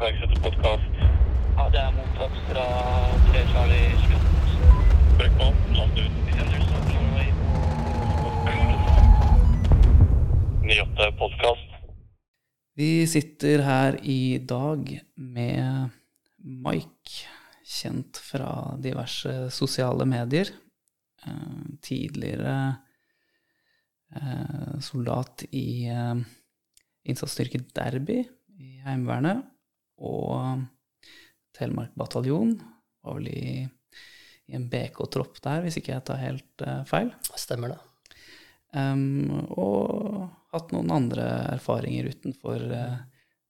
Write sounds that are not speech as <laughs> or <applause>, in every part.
Iverksetter-podkast. Ja, det er mottatt fra 3 Charlie Slott. Trykk på. Ut. Vi sender stopp Norway. 98 podkast. Vi sitter her i dag med Mike, kjent fra diverse sosiale medier. Eh, tidligere eh, soldat i eh, innsatsstyrke Derby i Heimevernet. Og Telemark bataljon. Var vel i, i en BK-tropp der, hvis ikke jeg tar helt uh, feil. Stemmer det. Um, og hatt noen andre erfaringer utenfor uh,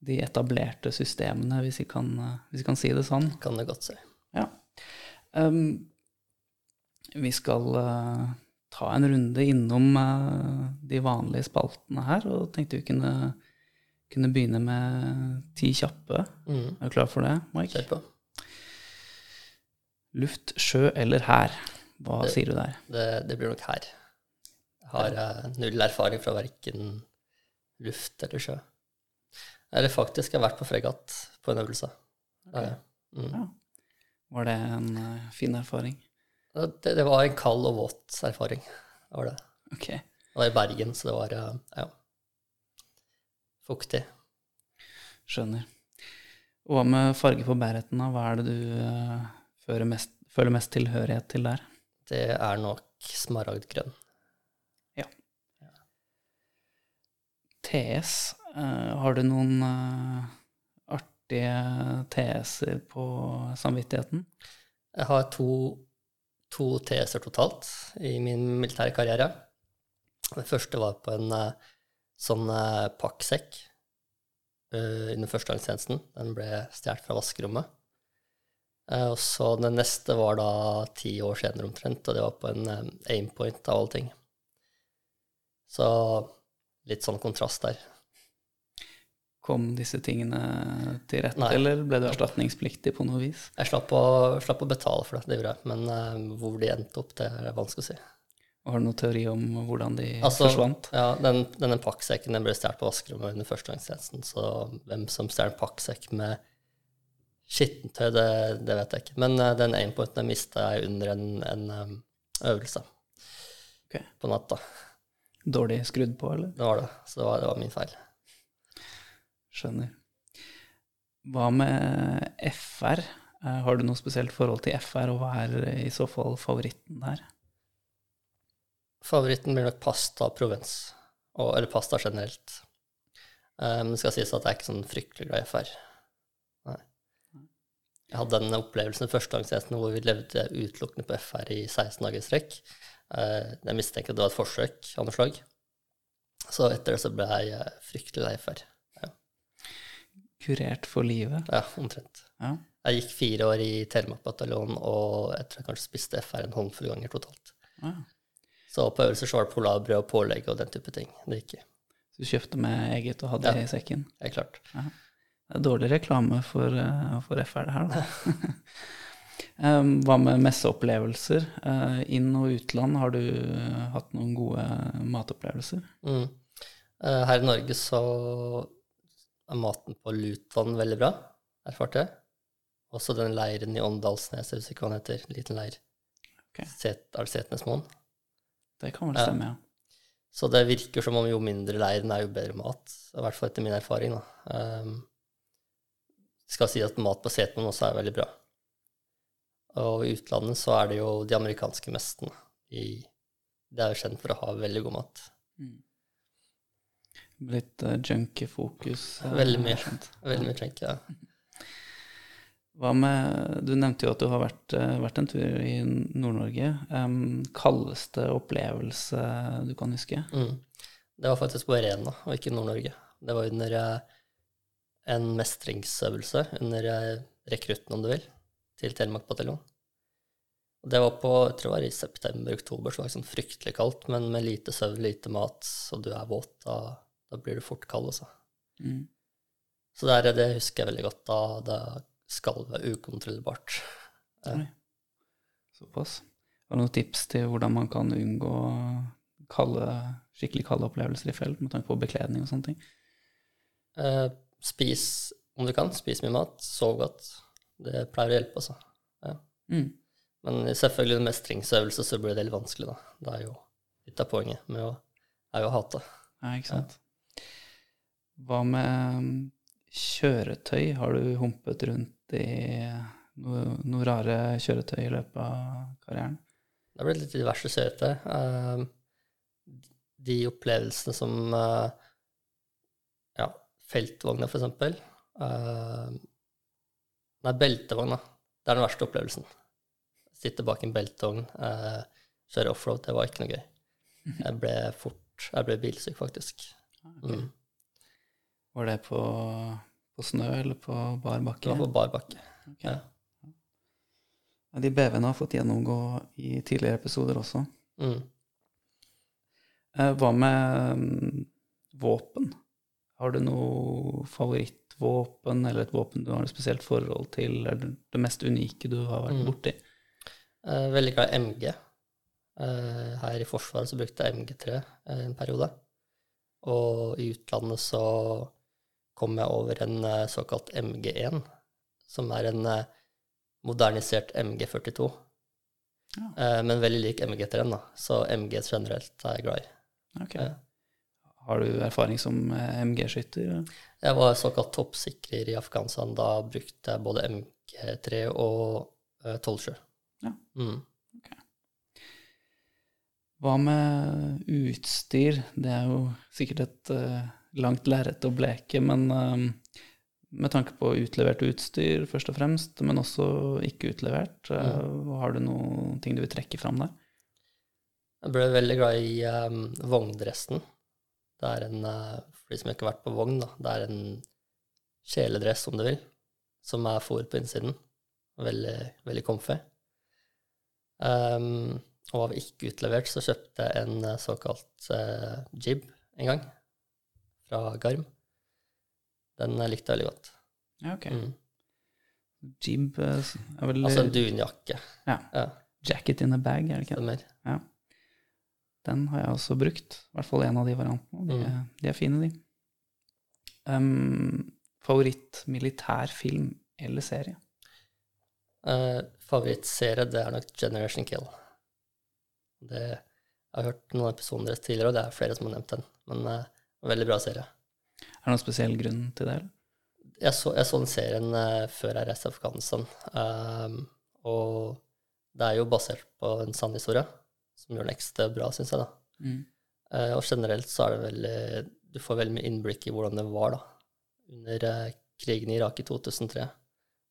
de etablerte systemene, hvis vi, kan, eh, hvis vi kan si det sånn. Kan det godt si. Ja. Um, vi skal uh, ta en runde innom uh, de vanlige spaltene her, og tenkte vi kunne, kunne begynne med ti kjappe. Mm. Er du klar for det, Mike? Kjør på. Luft, sjø eller hær? Hva Det- sier du der? Det, det blir nok her. Jeg har ja. null erfaring fra verken luft eller sjø. Eller faktisk, jeg har vært på fregatt på en øvelse. Okay. Ja. Mm. Ja. Var det en uh, fin erfaring? Det, det var en kald og våt erfaring. Det var det. Ok, Det var i Bergen, så det var uh, ja, fuktig. skjønner. Og hva med farge på bærheten? Hva er det du eh, føler, mest, føler mest tilhørighet til der? Det er nok smaragdgrønn. Ja. TS, eh, har du noen eh, artige TS-er på samvittigheten? Jeg har to, to TS-er totalt i min militære karriere. Den første var på en eh, sånn eh, pakksekk uh, under førstegangstjenesten. Den ble stjålet fra vaskerommet. Uh, og så den neste var da ti år senere omtrent, og det var på en eh, aimpoint av alle ting. Så litt sånn kontrast der. Kom disse tingene til rette, Nei. eller ble du erstatningspliktig på noe vis? Jeg slapp å, slapp å betale for det, det gjorde jeg. Men uh, hvor de endte opp, det er vanskelig å si. Har du noen teori om hvordan de Altså, forsvant? Ja, den, denne pakksekken den ble stjålet på vaskerommet under førstegangstjenesten, så hvem som stjeler en pakksekk med skittentøy, det, det vet jeg ikke. Men uh, den aimpointen mista jeg under en, en um, øvelse okay. på natta. Dårlig skrudd på, eller? Det var det. Så det var, det var min feil. Skjønner. Hva med FR? Eh, Har du noe spesielt forhold til FR, og hva er i så fall favoritten der? Favoritten blir nok pasta provence, og, eller pasta generelt. Men Men det skal sies at jeg er ikke sånn fryktelig glad i FR. Nei. Jeg hadde den opplevelsen i førstegangstjenesten hvor vi levde utelukkende på FR i 16 dager i strekk. Uh, Jeg mistenker det var et forsøk av noe slag. Så etter det så ble jeg eh, fryktelig lei FR. Kurert for livet? Ja, omtrent. Ja. Jeg gikk fire år i Telemark bataljon, og jeg tror jeg kanskje spiste FR en håndfull ganger totalt. Ja. Så på øvelser så var det polarbrød og pålegg og den type ting. Det gikk. Så du kjøpte med eget og hadde Ja. i sekken? Ja, klart. Det er dårlig reklame for, eh, for FR, det her, da. Um, <laughs> Hva med messeopplevelser? Eh, Inn- og utland, har du eh, hatt noen gode matopplevelser? Mm. Eh, Her i Norge så er maten på Lutvann veldig bra, erfarte jeg. Også den leiren i Åndalsnes, jeg husker ikke hva den heter, en liten leir. Okay. Set, er det Setnesmoen? Det kan vel stemme, ja. Så det virker som om jo mindre leiren er, jo bedre mat. I hvert fall etter min erfaring, da. Um, skal si at mat på Setermoen også er veldig bra. Og i utlandet så er det jo de amerikanske mestene. De er jo kjent for å ha veldig god mat. Litt uh, junkie-fokus. eh, Veldig mye. Veldig mye junkie, jeg. <laughs> Hva med Du nevnte jo at du har vært, eh, vært en tur i Nord-Norge. Um, kaldeste opplevelse du kan huske? Mm. Det var faktisk på Arena, og ikke Nord-Norge. Det var under eh, en mestringsøvelse under eh, rekrutten, om du vil, til Telemark bataljon. Det var på jeg tror det var i september-oktober, så var det sånn fryktelig kaldt, men med lite søvn, lite mat, og du er våt, da, da blir du fort kald, altså. Mm. Så det, er, det husker jeg veldig godt. Da, da skalv være ukontrollerbart. Oi. Såpass. Har du noen tips til hvordan man kan unngå kalde, skikkelig kalde opplevelser i felt, med tanke på bekledning og sånne ting? Eh, spis om du kan, spis mye mat, sov godt. Det pleier å hjelpe, altså. Ja. Mm. Men selvfølgelig en mestringsøvelse så blir det litt vanskelig, da. Det er jo litt av poenget med å, er jo å hate. Ja, ikke sant. Hva med um, kjøretøy? Har du humpet rundt i noe, noe rare kjøretøy i løpet av karrieren? Det har blitt litt diverse kjøretøy. Eh, de opplevelsene som eh, ja, feltvogna, for eksempel. Eh, nei, beltevogna. Det er den verste opplevelsen. Sitte bak en beltevogn, eh, kjøre offroad, det var ikke noe gøy. <laughs> Jeg ble fort Jeg ble bilsyk, faktisk. Mm. Var det på, på snø eller på bar Det var på bar bakke. Okay. Ja. Ja, de BV-ene har fått gjennomgå i tidligere episoder også. Mm. Eh, Hva med mm, våpen? Har du noe favorittvåpen, eller et våpen du har et spesielt forhold til, eller det mest unike du har vært Mm. borti? Mm. veldig glad i MG. Eh, her i Forsvaret så brukte jeg MG3 eh, en periode. Og i utlandet så kom jeg over en eh, såkalt MG1, som er en eh, modernisert MG42. Ja. Eh, men veldig lik MG3-en, da. Så MG generelt er jeg glad i. Okay. Ja. Har du erfaring som MG-skytter? Jeg var såkalt toppsikrer i Afghanistan. Da brukte jeg både MG3 og eh, 12-7. Ja. Mm. Hva med utstyr? Det er jo sikkert et eh, langt lerret å bleke, men eh, med tanke på utlevert utstyr først og fremst, men også ikke utlevert, eh, har du noen ting du vil trekke fram der? Jeg ble veldig glad i um, vogndressen. Det er en, for de som ikke har vært på vogn, da, det er en kjeledress, om du vil, som er fôr på innsiden. Veldig, veldig comfy. Um, og av ikke utlevert så kjøpte jeg en såkalt uh, jib en gang, fra Garm. Den likte jeg veldig godt. Ja, ok. Mm. Jib eh, er vel Altså en dunjakke. ja, Ja, jacket in a bag, er det ikke? stemmer. Ja. Den har jeg også brukt, i hvert fall en av de variantene. De, Mm. de er fine, de. Um, favoritt militærfilm eller serie? Uh, favorittserie, det er nok Generation Kill. Det, jeg har hørt noen episoder tidligere, og det er flere som har nevnt den. Men eh, veldig bra serie. Er det noen spesiell grunn til det? Jeg så, jeg så den serien eh, før jeg reiste til Afghanistan. Um, og det er jo basert på en sann historie, som gjør den ekstra bra, syns jeg. da. Mm. Uh, og generelt så er det veldig Du får veldig mye innblikk i hvordan det var da, under uh, krigen i Irak i 2003,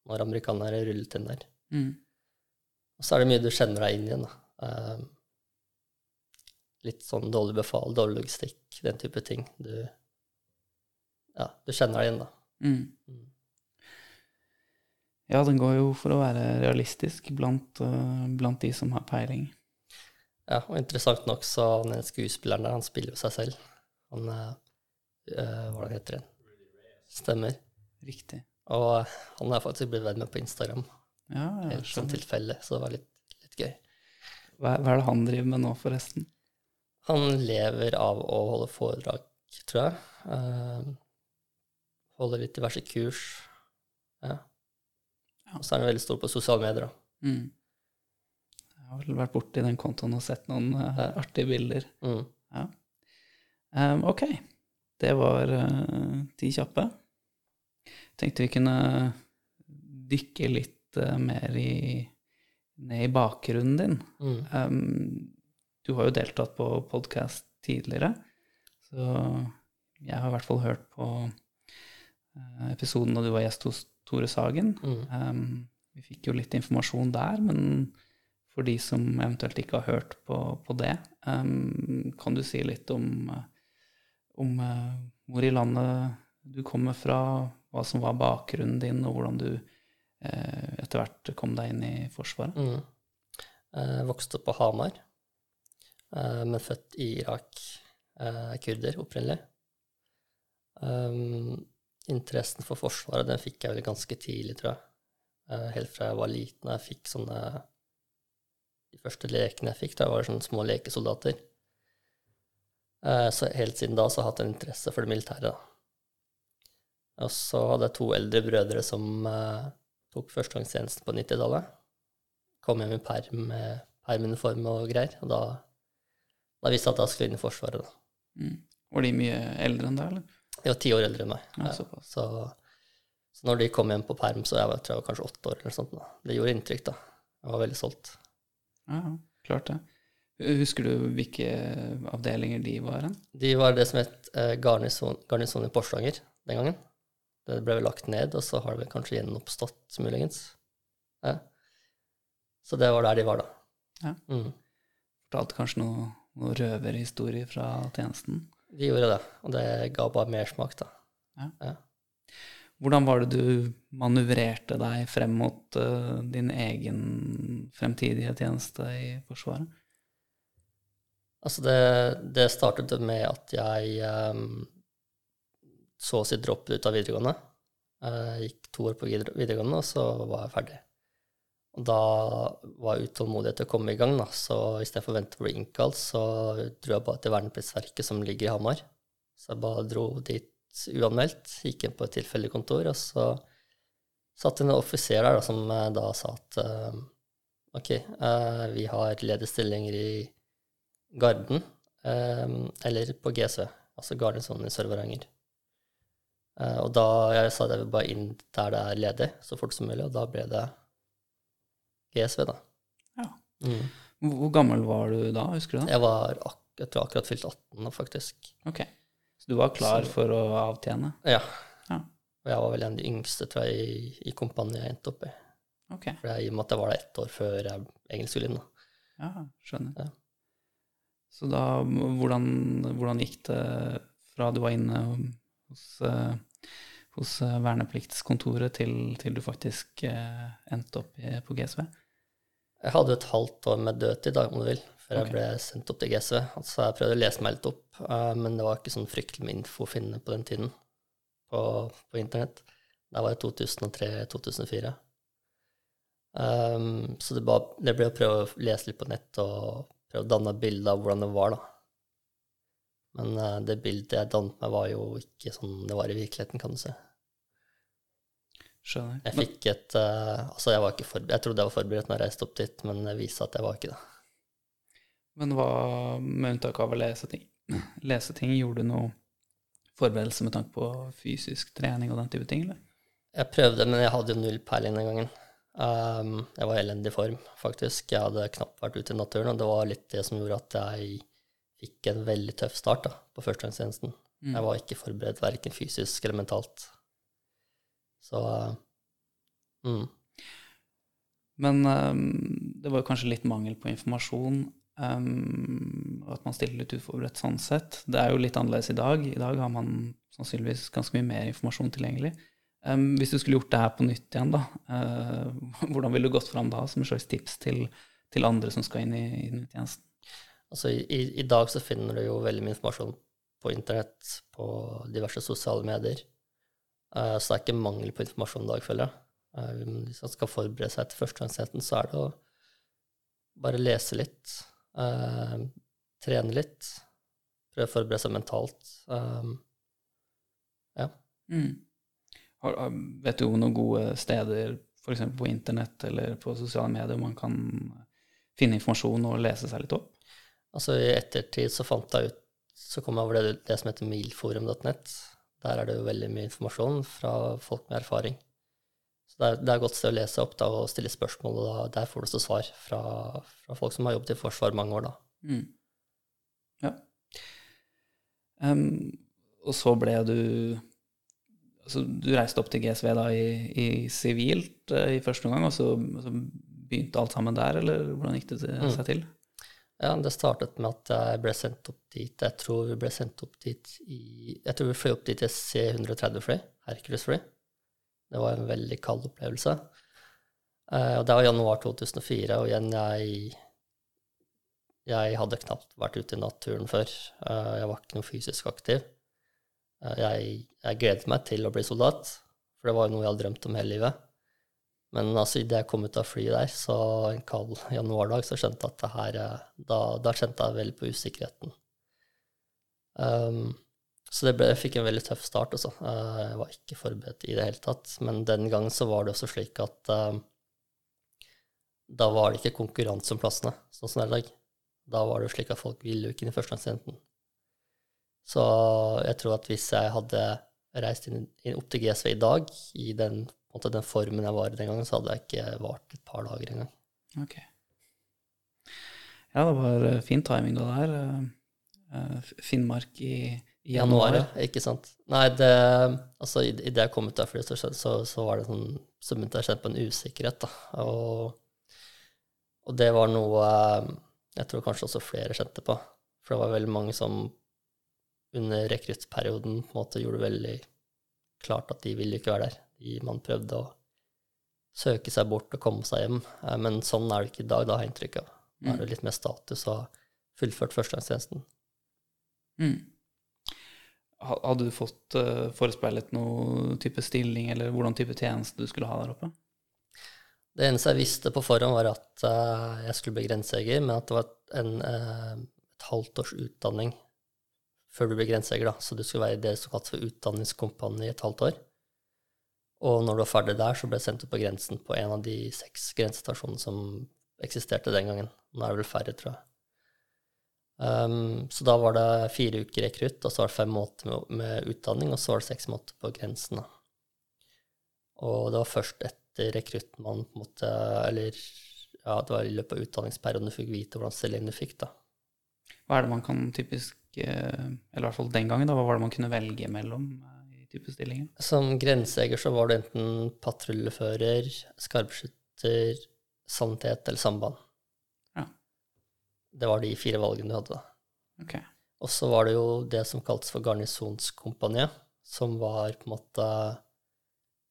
når amerikanerne rullet inn der. Mm. Og så er det mye du kjenner deg inn igjen. da. Eh, litt sånn dårlig befal, dårlig logistikk, den type ting. Du, ja, du kjenner deg igjen, da. Mm. Mm. Ja, den går jo for å være realistisk blant, eh, blant de som har peiling. Ja, og interessant nok så ene skuespilleren der, han spiller jo seg selv. Han eh, Hva heter han? Stemmer. Riktig. Og han har faktisk blitt venn med på Instagram, Ja, helt sånn tilfelle, så det var litt, litt gøy. Hva, hva er det han driver med nå, forresten? Han lever av å holde foredrag, tror jeg. Uh, holder litt diverse kurs. Ja. Ja. Og så er han veldig stor på sosiale medier, da. Mm. Jeg har vel vært borti den kontoen og sett noen uh, artige bilder. Mm. Um, ok, det var uh, ti kjappe. Tenkte vi kunne dykke litt uh, mer i, ned i bakgrunnen din. Mm. Um, du har jo deltatt på podkast tidligere, så jeg har i hvert fall hørt på eh, episoden da du var gjest hos Tore Sagen. Mm. Um, vi fikk jo litt informasjon der, men for de som eventuelt ikke har hørt på, på det, um, kan du si litt om, eh, om uh, hvor i landet du kommer fra, hva som var bakgrunnen din, og hvordan du uh, etter hvert kom deg inn i Forsvaret? Mm. Jeg vokste opp på Hamar, men født i Irak. Eh, kurder opprinnelig. Um, interessen for Forsvaret den fikk jeg vel ganske tidlig, tror jeg. Eh, helt fra jeg var liten jeg fikk sånne De første lekene jeg fikk, da var det sånne små lekesoldater. Eh, så helt siden da så har jeg hatt en interesse for det militære. Og så hadde jeg to eldre brødre som eh, tok førstegangstjenesten på 90-tallet. Kom hjem i perm med permuniform og greier. Og da, da visste jeg at jeg skulle inn i Forsvaret. da. Mm. Var de mye eldre enn deg, eller? De var ti år eldre enn meg. Ja, Ja, så, så når de kom hjem på perm, så jeg var, tror jeg var kanskje åtte år eller sånt. Da. Det gjorde inntrykk, da. Jeg var veldig. Ja, ja, klart det. Husker du hvilke avdelinger de var hen? De var det som het eh, garnison, garnison i Porsanger den gangen. Det ble vel lagt ned, og så har det vel kanskje gjenoppstått, muligens. Ja. Så det var der de var, da. Ja. Mm. Fortalte kanskje noe, noe røverhistorie fra tjenesten? De gjorde det, og det ga bare mersmak, da. Hvordan var det du manøvrerte deg frem mot uh, din egen fremtidige tjeneste i Forsvaret? Altså, det, det startet med at jeg um, så å si droppet ut av videregående. Jeg gikk to år på videregående, og så var jeg ferdig. Og da var jeg utålmodig etter å komme i gang, da. så istedenfor å vente på å bli innkalt, så dro jeg bare til vernepliktsverket som ligger i Hamar. Så jeg bare dro dit uanmeldt, gikk inn på et tilfeldig kontor, og så satt en offiser der da, som da sa at uh, ok, uh, vi har ledige stillinger i Garden, uh, eller på GSØ, altså Gardensonen i Sør-Varanger. Og da jeg sa at jeg vil bare inn der det er ledig, så fort som mulig, og da ble det GSV, da. Ja. Mm. Hvor gammel var du da, husker du det? Jeg var ak jeg tror akkurat fylt 18 faktisk. Ok. Så du var klar Så- for å avtjene? Ja. Ja. Og jeg var vel en av de yngste, tror jeg, i, i kompaniet jeg endte opp i. Ok, For jeg, I og med at jeg var der ett år før jeg egentlig skulle inn. da. ja, skjønner. Ja. Så da, hvordan, hvordan gikk det fra du var inne hos, eh, hos eh, vernepliktskontoret til, til du faktisk eh, endte opp i, på GSV? Jeg hadde et halvt år med dødtid, da, om du vil, før okay. jeg ble sendt opp til GSV. Altså, jeg prøvde å lese meg litt opp, uh, men det var ikke sånn fryktelig med info å finne på den tiden på, på internett. Det var i 2003-2004. Um, så det, bare, det ble å prøve å lese litt på nett og prøve å danne et bilde av hvordan det var, da. Men uh, det bildet jeg dannet meg, var jo ikke sånn det var i virkeligheten, kan du si. Skjønner. Jeg fikk et uh, Altså, jeg var ikke forberedt. Jeg trodde jeg var forberedt når jeg reiste opp dit, men det viste seg at jeg var ikke det. Men hva, med unntak av å lese ting, lese ting, gjorde du noe forberedelse med tanke på fysisk trening og den type ting, eller? Jeg prøvde, men jeg hadde jo null peiling den gangen. Um, jeg var i elendig form, faktisk. Jeg hadde knapt vært ute i naturen, og det var litt det som gjorde at jeg fikk en veldig tøff start da, på førstegangstjenesten. Mm. Jeg var ikke forberedt, verken fysisk eller mentalt. Så uh, mm. Men um, det var jo kanskje litt mangel på informasjon, Um, at man stiller litt uforberedt sånn sett. Det er jo litt annerledes i dag. I dag har man sannsynligvis ganske mye mer informasjon tilgjengelig. Um, hvis du skulle gjort det her på nytt igjen, da, uh, <laughs> hvordan ville du gått fram da, som et slags tips til, til andre som skal inn i, i tjenesten? Altså, i, i, dag så finner du jo veldig mye informasjon på internett, på diverse sosiale medier. Uh, så det er ikke mangel på informasjon i dag, føler jeg. Uh, hvis man skal forberede seg til førstegangstjenesten, så er det å bare lese litt, uh, trene litt, prøve å forberede seg mentalt. ja. Mm. Har, vet du om noen gode steder, f.eks. på internett eller på sosiale medier, man kan finne informasjon og lese seg litt opp? Altså I ettertid så fant jeg ut Så kom jeg over det, det som heter milforum.net. Der er det jo veldig mye informasjon fra folk med erfaring. Så det er, det er et godt sted å lese opp da, og stille spørsmål, og da, der får du så svar fra, fra folk som har jobbet i Forsvaret mange år. da. Mm. Ja. Um, og så ble du altså, Du reiste opp til GSV da i, i sivilt eh, i første omgang, og så, og så begynte alt sammen der, eller hvordan gikk det til, Mm. Ja, Det startet med at jeg ble sendt opp dit Jeg tror vi ble sendt opp dit i Jeg tror vi fløy opp dit i C-130-fly, Hercules-fly. Det var en veldig kald opplevelse. Eh, og Det var januar 2004, og igjen jeg Jeg hadde knapt vært ute i naturen før. Eh, jeg var ikke noe fysisk aktiv. Eh, jeg, jeg gledet meg til å bli soldat, for det var jo noe jeg hadde drømt om hele livet. Men altså, idet jeg kom ut av flyet der, så en kald januardag, så skjønte jeg at det her eh, Da, da kjente jeg veldig på usikkerheten. Um, Så det ble, jeg fikk en veldig tøff start, altså. Eh, Jeg var ikke forberedt i det hele tatt. Men den gangen så var det også slik at um, da var det ikke konkurranse om plassene, sånn som det er i dag. Da var det jo slik at folk ville jo ikke inn i førstegangstjenesten. Så jeg tror at hvis jeg hadde reist inn, inn opp til GSV i dag, i den, måte, den formen jeg var i den gangen, så hadde jeg ikke vart et par dager engang. Ok. Ja, det var eh, fin timing da det eh, eh, Finnmark i, i januar. ja, ikke sant. Nei, det Altså, i- idet jeg kom ut derfra, så, så, så var det sånn Så begynte jeg å kjenne på en usikkerhet, da. Og, og det var noe jeg tror kanskje også flere kjente på. For det var veldig mange som under rekruttperioden på en måte gjorde det veldig klart at de ville ikke være der. De, man prøvde å søke seg bort og komme seg hjem. Eh, Men sånn er det ikke i dag, da har jeg inntrykk av. Da er det litt mer status å ha fullført førstegangstjenesten. Mm. Hadde du fått uh, forespeilet noe type stilling, eller hvordan type tjeneste du skulle ha der oppe? Det eneste jeg visste på forhånd, var at eh, jeg skulle bli grensejeger, men at det var en, eh, et halvt års utdanning før du ble grensejeger. Så du skulle være i det som kalles for utdanningskompani i et halvt år. Og når du var ferdig der, så ble jeg sendt ut på grensen på en av de seks grensestasjonene som eksisterte den gangen. Nå er det vel færre, tror jeg. Um, så da var det fire uker rekrutt, og så var det fem måneder med, med utdanning, og så var det seks måneder på grensen. da. Og det var først etter rekrutt man på en måte Eller ja, det var i løpet av utdanningsperioden du fikk vite hvordan stillingen du fikk, da. Hva er det man kan typisk, eh, eller i hvert fall den gangen, da, hva var det man kunne velge mellom eh, type stillinger? Som grensejeger så var du enten patruljefører, skarpskytter, sannhet eller samband. Ja. Det var de fire valgene du hadde, Okay. Og så var det jo det som kaltes for garnisonskompaniet, som var på en måte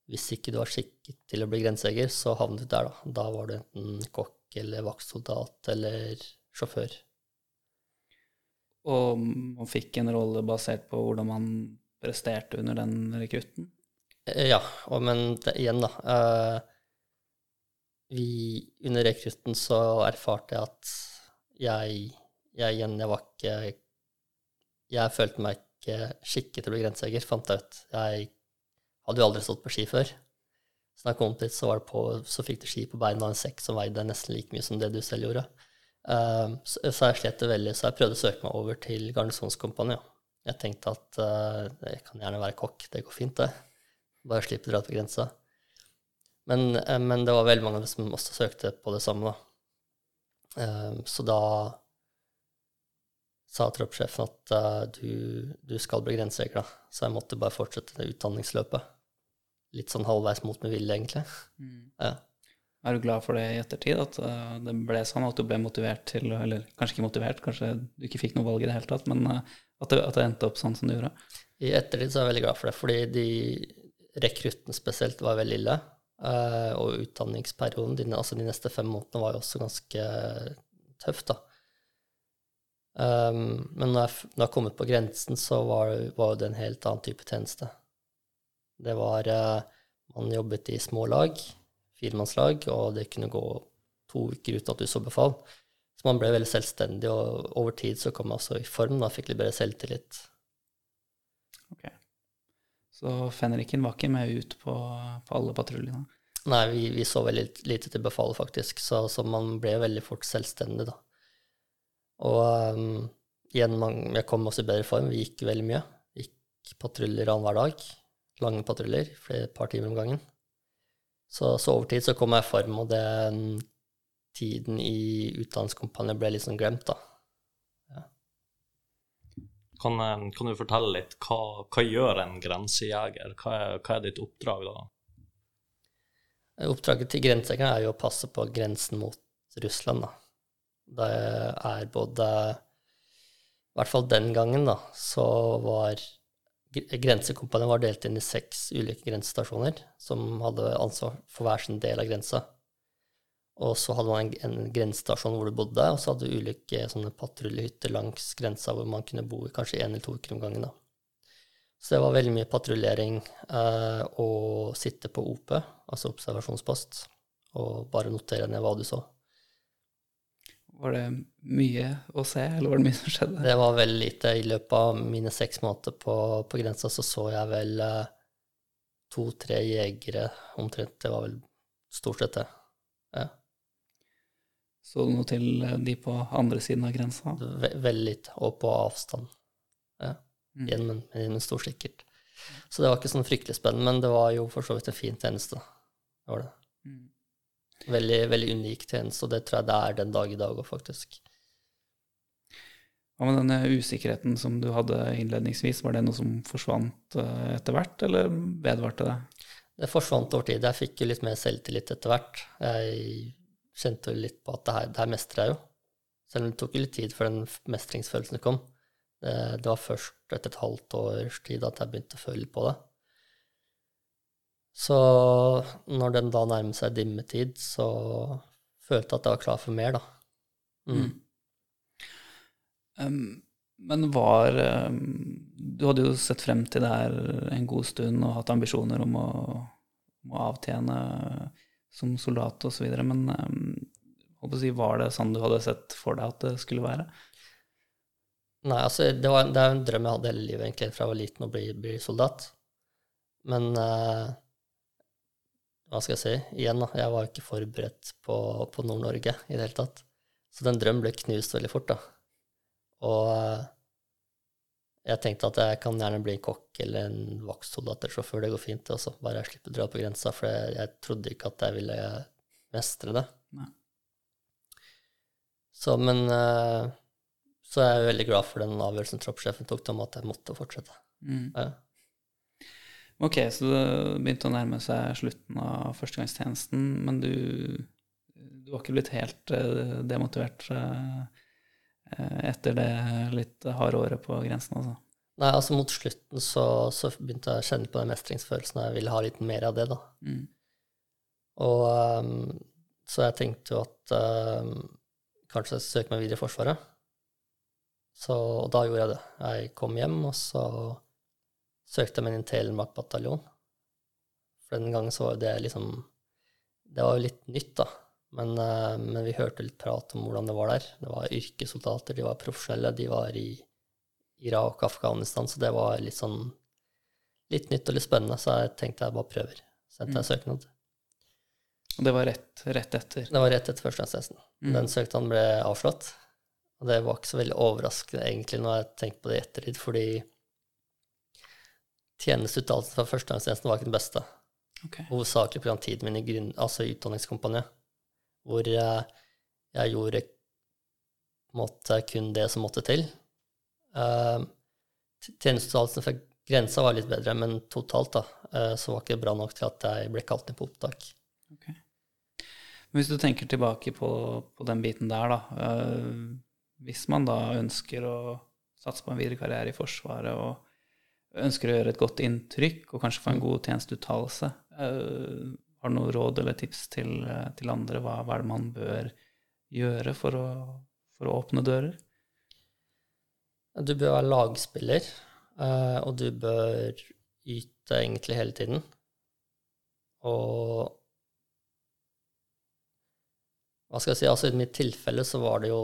Hvis ikke du var skikket til å bli grensejeger, så havnet du der, da. Da var du enten kokk eller vaktsoldat eller sjåfør. Og man fikk en rolle basert på hvordan man presterte under den rekrutten? Eh, Ja, og, men det, igjen, da. Uh, vi, under rekrutten så erfarte jeg at jeg, jeg igjen, jeg var ikke Jeg følte meg ikke skikket til å bli grensejeger, fant jeg ut. Jeg hadde jo aldri stått på ski før. Så da jeg kom dit, så, på, så fikk du ski på beina av en sekk som veide nesten like mye som det du selv gjorde. Uh, så, så jeg slet det veldig, så jeg prøvde å søke meg over til garnisonskompaniet. Jeg tenkte at uh, jeg kan gjerne være kokk, det går fint, det. Bare slippe å dra til grensa. Men, uh, men det var veldig mange som også søkte på det samme, da. Eh, Så da sa troppssjefen at uh, du, du skal bli grensejeger, da. Så jeg måtte bare fortsette det utdanningsløpet. Litt sånn halvveis mot min vilje, egentlig. Ja. Er du glad for det i ettertid, at det ble sånn at du ble motivert til Eller kanskje ikke motivert, kanskje du ikke fikk noe valg i det hele tatt, men at det, at det endte opp sånn som det gjorde? I ettertid så er jeg veldig glad for det, fordi de rekruttene spesielt var veldig ille. eh, Og utdanningsperioden, de, altså de neste fem månedene, var jo også ganske tøff, da. Um, men når jeg, når jeg kom ut på grensen, så var, var det en helt annen type tjeneste. Det var eh, Man jobbet i små lag, firemannslag, og det kunne gå to uker uten at du så befal. Så man ble veldig selvstendig, og over tid så kom jeg også i form, da fikk litt bedre selvtillit. Ok. Så fenriken var ikke med ut på, på alle patruljene? Nei, vi, vi så veldig lite til befalet, faktisk, så, så man ble veldig fort selvstendig, da. Og um, igjen, man, jeg kom også i bedre form, vi gikk veldig mye. Gikk patruljer annenhver dag, lange patruljer, flere par timer om gangen. Så, så over tid så kom jeg i form, og den tiden i utdanningskompaniet ble litt sånn glemt, da. Kan, eh, kan du fortelle litt hva, hva gjør en grensejeger? Hva er, hva er ditt oppdrag da? Oppdraget til grensejegeren er jo å passe på grensen mot Russland, da. Det er både I hvert fall den gangen, da, så var gr- Grensekompaniet var delt inn i seks ulike grensestasjoner som hadde ansvar for hver sin del av grensa. Og så hadde man en, en grensestasjon hvor du bodde, og så hadde du ulike sånne patruljehytter langs grensa hvor man kunne bo i kanskje én eller to uker om gangen. da. Så det var veldig mye patruljering eh, og sitte på OP, altså observasjonspost, og bare notere ned hva du så. Var det mye å se, eller var det mye som skjedde? Det var veldig lite. I løpet av mine seks måneder på, på grensa så så jeg vel eh, to-tre jegere omtrent. Det var vel stort sett det. Ja. Så noe til eh, de på andre siden av grensa? Veldig litt, Og på avstand. Ja. Mm. Men en stor kikkert. Så det var ikke sånn fryktelig spennende, men det var jo for så vidt en fin tjeneste. Det var det. Mm. Veldig, veldig unik tjeneste, og det tror jeg det er den dag i dag òg, faktisk. Hva med denne usikkerheten som du hadde innledningsvis, var det noe som forsvant eh, etter hvert, eller vedvarte det? Det forsvant over tid. Jeg fikk jo litt mer selvtillit etter hvert. Jeg kjente jo litt på at det her, det her mestrer jeg jo. Selv om det tok litt tid før den mestringsfølelsen kom. Det, det var først etter et halvt års tid at jeg begynte å føle på det. Så når den da nærmer seg dimmetid, så følte jeg at jeg var klar for mer, da. Mm. Um, men var um, Du hadde jo sett frem til det her en god stund og hatt ambisjoner om å, om å avtjene som soldat osv., men um, si, var det sånn du hadde sett for deg at det skulle være? Nei, altså, det, var, det er en drøm jeg hadde hele livet, egentlig, fra jeg var liten, å bli, bli soldat. Men uh, hva skal jeg si? Igjen, da. Jeg var ikke forberedt på, på Nord-Norge i det hele tatt. Så den drømmen ble knust veldig fort, da. Og eh, jeg tenkte at jeg kan gjerne bli en kokk eller en vaktsoldat eller sjåfør, det går fint, også. Bare jeg slipper å dra på grensa, for jeg, jeg trodde ikke at jeg ville mestre det. Nei. Så, men eh, så er jeg veldig glad for den avgjørelsen troppssjefen tok om at jeg måtte fortsette. Mm. Ja. Ok, så det begynte å nærme seg slutten av førstegangstjenesten, men du, du var ikke blitt helt eh, demotivert eh, etter det litt harde året på grensen, altså? Nei, altså mot slutten så, så begynte jeg å kjenne på den mestringsfølelsen, og jeg ville ha litt mer av det, da. Mm. Og um, så jeg tenkte jo at um, kanskje jeg skulle søke meg videre i Forsvaret. Så og da gjorde jeg det. Jeg kom hjem, og så søkte jeg meg inn i Telemark-bataljon. For den gangen så var det liksom Det var jo litt nytt, da. Men, eh, men vi hørte litt prat om hvordan det var der. Det var yrkessoldater, de var profesjonelle, de var i Irak og Afghanistan, så det var litt sånn litt nytt og litt spennende, så jeg tenkte jeg bare prøver. Sendte jeg søknad. Og det var rett, rett etter? Det var rett etter førstegangstesten. Mm. Den søknaden ble avslått. Og det var ikke så veldig overraskende, egentlig, når jeg tenker på det i ettertid, fordi tjenesteuttalelsen fra førstegangstjenesten var ikke den beste. Okay. Hovedsakelig pga. tiden min i grunn, altså Utdanningskompaniet, hvor eh, jeg gjorde på en måte kun det som måtte til. Uh, Tjenesteuttalelsen fra grensa var litt bedre, men totalt da, eh, så var ikke bra nok til at jeg ble kalt inn på opptak. Okay. Hvis du tenker tilbake på, på den biten der, da. eh, hvis man da ønsker å satse på en videre karriere i Forsvaret og ønsker å gjøre et godt inntrykk og kanskje få en god tjenesteuttalelse, eh, har noe råd eller tips til, eh, til andre? Hva, hva er det man bør gjøre for å, for å åpne dører? Du bør være lagspiller, eh, og du bør yte egentlig hele tiden. Og hva skal jeg si, altså i mitt tilfelle så var det jo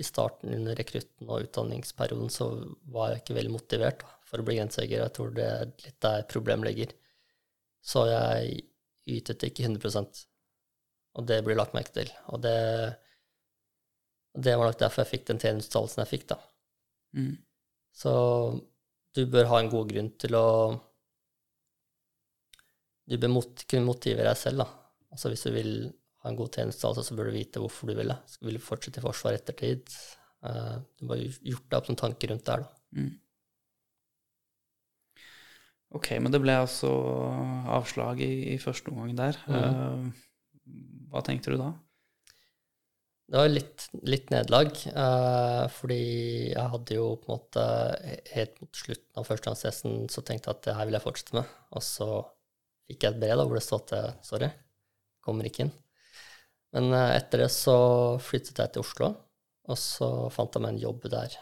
i starten under rekrutten og utdanningsperioden så var jeg ikke veldig motivert for å bli grensejeger. Jeg tror det er litt der problemet ligger. Så jeg ytet ikke 100% og det blir lagt merke til. Og det, det var nok derfor jeg fikk den tjenesteuttalelsen jeg fikk, da. Mm. Så du bør ha en god grunn til å Du bør mot, kunne motivere deg selv, da. Altså hvis du vil ha en god tjenesteuttalelse, så bør du vite hvorfor du vil det. Vil du fortsette i Forsvaret ettertid? Uh, du må ha gjort deg opp noen tanker rundt det her, da. Mm. Ok, men det ble altså avslag i, i første omgang der. Eh, hva tenkte du da? Det var litt, litt nederlag, eh, fordi jeg hadde jo på en måte helt mot slutten av førstegangsresten så tenkte jeg at det her vil jeg fortsette med. Og så fikk jeg et brev da, hvor det stod til sorry, kommer ikke inn. Men eh, etter det så flyttet jeg til Oslo, og så fant jeg meg en jobb der.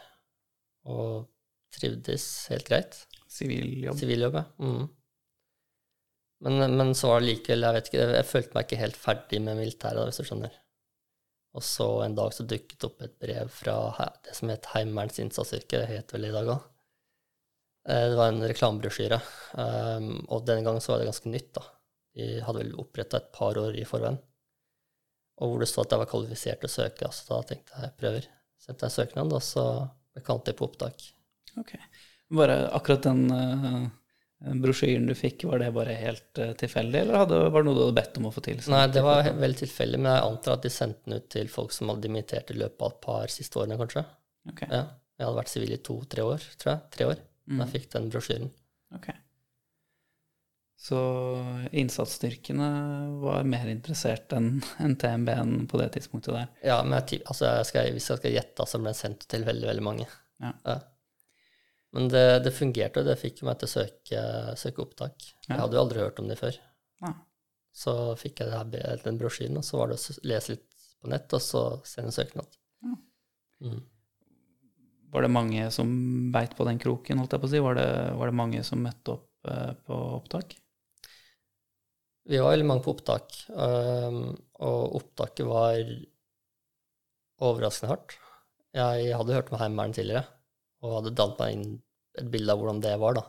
Og trivdes helt greit. Siviljobb? Siviljobb, ja. Mm. Men, men så var det likevel Jeg vet ikke, jeg følte meg ikke helt ferdig med militæret, hvis du skjønner. Og så en dag så dukket opp et brev fra det som het Heimevernets innsatsstyrke, det het vel i dag òg. Det var en reklamebrosjyre, um, og denne gangen så var det ganske nytt, da. De hadde vel oppretta et par år i forveien. Og hvor det stod at jeg var kvalifisert til å søke, så da tenkte jeg prøver. Sendte jeg søknad, og så ble jeg kalt det på opptak. Ok. Bare akkurat den uh, brosjyren du fikk, var det bare helt uh, tilfeldig, eller hadde, var det noe du hadde bedt om å få til? Nei, det var veldig tilfeldig, men jeg antar at de sendte den ut til folk som hadde dimittert i løpet av et par siste årene, kanskje. Ok. Ja. Jeg hadde vært sivil i to-tre år, tror jeg. Tre år. Da jeg fikk den brosjyren. Ok. Så innsatsstyrkene var mer interessert enn en TMB-en på det tidspunktet der. Ja, men jeg, altså, jeg skal, hvis jeg skal gjette, så ble den sendt til veldig, veldig mange. Ja. Ja. Men det, det fungerte, og det fikk meg til å søke, søke opptak. Ja. Jeg hadde jo aldri hørt om det før. Ja. Så fikk jeg her, den brosjyren, og så var det å lese litt på nett, og så sende søknad. Ja. Mm. Var det mange som beit på den kroken, holdt jeg på å si? Var det, var det mange som møtte opp eh, på opptak? Vi var veldig mange på opptak, um, og opptaket var overraskende hardt. Jeg hadde hørt om Heimevernet tidligere, og hadde dalt meg inn et bilde av hvordan det var, da.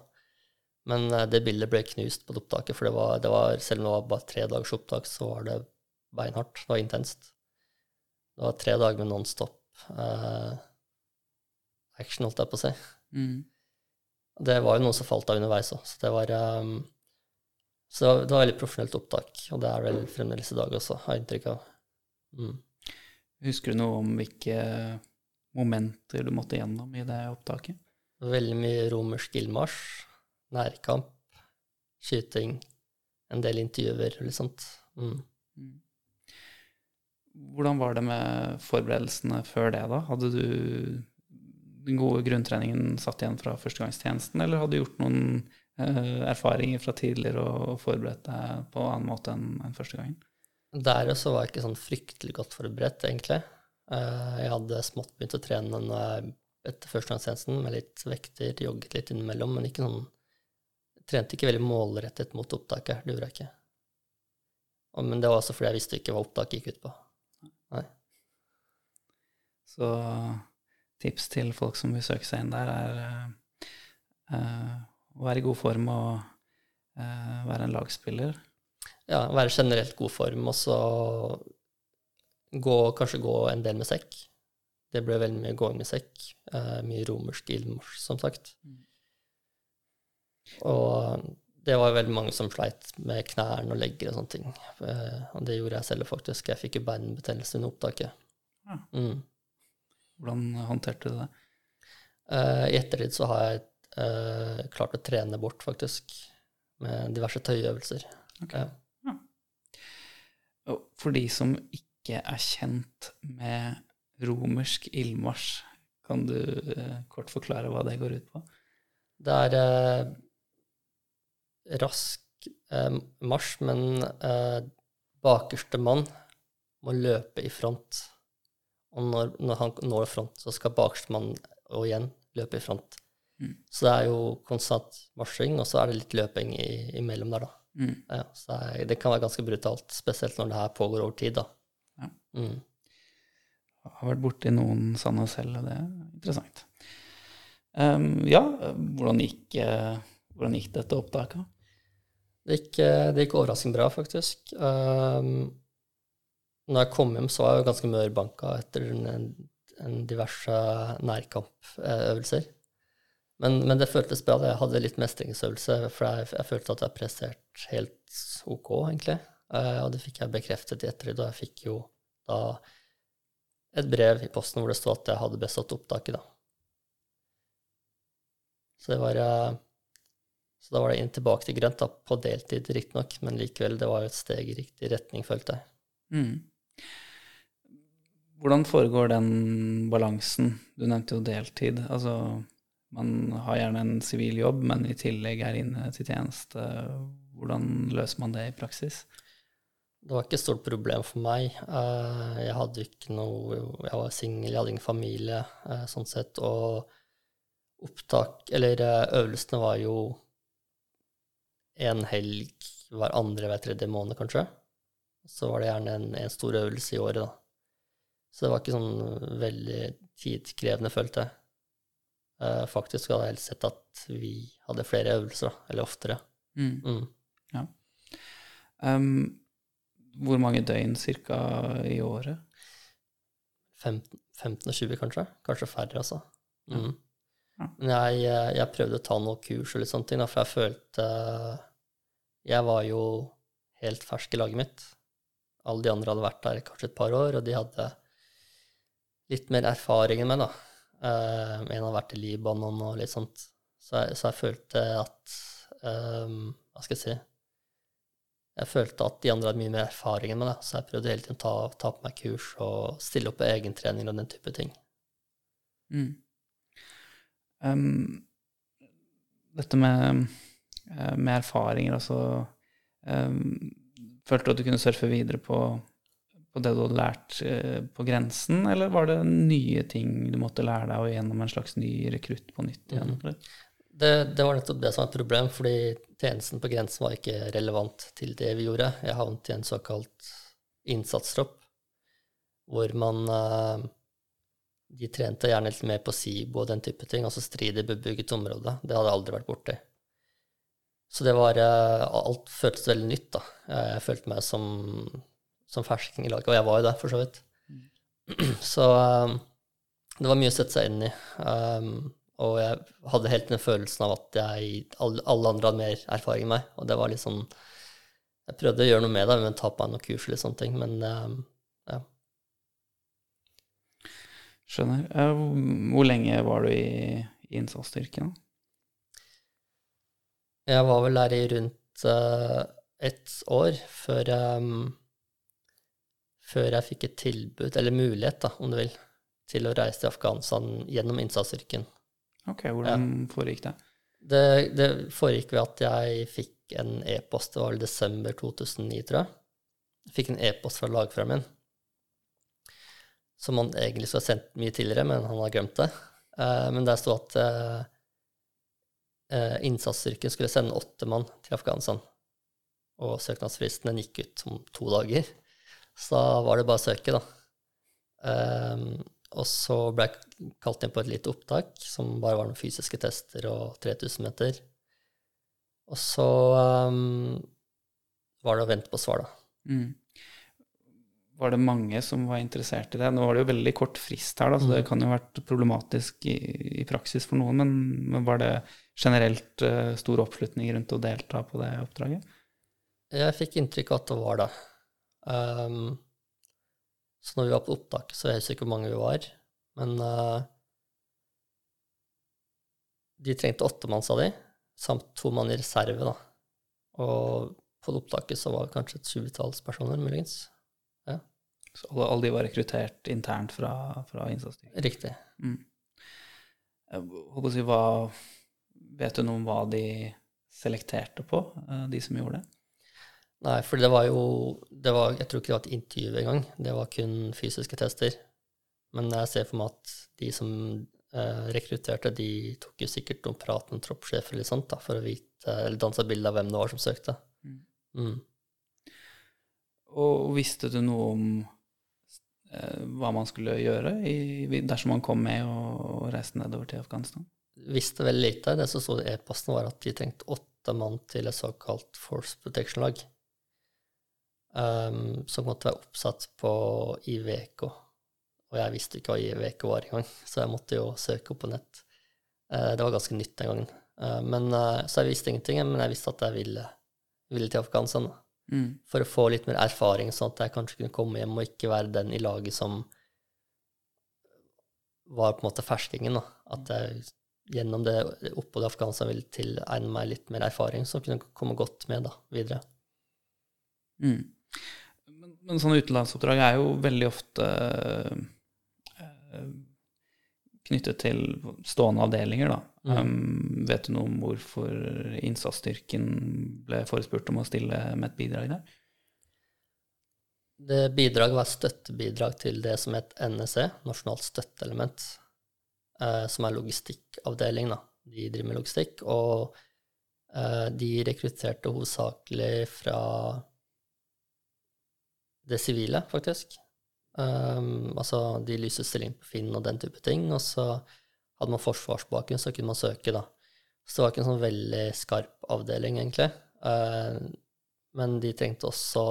Men eh, det bildet ble knust på det opptaket, for det var, det var, selv om det var bare tre dagers opptak, så var det beinhardt. Det var intenst. Det var tre dager med nonstop eh, action, holdt jeg på å si. Mm. Det var jo noe som falt av underveis òg, så det var um, Så det var, det var veldig profesjonelt opptak, og det er vel fremdeles i dag også, har jeg inntrykk av. Mm. Husker du noe om hvilke momenter du måtte gjennom i det opptaket? Veldig mye romersk ildmarsj, nærkamp, skyting, en del intervjuer litt sånt. Mm. Mm. Hvordan var det med forberedelsene før det, da? Hadde du den gode grunntreningen satt igjen fra førstegangstjenesten, eller hadde du gjort noen eh, erfaringer fra tidligere og forberedt deg på annen måte enn enn første gangen? Der også var jeg ikke sånn fryktelig godt forberedt, egentlig. Eh, Jeg hadde smått begynt å trene etter førstegangstjenesten, med litt vekter, jogget litt innimellom, men ikke noen jeg Trente ikke veldig målrettet mot opptaket, det gjorde jeg ikke. Men det var også fordi jeg visste ikke hva opptaket gikk ut på. Nei. Så tips til folk som vil søke seg inn der, er eh, å være i god form og uh, være en lagspiller. Ja, være generelt god form, og så gå, kanskje gå en del med sekk. Det ble veldig mye gåing med sekk. Uh, mye romersk ildmarsj, som sagt. Og det var veldig mange som sleit med knærne og legger og sånne ting. Uh, og det gjorde jeg selv faktisk. Jeg fikk jo beinbetennelse under opptaket. Ja. Mm. Hvordan håndterte du det? Uh, I ettertid så har jeg klart å trene bort, faktisk, med diverse tøyøvelser. Ok. Ja. For de som ikke er kjent med romersk ildmarsj, kan du eh, kort forklare hva det går ut på? Det er eh, rask eh, marsj, men eh, bakerste mann må løpe i front. Og når, når han når front, så skal bakerste mann og igjen løpe i front. Mm. Så det er jo konstant marsjing, og så er det litt løping i, imellom der, da. Mm. Ja, så det, er, det kan være ganske brutalt, spesielt når det her pågår over tid, da. Mm. Jeg har vært borti noen sånne selv, og det er interessant. Um, ja, hvordan gikk, eh, hvordan gikk dette opptaket? Det gikk, eh, det gikk overraskende bra, faktisk. Um, når jeg kom hjem, så var jeg jo ganske mørbanka etter en, en diverse nærkampøvelser. Men, men det føltes bra. Jeg hadde litt mestringsøvelse, for jeg, jeg følte at jeg presterte helt ok, egentlig. Uh, og det fikk jeg bekreftet i ettertid, og jeg fikk jo da et brev i posten hvor det stod at jeg hadde bestått opptaket, da. Så det var eh, så da var det inn tilbake til grønt, da, på deltid riktignok, men likevel, det var jo et steg i riktig retning, følte jeg. Mm. Hvordan foregår den balansen? Du nevnte jo deltid. Altså, man har gjerne en sivil jobb, men i tillegg er inne til tjeneste. Hvordan løser man det i praksis? Det var ikke et stort problem for meg. Eh, Jeg hadde ikke noe Jeg var singel, jeg hadde ingen familie, eh, sånn sett, og opptak Eller eh, øvelsene var jo en helg hver andre hver tredje måned, kanskje. Så var det gjerne en, en stor øvelse i året, da. Så det var ikke sånn veldig tidkrevende, følte jeg. Faktisk hadde jeg helst sett at vi hadde flere øvelser, da, eller oftere. Mm. Mm. Um, hvor mange døgn cirka i året? 15, 15 og 20, kanskje? Kanskje færre, altså. Mm. Ja. Men jeg, eh, jeg prøvde å ta noen kurs og litt sånne ting, for jeg følte Jeg var jo helt fersk i laget mitt. Alle de andre hadde vært der kanskje et par år, og de hadde litt mer erfaring enn meg, da. Eh, en hadde vært i Libanon og litt sånt. Så jeg, så jeg følte at um, Hva skal jeg si Jeg følte at de andre hadde mye mer erfaring enn meg, da. så jeg prøvde hele tiden å ta, ta på meg kurs og stille opp på egentrening og den type ting. Mm. Um, dette med, eh, med erfaringer, altså um, Følte du at du kunne surfe videre på, på det du hadde lært uh, på grensen, eller var det nye ting du måtte lære deg, og gjennom en slags ny rekrutt på nytt igjen? Mhm. Det, det var nettopp det som var et problem, fordi tjenesten på grensen var ikke relevant til det vi gjorde. Jeg havnet i en såkalt innsatstropp, hvor man eh, De trente gjerne litt mer på SIBO og den type ting, altså strid i bebygget område. Det hadde jeg aldri vært borti. Så det var eh, Alt føltes veldig nytt, da. Jeg følte meg som, som fersking i laget, og jeg var jo det, for så vidt. <clears throat> Så eh, det var mye å sette seg inn i. Um, og jeg hadde helt den følelsen av at jeg, alle, andre hadde mer erfaring enn meg. Og det var litt sånn Jeg prøvde å gjøre noe med det, men ta på meg noen kurs eller sånne ting. Men um, ja. Skjønner. Eh, Hvor lenge var du i, i innsatsstyrken? Jeg var vel der i rundt uh, ett år før, um, før jeg fikk et tilbud, eller mulighet, da, om du vil, til å reise til Afghanistan gjennom innsatsstyrken. Ok, hvordan foregikk det? Det, det foregikk ved at jeg fikk en e-post, det var vel desember 2009, tror jeg. Jeg fikk en e-post fra lagføreren min, som han egentlig skulle ha sendt mye tidligere, men han har glemt det. Eh, men der sto at eh, eh, innsatsstyrken skulle sende åtte mann til Afghanistan. Og søknadsfristen den gikk ut om to dager. Så da var det bare å søke, da. Eh, og så ble jeg kalt inn på et lite opptak, som bare var noen fysiske tester og 3000 meter. Og så um, var det å vente på svar, da. Mm. Var det mange som var interessert i det? Nå var det jo veldig kort frist her, da, så det kan jo ha vært problematisk i, i praksis for noen, men, men var det generelt uh, stor oppslutning rundt å delta på det oppdraget? Jeg fikk inntrykk av at det var det. Um, så når vi var på opptaket, så jeg husker ikke hvor mange vi var, men uh, de trengte åtte mann, sa de, samt to mann i reserve, da. Og på opptaket så var det kanskje et tjuetalls personer, muligens. Så alle, alle de var rekruttert internt fra, fra innsatsstyrken? Riktig. Mm. Håper å si, hva, vet du noe om hva de selekterte på, eh, de som gjorde det? Nei, for det var jo det var, Jeg tror ikke det var et intervju engang. Det var kun fysiske tester. Men jeg ser for meg at de som eh, rekrutterte, de tok jo sikkert noen prat med troppssjefer eller sånt, da, for å vite, eller danse bilde av hvem det var som søkte. Mm. Mm. Og visste du noe om eh, hva man skulle gjøre i, dersom man kom med og, og reiste nedover til Afghanistan? Visste veldig lite. Det som sto i e-posten, var at de trengte åtte mann til et såkalt Force Protection-lag. Um, som måtte være oppsatt på IVK. Og jeg visste ikke hva IVK var engang, <laughs> så jeg måtte jo søke opp på nett. Uh, det var ganske nytt den gangen. Uh, men, uh, så jeg visste ingenting, men jeg visste at jeg ville, ville til Afghanistan. Mm. For å få litt mer erfaring, sånn at jeg kanskje kunne komme hjem og ikke være den i laget som var på en måte ferskingen. da. At jeg gjennom det oppholdet i Afghanistan ville tilegne meg litt mer erfaring som kunne komme godt med da, videre. Mm. Men, men sånne utenlandsoppdrag er jo veldig ofte eh, knyttet til stående avdelinger, da. Mm. Um, vet du noe om hvorfor innsatsstyrken ble forespurt om å stille med et bidrag der? Det bidraget var støttebidrag til det som het NSE, Nasjonalt støtteelement, eh, som er logistikkavdeling. da. De driver med logistikk, og eh, de rekrutterte hovedsakelig fra det sivile, faktisk. Um, altså, de lyste stilling på Finn og den type ting. Og så hadde man forsvarsbakgrunn, så kunne man søke, da. Så det var ikke en sånn veldig skarp avdeling, egentlig. Uh, men de trengte også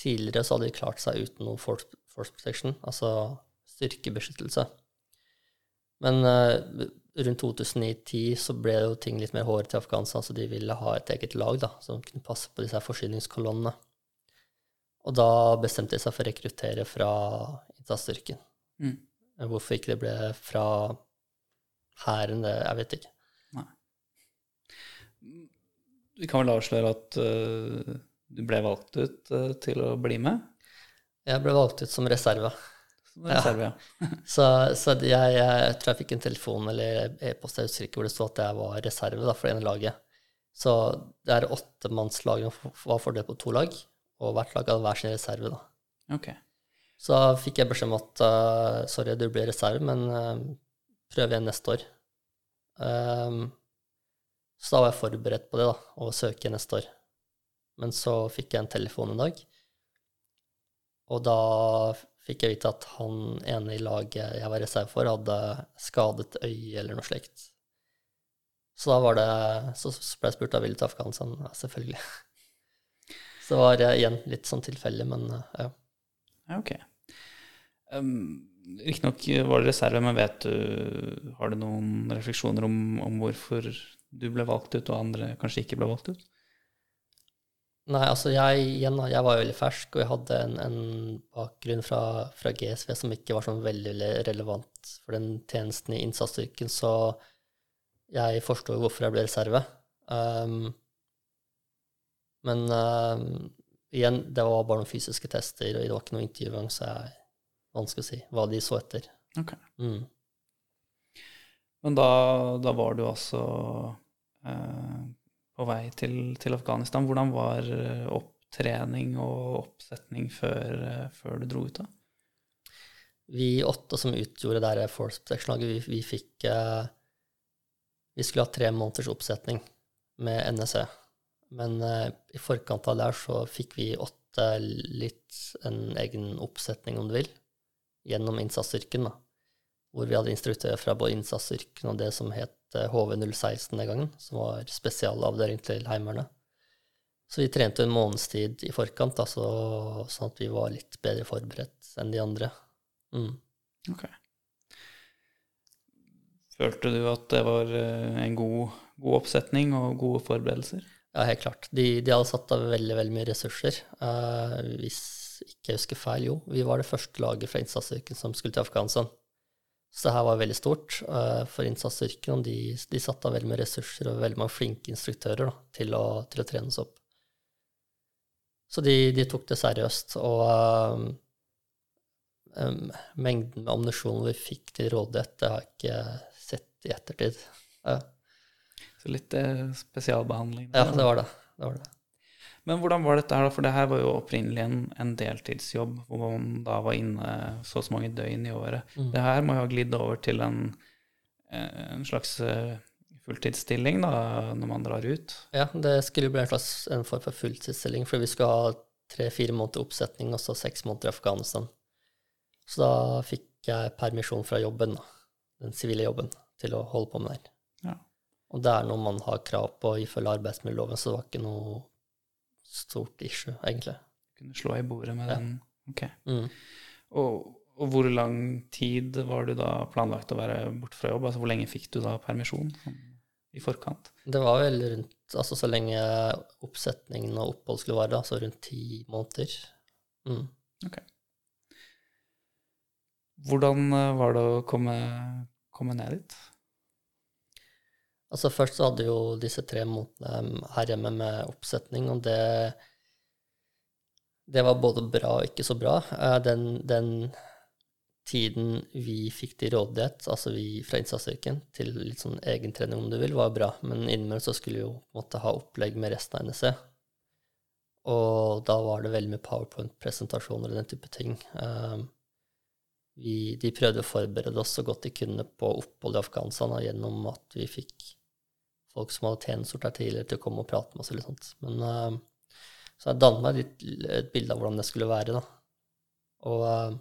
Tidligere så hadde de klart seg uten noe force, force protection, altså styrkebeskyttelse. Men uh, rundt 2009-10 så ble jo ting litt mer hårete i Afghanistan, så de ville ha et eget lag da, som kunne passe på disse forsyningskolonnene. Og da bestemte de seg for å rekruttere fra innsatsstyrken. Mm. Hvorfor ikke det ble fra hæren, det jeg vet ikke. Vi kan vel avsløre at uh, du ble valgt ut uh, til å bli med? Jeg ble valgt ut som reserve. Som reserve, ja. <laughs> Så, så jeg, jeg, tror jeg fikk en telefon eller e-post jeg husker ikke hvor det sto at jeg var reserve da, for det ene laget. Så det er åttemannslagene var fordelt på to lag, og hvert lag hadde hver sin reserve. da. Okay. Så fikk jeg beskjed om at uh, sorry, du blir reserve, men uh, prøv igjen neste år. Um, så da var jeg forberedt på det, da, å søke neste år. Men så fikk jeg en telefon en dag, og da fikk jeg vite at han ene i laget jeg var reserve for, hadde skadet øyet eller noe slikt. Så da var det Så ble jeg spurt av vil du til Afghanistan. Ja, selvfølgelig. Så det var igjen litt sånn tilfeldig, men ja. Ja, ok. Um, Riktignok var det reserve, men vet du Har du noen refleksjoner om, om hvorfor du ble valgt ut, og andre kanskje ikke ble valgt ut? Nei, altså jeg, igjen, jeg var jo veldig fersk, og jeg hadde en, en bakgrunn fra, fra, GSV som ikke var sånn veldig, veldig relevant for den tjenesten i innsatsstyrken, så jeg forstår jo hvorfor jeg ble reserve. Um, men uh, igjen, det var bare noen fysiske tester, og det var ikke noe intervju engang, så jeg vanskelig å si hva de så etter. Ok. Mm. Men da, da, var du altså eh, på vei til, til, Afghanistan. Hvordan var eh, opptrening og oppsetning før, eh, før, du dro ut? da? Vi åtte som utgjorde det Force Protection-laget, vi, vi, fikk eh, Vi skulle ha tre måneders oppsetning med NSE. Men eh, i forkant av der så fikk vi åtte litt en egen oppsetning, om du vil, gjennom innsatsstyrken. da hvor vi hadde instruktører fra både innsatsstyrken og det som het HV016 den gangen, som var spesialavdeling til Heimevernet. Så vi trente en måneds tid i forkant, da, sånn at vi var litt bedre forberedt enn de andre. Mm. Ok. Følte du at det var eh, en god, god oppsetning og gode forberedelser? Ja, helt klart. De, de hadde satt av veldig veldig mye ressurser. Uh, hvis ikke jeg husker feil, jo. Vi var det første laget fra innsatsstyrken som skulle til Afghanistan. Så det her var veldig stort uh, for innsatsstyrken. De, de satte av veldig mye ressurser og veldig mange flinke instruktører da, til, å, til, å, trene oss opp. Så de, de tok det seriøst. Og um, um, mengden med ammunisjon vi fikk til rådighet, det har jeg ikke sett i ettertid. Ja. Så litt eh, spesialbehandling? Ja, det var det. det var det. Men hvordan var dette her, da? For det her var jo opprinnelig en, en deltidsjobb hvor man da var inne så og så mange døgn i året. Mm. Det her må jo ha glidd over til en, eh, en, slags eh, fulltidsstilling da, når man drar ut? Ja, det skulle bli en slags en form for fulltidsstilling, for vi skulle ha tre-fire måneder oppsetning og så seks måneder i Afghanistan. Så da fikk jeg permisjon fra jobben, da, den sivile jobben, til å holde på med det. Ja. Og det er noe man har krav på ifølge arbeidsmiljøloven, så det var ikke noe stort issue, egentlig. Kunne slå i bordet med ja. den. Ok. Mm. Og, og, hvor lang tid var du da planlagt å være borte fra jobb? Altså Hvor lenge fikk du da permisjon sånn, i forkant? Det var vel rundt Altså så lenge oppsetningen og opphold skulle vare, altså rundt ti måneder. Mm. Ok. Hvordan eh, var det å komme, komme ned dit? Altså Først så hadde jo disse tre månedene her hjemme med oppsetning, og det, det var både bra og ikke så bra. Eh, den, den tiden vi fikk til rådighet, altså vi fra innsatsstyrken, til litt sånn egentrening, om du vil, var bra. Men innimellom så skulle vi jo måtte ha opplegg med resten av NSE. Og da var det veldig mye powerpoint-presentasjoner og den type ting. Eh, vi, de prøvde å forberede oss så godt de kunne på opphold i Afghanistan gjennom at vi fikk folk som hadde tjenestegjort der tidligere, til å komme og prate med oss. eller sånt. Men uh, Så jeg dannet meg litt, et bilde av hvordan det skulle være. da. Og uh,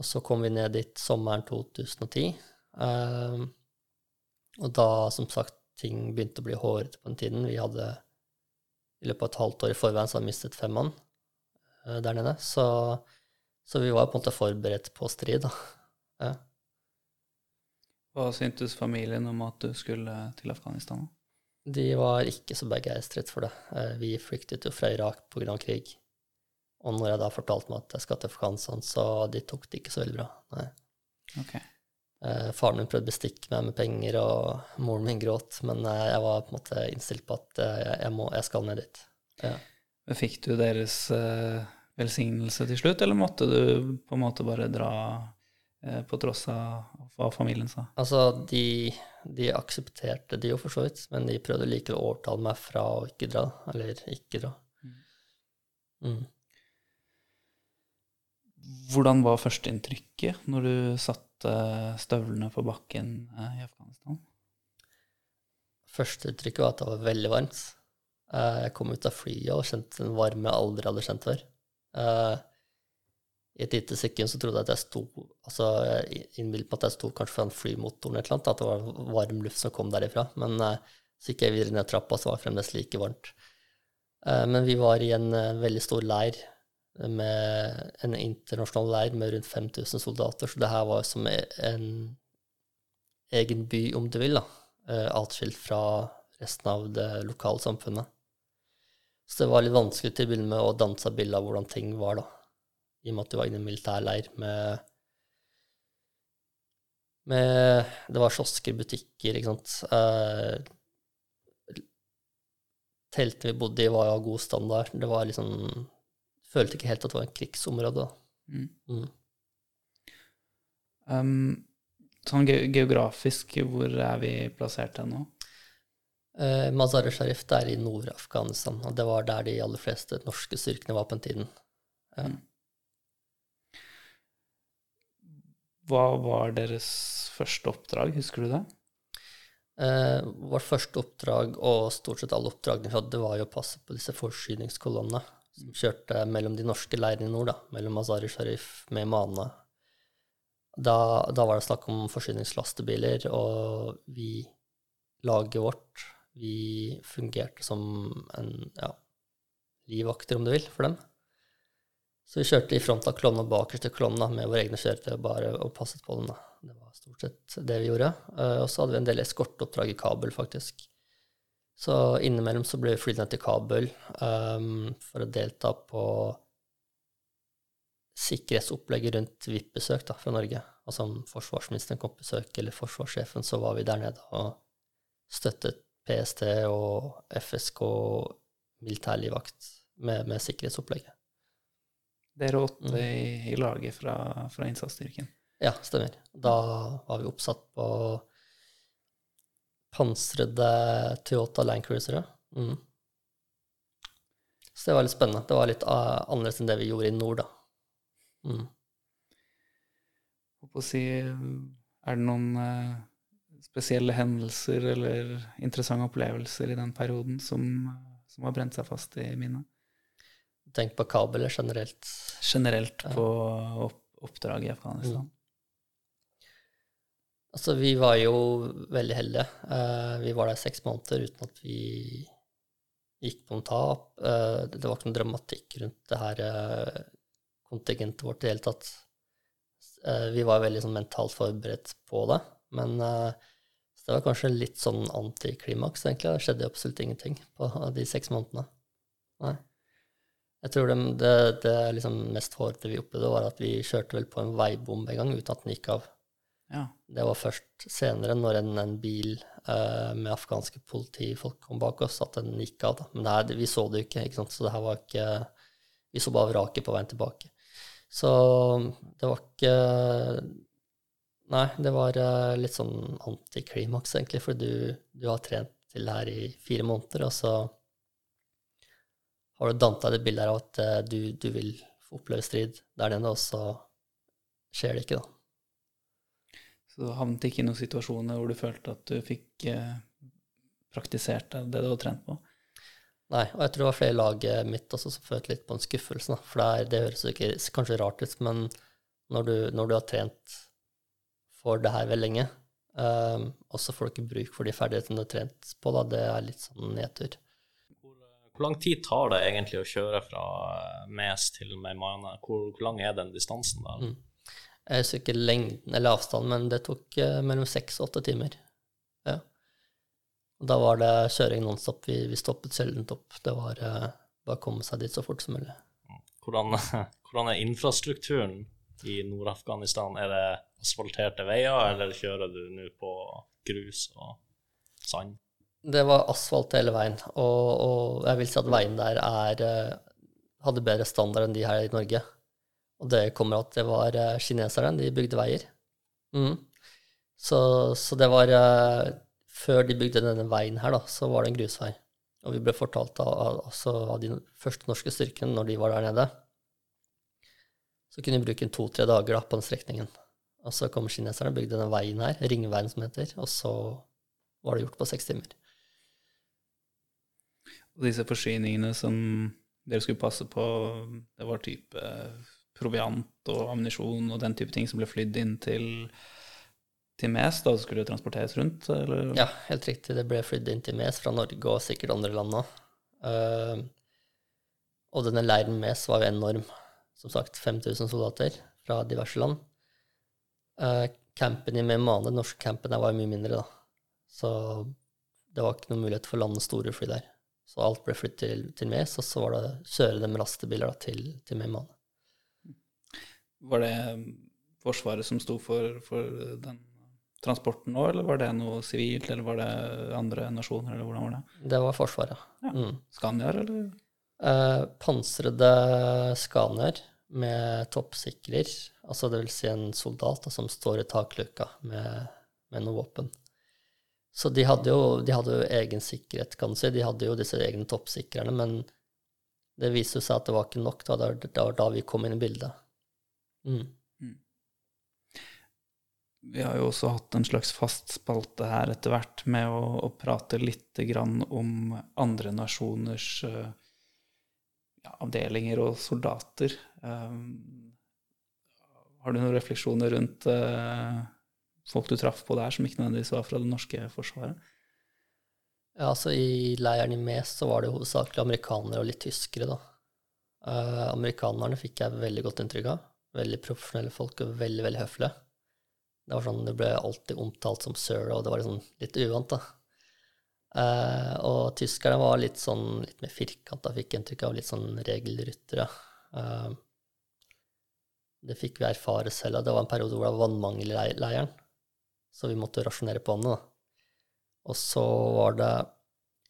Og så kom vi ned dit sommeren 2010. Uh, og da, som sagt, ting begynte å bli hårete på den tiden. Vi hadde i løpet av et halvt år i forveien så hadde vi mistet fem mann eh, der nede. Så, så vi var på en måte forberedt på strid, da. Ja. Hva syntes familien om at du skulle til Afghanistan? De var ikke så begeistret for det. Eh, Vi flyktet jo fra Irak pga. krig. Og når jeg da fortalte meg at jeg skal til Afghanistan, så de tok det ikke så veldig bra. Nei. Ok. Eh, faren min prøvde å bestikke meg med penger, og moren min gråt, men eh, jeg var på en måte innstilt på at jeg, må, jeg skal ned dit. Ja. Fikk du deres velsignelse til slutt, eller måtte du på en måte bare dra på tross av hva familien sa? Altså, de, de aksepterte det jo for så vidt, men de prøvde likevel å overtale meg fra å ikke dra, eller ikke dra. Mm. Hvordan var førsteinntrykket når du satte støvlene på bakken eh, i Afghanistan? Førsteinntrykket var at det var veldig varmt. Eh, Jeg kom ut av flyet og kjente en varme jeg aldri hadde kjent før. I et lite sekund så trodde jeg at jeg sto altså innbilte meg at jeg sto kanskje foran flymotoren eller et eller annet, at det var varm luft som kom derifra. Men eh, så gikk jeg videre ned trappa, så var det fremdeles like varmt. Eh, Men vi var i en eh, veldig stor leir, en internasjonal leir med rundt 5000 soldater, så det her var som en egen by, om du vil, da, atskilt fra resten av det lokale samfunnet. Så det var litt vanskelig til å begynne med å danse bilde av hvordan ting var, da, i og med at du var inne i en militærleir med med Det var kiosker, butikker, ikke sant. Eh, teltene vi bodde i, var av god standard. Det var liksom Følte ikke helt at det var en krigsområde. Mm. Mm. Um, sånn ge geografisk, hvor er vi plassert hen nå? Eh, Mazar-e Sharif det er i Nord-Afghanistan, og det var der de aller fleste norske styrkene var på den tiden. Ja. Hva var deres første oppdrag, husker du det? Eh, vårt første oppdrag, og stort sett alle oppdragene vi hadde, var jo å passe på disse forsyningskolonnene som kjørte mellom de norske leirene i nord, da, mellom Mazar-i Sharif med Mana. Da, da var det snakk om forsyningslastebiler, og vi, laget vårt, vi fungerte som en ja, livvakter, om du vil, for dem. Så vi kjørte i front av kolonna bakerst i kolonna med våre egne kjøretøy bare og passet på dem. da. Det var stort sett det vi gjorde. Eh, Og så hadde vi en del eskorteoppdrag i Kabul, faktisk. Så innimellom så ble vi flydd ned til Kabul um, for å delta på sikkerhetsopplegget rundt VIP-besøk fra Norge. Altså om forsvarsministeren kom på besøk, eller forsvarssjefen, så var vi der nede og støttet PST og FSK militærlivvakt med, med sikkerhetsopplegget. Dere åtte Mm. i, laget fra, fra innsatsstyrken. Ja, stemmer. Da var vi oppsatt på pansrede Toyota Land Cruisere. Mm. Så det var litt spennende. Det var litt uh, annerledes enn det vi gjorde i nord, da. Mm. På å si, er det noen eh, spesielle hendelser eller interessante opplevelser i den perioden som, som har brent seg fast i minnet? Tenk på kabel generelt. Generelt på oppdrag i Afghanistan. Altså, vi var jo veldig heldige. Eh, vi var der seks måneder uten at vi gikk på noen tap. Eh, det var ikke noen dramatikk rundt det her eh, kontingentet vårt i det hele tatt. Vi var veldig sånn mentalt forberedt på det, men det var kanskje litt sånn antiklimaks, egentlig. Det skjedde absolutt ingenting på de seks månedene. Nei. Jeg tror det, det, det liksom mest hårete vi opplevde, var at vi kjørte vel på en veibom en gang uten at den gikk av. Ja. Det var først senere, når en, en bil eh, med afghanske politifolk kom bak oss, at den gikk av. Da. Men her, vi så det jo ikke, ikke så det her var ikke Vi så bare vraket på veien tilbake. Så det var ikke Nei, det var eh, litt sånn antiklimaks, egentlig, for du, du har trent til det her i fire måneder, og så har du dannet deg det bildet her av at eh, du, du vil oppleve strid der nede, og så skjer det ikke, da. Så du havnet ikke i noen situasjoner hvor du følte at du fikk eh, praktisert det det du hadde trent på? Nei, og jeg tror det var flere i laget mitt også som følte litt på en skuffelse. Da. For det, er, det høres ikke kanskje rart ut, men når du, når du har trent for det her veldig lenge, um, og så får du ikke bruk for de ferdighetene du har trent på, da, det er litt sånn nedtur. Hvor, lang tid tar det egentlig å kjøre fra Mes til Meimane? Hvor, hvor lang er den distansen der? Mm. Jeg husker ikke lengden eller avstanden, men det tok eh, mellom seks og åtte timer. Ja. Og da var det kjøring nonstop. Vi, vi stoppet sjelden opp. Det var eh, bare å komme seg dit så fort som mulig. Hvordan, <laughs> hvordan er infrastrukturen i Nord-Afghanistan? Er det asfalterte veier, eller kjører du nå på grus og sand? Det var asfalt hele veien, og, og jeg vil si at veien der er, eh, hadde bedre standard enn de her i Norge. Og det kommer at det var eh, kineserne, de bygde veier. Mm. Så, så det var eh, Før de bygde denne veien her, da, så var det en grusvei. Og vi ble fortalt av, av, altså de første norske styrkene når de var der nede, så kunne vi bruke to-tre dager da, på den strekningen. Og så kom kineserne og bygde denne veien her, ringveien som heter, og så var det gjort på seks timer. Og disse forsyningene som dere skulle passe på, det var type proviant og ammunisjon og den type ting som ble flydd inn til, til Mes da det skulle transporteres rundt? Eller? Ja, helt riktig. Det ble flydd inn til Mes fra Norge og sikkert andre land òg. Uh, og denne leiren Mes var jo enorm. Som sagt, 5000 soldater fra diverse land. Uh, campen i Memane, den norske campen, der var jo mye mindre, da. Så det var ikke noen mulighet for å lande store fly der. Så alt ble flyttet til, til Mes, og så var det kjøre dem lastebiler da, til, til Memane. Var det Forsvaret som sto for, for den transporten nå, eller var det noe sivilt, eller var det andre nasjoner, eller hvordan var det? Det var Forsvaret. Ja. Mm. Scaniaer, eller? Eh, pansrede Scaniaer med toppsikrer, altså det vil si en soldat da, som står i takluka med, med noe våpen. Så de hadde, jo, de hadde jo egen sikkerhet, kan du si. De hadde jo disse egne toppsikrerne, men det viste seg at det var ikke nok. Da. Det var da vi kom inn i bildet. Mm. Vi har jo også hatt en slags fast spalte her etter hvert med å, å prate litt om andre nasjoners uh, ja, avdelinger og soldater. Um, har du noen refleksjoner rundt uh, folk du traff på der som ikke nødvendigvis var fra det norske forsvaret? Ja, altså I leiren i Mes så var det hovedsakelig amerikanere og litt tyskere, da. Uh, amerikanerne fikk jeg veldig godt inntrykk av. Veldig profesjonelle folk og veldig, veldig høflige. Det var sånn, det ble alltid omtalt som sir, og det var liksom litt uvant, da. Uh, og tyskerne var litt sånn litt mer firkanta, fikk inntrykk av litt sånn regelryttere. Uh, det fikk vi erfare selv, det var en periode hvor det var vannmangel i leiren, så vi måtte rasjonere på vannet. Og så var det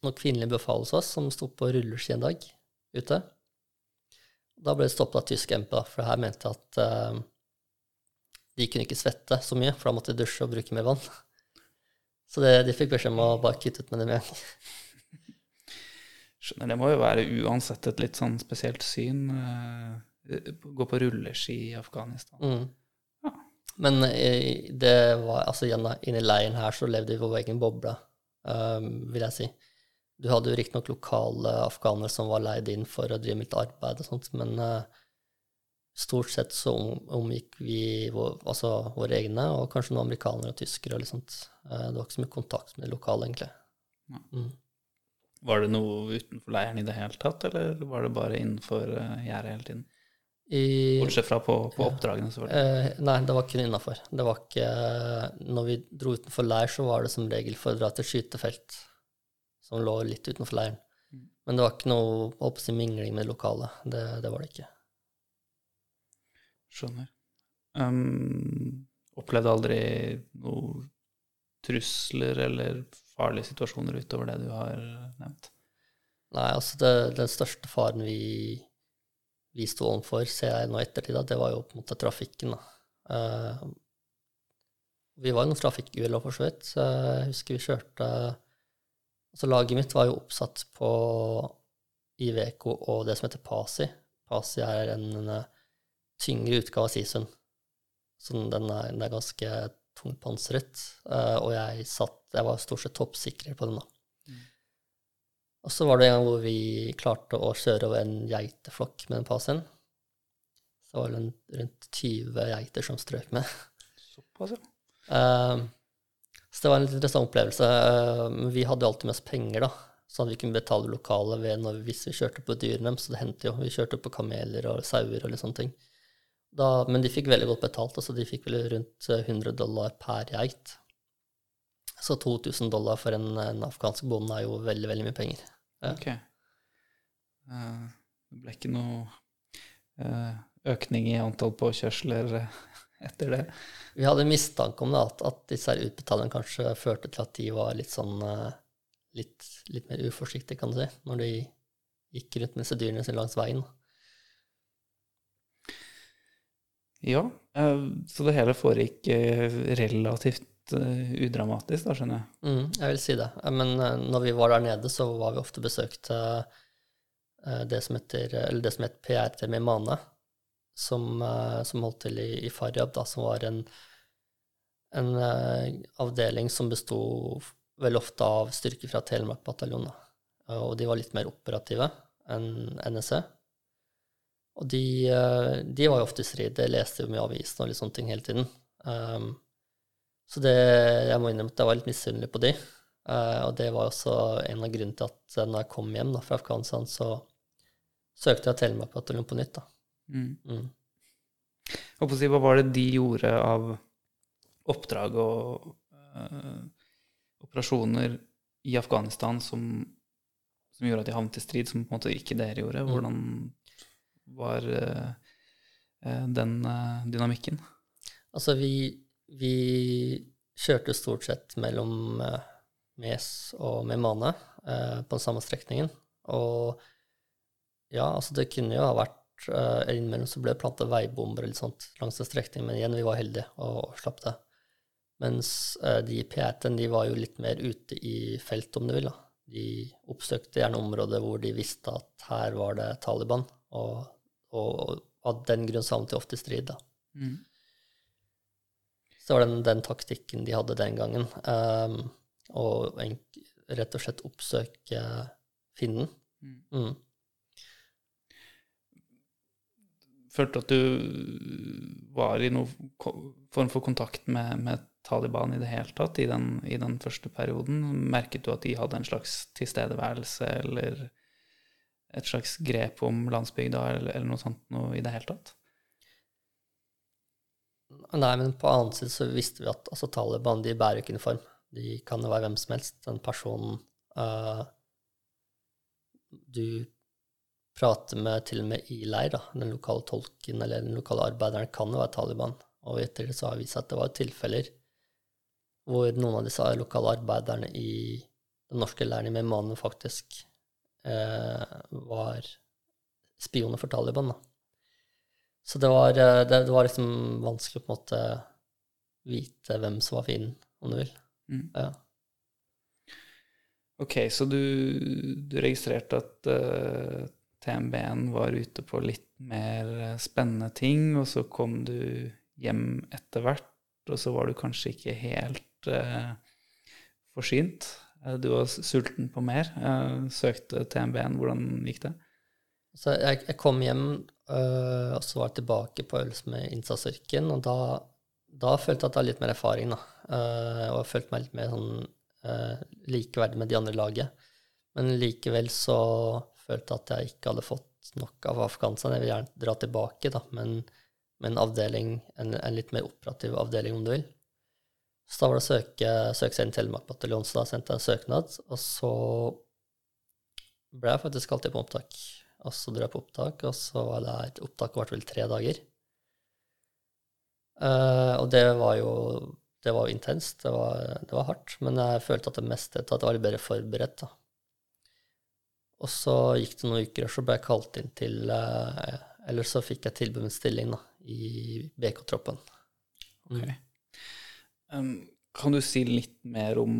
noen kvinnelige befal hos oss som sto på rulleski en dag ute. Da ble det stoppet av tysk MP, for her mente jeg at uh, de kunne ikke svette så mye, for da måtte de dusje og bruke mer vann. <laughs> Så det, de fikk beskjed om å bare kutte ut med det med en gang. <laughs> Skjønner, det må jo være uansett et litt sånn spesielt syn. Uh, gå på rulleski i Afghanistan. Mm. Men det var, altså inni leiren her så levde vi på vår egen boble, um, vil jeg si. Du hadde jo riktignok lokale afghanere som var leid inn for å drive med litt arbeid og sånt, men uh, stort sett så om, omgikk vi vår, altså våre egne, og kanskje noen amerikanere og tyskere og litt sånt. Uh, det var ikke så mye kontakt med det lokale, egentlig. Mm. Var det noe utenfor leiren i det hele tatt, eller var det bare innenfor uh, gjerdet hele tiden? I, Bortsett fra på, på oppdragene, selvfølgelig. Eh, nei, det var kun innafor. Det var ikke Når vi dro utenfor leir, så var det som regel for å dra til skytefelt, som lå litt utenfor leiren. Mm. Men det var ikke noe håper jeg, mingling med lokalet. Det, det var det ikke. Skjønner. Um, opplevde aldri noen trusler eller farlige situasjoner utover det du har nevnt? Nei, altså det, den største faren vi, vi sto overfor, ser jeg nå i ettertid, at det var jo på en måte trafikken. Eh, vi var jo noen trafikkuhell for så vidt. så Jeg husker vi kjørte Altså laget mitt var jo oppsatt på Iveco og det som heter Pasi. Pasi er en, en tyngre utgave av Sisun. Så den er, den er ganske tungpansret. Uh, og jeg satt Jeg var stort sett toppsikrer på den, da. Og så var det en gang hvor vi klarte å kjøre over en geiteflokk med den Pasien. Så det var vel rundt 20 geiter som strøk med. Såpass, ja. Uh, så det var en litt interessant opplevelse. Uh, vi hadde jo alltid med oss penger, da. Sånn at vi kunne betale lokale ved når, hvis vi kjørte på dyrene deres. Så det hendte jo. Vi kjørte på kameler og sauer og litt sånne ting. Da, men de fikk veldig godt betalt. altså De fikk vel rundt eh, 100 dollar per geit. Så 2000 dollar for en, en afghansk bonde er jo veldig, veldig mye penger. Ja. Ok. Eh, det ble ikke noe eh, økning i antall påkjørsler eh, etter det? Vi hadde mistanke om det, at, at disse her utbetalingene kanskje førte til at de var litt sånn litt, litt mer uforsiktige, kan du si, når de gikk rundt med disse dyrene sine langs veien. Ja, så det hele foregikk eh, eh, udramatisk, da, skjønner jeg. Mm, jeg vil si det. Eh, Men uh, når vi var der nede, så var vi ofte besøkt uh, det som heter, eller det som het PRT Mimane, som, som holdt til i, i Faryab, da, som var en, en avdeling som besto vel ofte av styrker fra Telemark bataljon. Og de var litt mer operative enn NSE. Og de, de var jo ofte i strid. Det leste jo mye avisen og litt sånne ting hele tiden. Um, så det, jeg må innrømme at jeg var litt misunnelig på de. Uh, og det var også en av grunnene til at eh, når jeg kom hjem da, fra Afghanistan, så søkte jeg til meg på nytt. da. Mm. Mm. Si, hva var det de gjorde av oppdrag og uh, operasjoner i Afghanistan som, som gjorde at de havnet i strid, som på en måte ikke dere gjorde? Mm. Hvordan var eh, den dynamikken? Altså, vi, vi kjørte stort sett mellom eh, Mes og Memane eh, på den samme strekningen. Og ja, altså, det kunne jo ha vært eh, Innimellom så ble det planta veibomber eller sånt langs den strekningen, men igjen, vi var heldige og, og slapp det. Mens eh, de P1-en, de var jo litt mer ute i felt, om du vil. da. De oppsøkte gjerne områder hvor de visste at her var det Taliban, og, og av den grunn savnet de ofte strid. da. Mm. Så var det den, den taktikken de hadde den gangen. Um, og en, rett og slett oppsøke finnen. Mm. Mm. Følte at du var i noen form for kontakt med, med Taliban i det hele tatt i den, i den første perioden? Merket du at de hadde en slags tilstedeværelse eller et slags grep om landsbygda eller, eller noe sånt noe i det hele tatt? Nei, men på annen side så visste vi at altså, Taliban de bærer ikke uniform. De kan jo være hvem som helst. Den personen uh, du prater med til og med i leir, da, den lokale tolken eller den lokale arbeideren, kan jo være Taliban. Og etter det så har det vist at det var tilfeller hvor noen av disse lokale arbeiderne i den norske leiren i Meymaneh faktisk uh, var spioner for Taliban. da. Så det var, eh, det, det var liksom vanskelig på en måte vite hvem som var fienden, om du vil. Mm. Ja. Ok, så du, du registrerte at uh, TMB-en var ute på litt mer eh, spennende ting, og så kom du hjem etter hvert, og så var du kanskje ikke helt uh, forsynt. Eh, Du var sulten på mer. Uh, søkte TMB-en. Hvordan gikk det? Så jeg, jeg kom hjem, øh, og så var jeg tilbake på øvelse med innsatsstyrken, og da, da følte jeg at jeg hadde litt mer erfaring, da. Uh, og jeg følte meg litt mer sånn uh, likeverdig med de andre laget. Men likevel så følte jeg at jeg ikke hadde fått nok av Afghanistan. Jeg vil gjerne dra tilbake, da, men med en avdeling, en, en litt mer operativ avdeling, om du vil. Så da var det å søke, søke seg inn Telemark bataljon, så da sendte jeg en søknad, og så ble jeg faktisk inn på opptak. Og så dro jeg på opptak, og så var det et opptak varte vel tre dager. Uh, og det var jo det var intenst, det var, det var hardt, men jeg følte at det meste at jeg var litt bedre forberedt. da. Og så gikk det noen uker, og så ble jeg kalt inn til uh, Eller så fikk jeg tilbud om en stilling da, i BK-troppen. Ok. Um, kan du si litt mer om,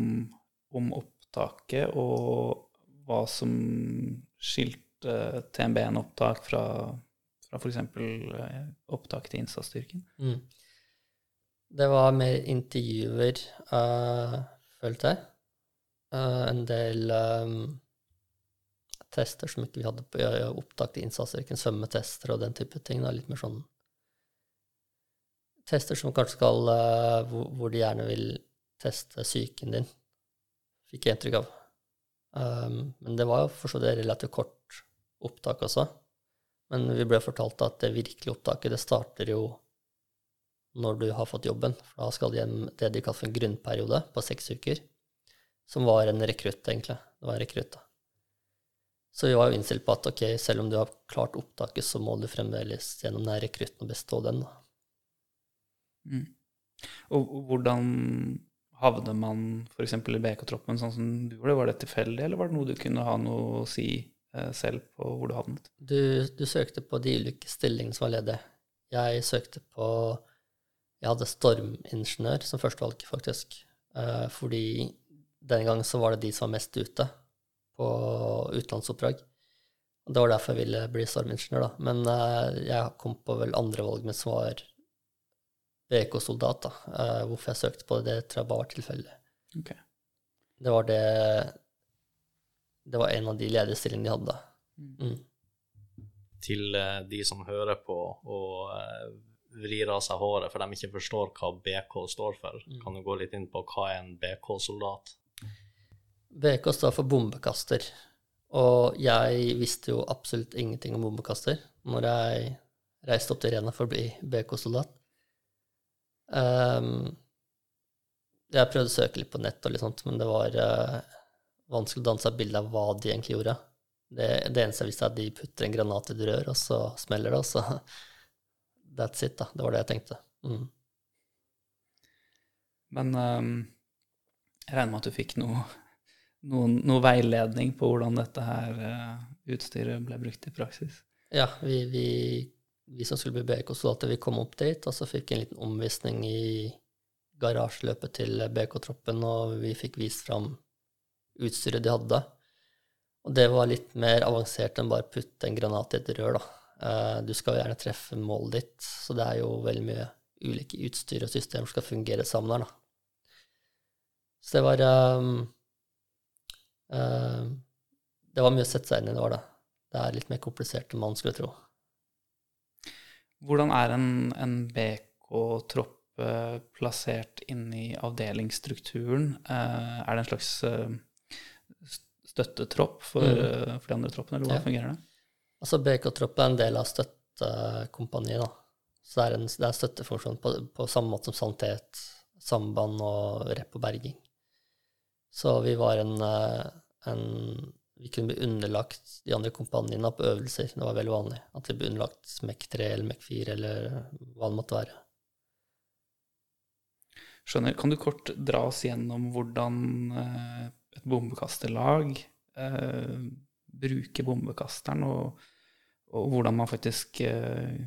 om opptaket, og hva som skilte TMB-en-opptak fra, fra f.eks. opptak til innsatsstyrken? Mm. Det var mer intervjuer, uh, følte jeg. Uh, en del um, tester som ikke vi hadde på i opptak til innsatsstyrken, svømmetester og den type ting. Da. Litt mer sånn tester som kanskje skal eh, hvor, hvor de gjerne vil teste psyken din, fikk jeg inntrykk av. Um, men det var jo for så vidt relativt kort opptak også. Men vi ble fortalt at det virkelige opptaket det starter jo når du har fått jobben. For da skal du gjennom det de kaller for en grunnperiode på seks uker, som var en rekrutt, egentlig. Det var en rekrutt, da. Så vi var jo innstilt på at ok, selv om du har klart opptaket, så må du fremdeles gjennom den rekrutten og bestå den. da. Mm. Og hvordan havner man f.eks. i BK-troppen sånn som du gjorde? Var det tilfeldig, eller var det noe du kunne ha noe å si selv på hvor du havnet? Du, du søkte på de ulike stillingene som var ledige. Jeg søkte på Jeg hadde stormingeniør som førstevalg, faktisk. Eh, fordi denne gangen så var det de som var mest ute på utenlandsoppdrag. Det var derfor jeg ville bli stormingeniør, da. Men eh, jeg kom på vel andre valg, men som var BK-soldat, da. Eh, hvorfor jeg søkte på det, det tror jeg bare var tilfeldig. Okay. Det var det Det var en av de ledige stillingene de hadde. Mm. Til eh, de som hører på og eh, vrir av seg håret for de ikke forstår hva BK står for, kan du gå litt inn på hva er en BK-soldat? BK står for bombekaster. Og jeg visste jo absolutt ingenting om bombekaster når jeg reiste opp til Rena for å bli BK-soldat. Um, jeg prøvde å søke litt på nett, og litt sånt, men det var eh, vanskelig å danne seg et bilde av hva de egentlig gjorde. Det, det eneste jeg visste, er at de putter en granat i et rør, og så smeller det, og så <laughs> That's it, da. Det var det jeg tenkte. Mm. Men um, jeg regner med at du fikk noe, noen, noe veiledning på hvordan dette her uh, utstyret ble brukt i praksis. Ja, vi, vi, vi som skulle bli BK-soldater, vi kom opp dit, og så fikk en liten omvisning i garasjeløpet til BK-troppen, og vi fikk vist fram utstyret de hadde. Og det var litt mer avansert enn bare putte en granat i et rør, da. Eh, Du skal jo gjerne treffe målet ditt, så det er jo veldig mye ulike utstyr og systemer som skal fungere sammen her, da. Så det var um, ehm, Det var mye å sette seg inn i, det var det. Det er litt mer komplisert enn man skulle tro. Hvordan er en, en BK-tropp eh, plassert inn i avdelingsstrukturen? Eh, er det en slags støttetropp for, Mm. eh, for de andre troppene, eller hvordan Ja. fungerer det? Altså BK-tropp er en del av støttekompaniet, da. Så det er en det er støttefunksjon på, på samme måte som sanitet, samband og rep og berging. Så vi var en, eh, en Vi kunne bli underlagt de andre kompaniene på øvelser. Det var veldig vanlig at vi ble underlagt MEC 3 eller MEC 4 eller hva det måtte være. Skjønner. Kan du kort dra oss gjennom hvordan eh, et bombekasterlag eh, bruke bombekasteren, og, og hvordan man faktisk eh,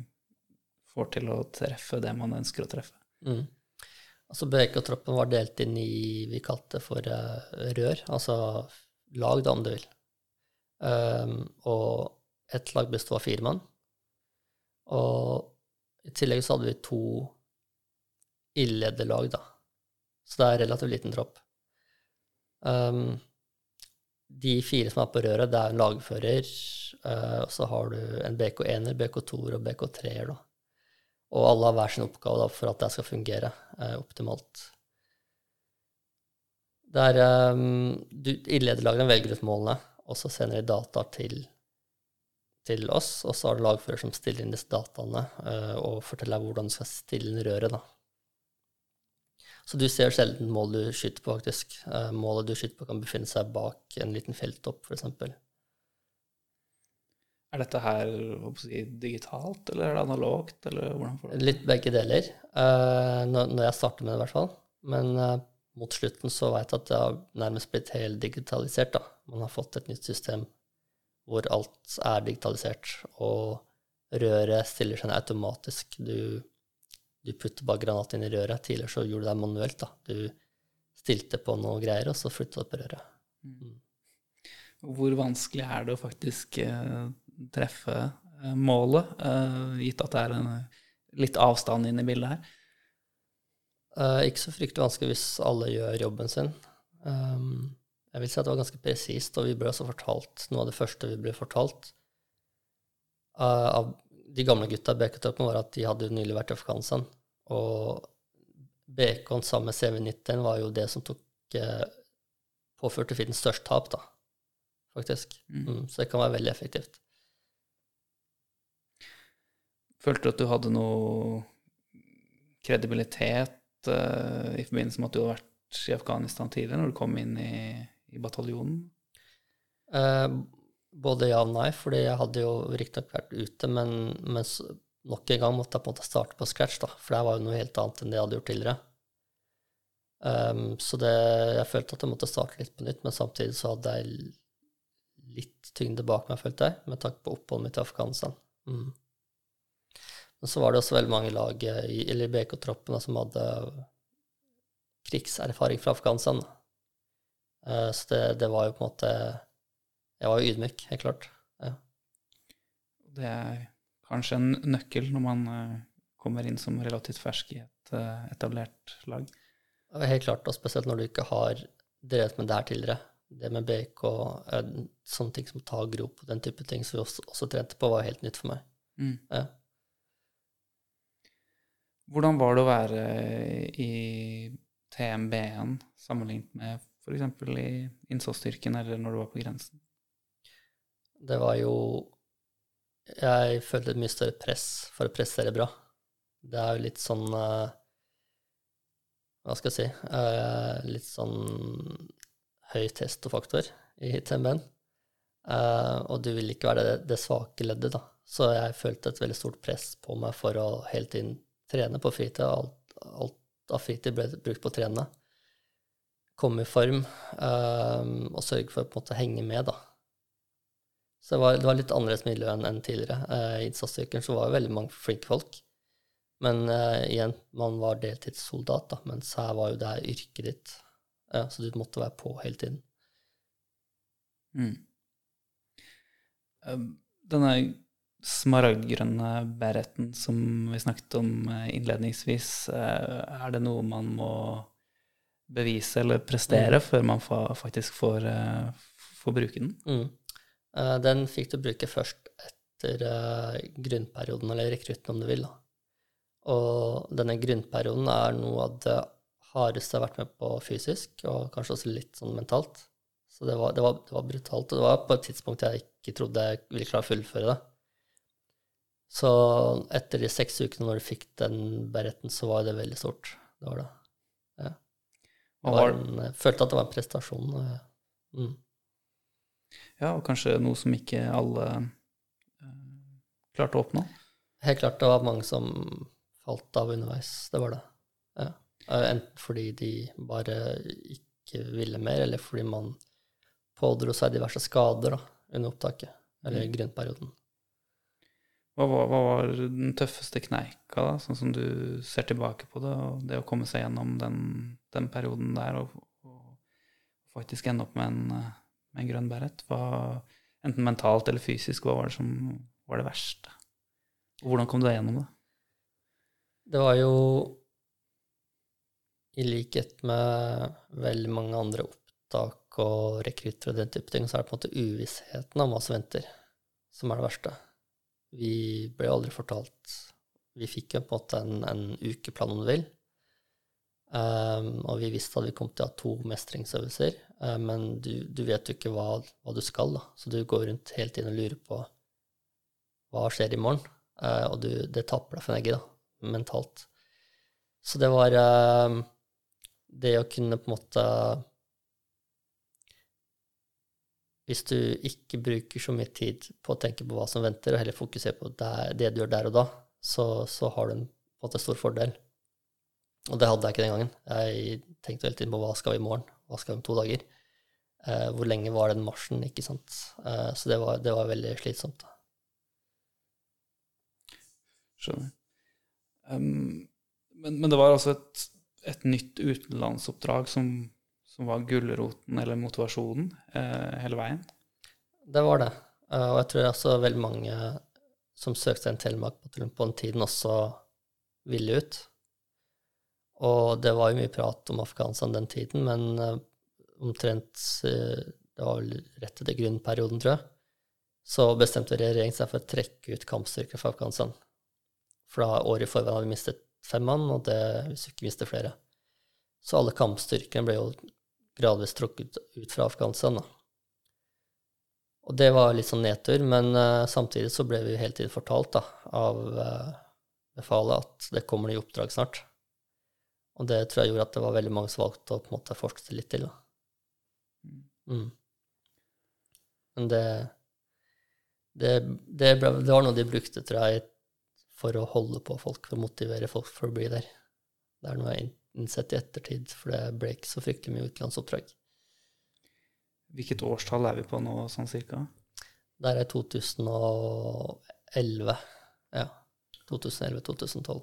får til å treffe det man ønsker å treffe? Mm. Altså BK-troppen var delt inn i vi kalte det for eh, rør, altså lag, da, om du vil. Um, og ett lag besto av fire mann. Og i tillegg så hadde vi to ildlederlag, da. Så det er relativt liten tropp. Um, de fire som er på røret, det er en lagfører, uh, og så har du en BK1-er, BK2-er og BK3-er. Og alle har hver sin oppgave da, for at det skal fungere uh, optimalt. Der um, du, Ildlederlagene velger ut målene, og så sender de data til, til oss. Og så har du lagfører som stiller inn disse dataene uh, og forteller deg hvordan du skal stille inn røret. da. Så du ser sjelden mål du skyter på, faktisk. Eh, målet du skyter på, kan befinne seg bak en liten felttopp, f.eks. Er dette her si, digitalt, eller er det analogt, eller hvordan får du Litt begge deler, eh, når, jeg starter med det, i hvert fall. Men eh, mot slutten så vet jeg at det har nærmest blitt helt digitalisert. da. Man har fått et nytt system hvor alt er digitalisert, og røret stiller seg automatisk. Du, du putter bare granat inn i røret. Tidligere så gjorde du det manuelt. da. Du stilte på noe greier, og så flytta du på røret. Hvor vanskelig er det å faktisk eh, treffe eh, målet, eh, gitt at det er en, litt avstand inn i bildet her? Eh, ikke så fryktelig vanskelig hvis alle gjør jobben sin. Um, jeg vil si at det var ganske presist, og vi ble også fortalt noe av det første vi ble fortalt eh, av de gamle gutta i BK-troppen, var at de hadde jo nylig vært i Afghanistan Og BK-en sammen med CV90 var jo det som tok eh, påførte Finn størst tap, da, faktisk. Mm. Mm, så det kan være veldig effektivt. Følte du at du hadde noe kredibilitet eh, i forbindelse med at du hadde vært i Afghanistan tidligere, når du kom inn i, i bataljonen? Eh, både ja og nei, fordi jeg hadde jo riktignok vært ute, men, men nok en gang måtte jeg på en måte starte på scratch, da, for det var jo noe helt annet enn det jeg hadde gjort tidligere. Um, så det, jeg følte at jeg måtte starte litt på nytt, men samtidig så hadde jeg litt tyngde bak meg, følte jeg, med tanke på oppholdet mitt i Afghanistan. Mm. Men så var det også veldig mange lag eh, i, eller BK-troppen som hadde krigserfaring fra Afghanistan. Eh, så det, det var jo på en måte Jeg var jo ydmyk, helt klart. Det er kanskje en nøkkel når man eh, kommer inn som relativt fersk i et eh, etablert lag. Helt klart, og spesielt når du ikke har drevet med det her tidligere. Det med BK, og sånne ting som tagrop og den type ting som vi også, også trente på, var helt nytt for meg. Mm. Ja. Hvordan var det å være i TMB-en sammenlignet med f.eks. i innsatsstyrken eller når du var på grensen? Det var jo Jeg følte et mye større press for å prestere bra. Det er jo litt sånn eh, Hva skal jeg si eh, Litt sånn høy testofaktor i TMB-en. Eh, og du vil ikke være det, det svake leddet, da. Så jeg følte et veldig stort press på meg for å hele tiden trene på fritid. Alt, alt av fritid ble brukt på å trene. Komme i form og sørge for å på en måte henge med, da. Så det var, det var litt annerledes miljø enn enn tidligere. Eh, I innsatsstyrken så var det veldig mange flinke folk. Men eh, igjen, man var deltidssoldat, da, mens her var jo det her yrket ditt. Ja, så du måtte være på hele tiden. Mm. Eh, Denne smaragdgrønne bereten som vi snakket om eh, innledningsvis, eh, er det noe man må bevise eller prestere før man fa faktisk får, eh, får bruke den? Mm. Eh, den fikk du bruke først etter eh, grunnperioden, eller rekrutten om du vil. Da. Og denne grunnperioden er noe av det hardeste jeg har vært med på fysisk, og kanskje også litt sånn mentalt. Så det var, det var, det var brutalt. Og det var på et tidspunkt jeg ikke trodde jeg ville klare å fullføre det. Så etter de seks ukene når du fikk den beretten, så var det veldig stort. Det var det. Ja. Jeg, var var, en, jeg følte at det var en prestasjon. Mm. Ja, og kanskje noe som ikke alle eh, klarte å oppnå? Helt klart det var mange som falt av underveis. Det var det. Ja. Eh, Enten fordi de bare ikke ville mer, eller fordi man pådro seg diverse skader da, under opptaket, eller Mm. grunnperioden. Hva var, hva var den tøffeste kneika, da, sånn som du ser tilbake på det, og det å komme seg gjennom den, den perioden der og, og faktisk ende opp med en, eh, med grønn beret? Hva, enten mentalt eller fysisk, hva var det som var det verste? Og hvordan kom du deg gjennom det? Det var jo i likhet med veldig mange andre opptak og rekrutter og den type ting, så er det på en måte uvissheten om hva som venter, som er det verste. Vi ble aldri fortalt Vi fikk jo på en måte en, en ukeplan, om du vil. Um, og vi visste at vi kom til å ha to mestringsøvelser, uh, men du, du vet jo ikke hva, hva du skal, da. Så du går rundt hele tiden og lurer på hva skjer i morgen, uh, og du, det tapper deg for egget, da mentalt. Så det var uh, det å kunne på en måte Hvis du ikke bruker så mye tid på å tenke på hva som venter, og heller fokuserer på det, det du gjør der og da, så, så har du en, en måte stor fordel. Og det hadde jeg ikke den gangen. Jeg tenkte hele tiden på hva skal vi i morgen, hva skal vi om to dager. Eh, hvor lenge var den marsjen, ikke sant. Eh, så det var, det var veldig slitsomt. Skjønner. Um, men, men det var altså et, et nytt utenlandsoppdrag som, som var gulroten eller motivasjonen eh, hele veien? Det var det. Uh, og jeg tror også veldig mange som søkte seg en Telemark-bataljon på den tiden, også ville ut. Og det var jo mye prat om Afghanistan den tiden, men eh, omtrent eh, Det var vel rett etter grunnperioden, tror jeg. Så bestemte regjeringen seg for å trekke ut kampstyrker fra Afghanistan. For da året i forveien hadde vi mistet fem mann, og det hvis vi ikke mister flere. Så alle kampstyrkene ble jo gradvis trukket ut fra Afghanistan. da. Og det var litt sånn nedtur, men uh, samtidig så ble vi hele tiden fortalt da, av uh, befalet at det kommer nye oppdrag snart. Og det tror jeg gjorde at det var veldig mange som valgte å på en måte fortsette litt til. da. Mm. Men det det, det, ble, det, var noe de brukte, tror jeg, for å holde på folk, for å motivere folk for å bli der. Det er noe jeg har innsett i ettertid, for det ble ikke så fryktelig mye utenlandsoppdrag. Hvilket årstall er vi på nå, sånn cirka? Der er 2011. Ja. 2011-2012.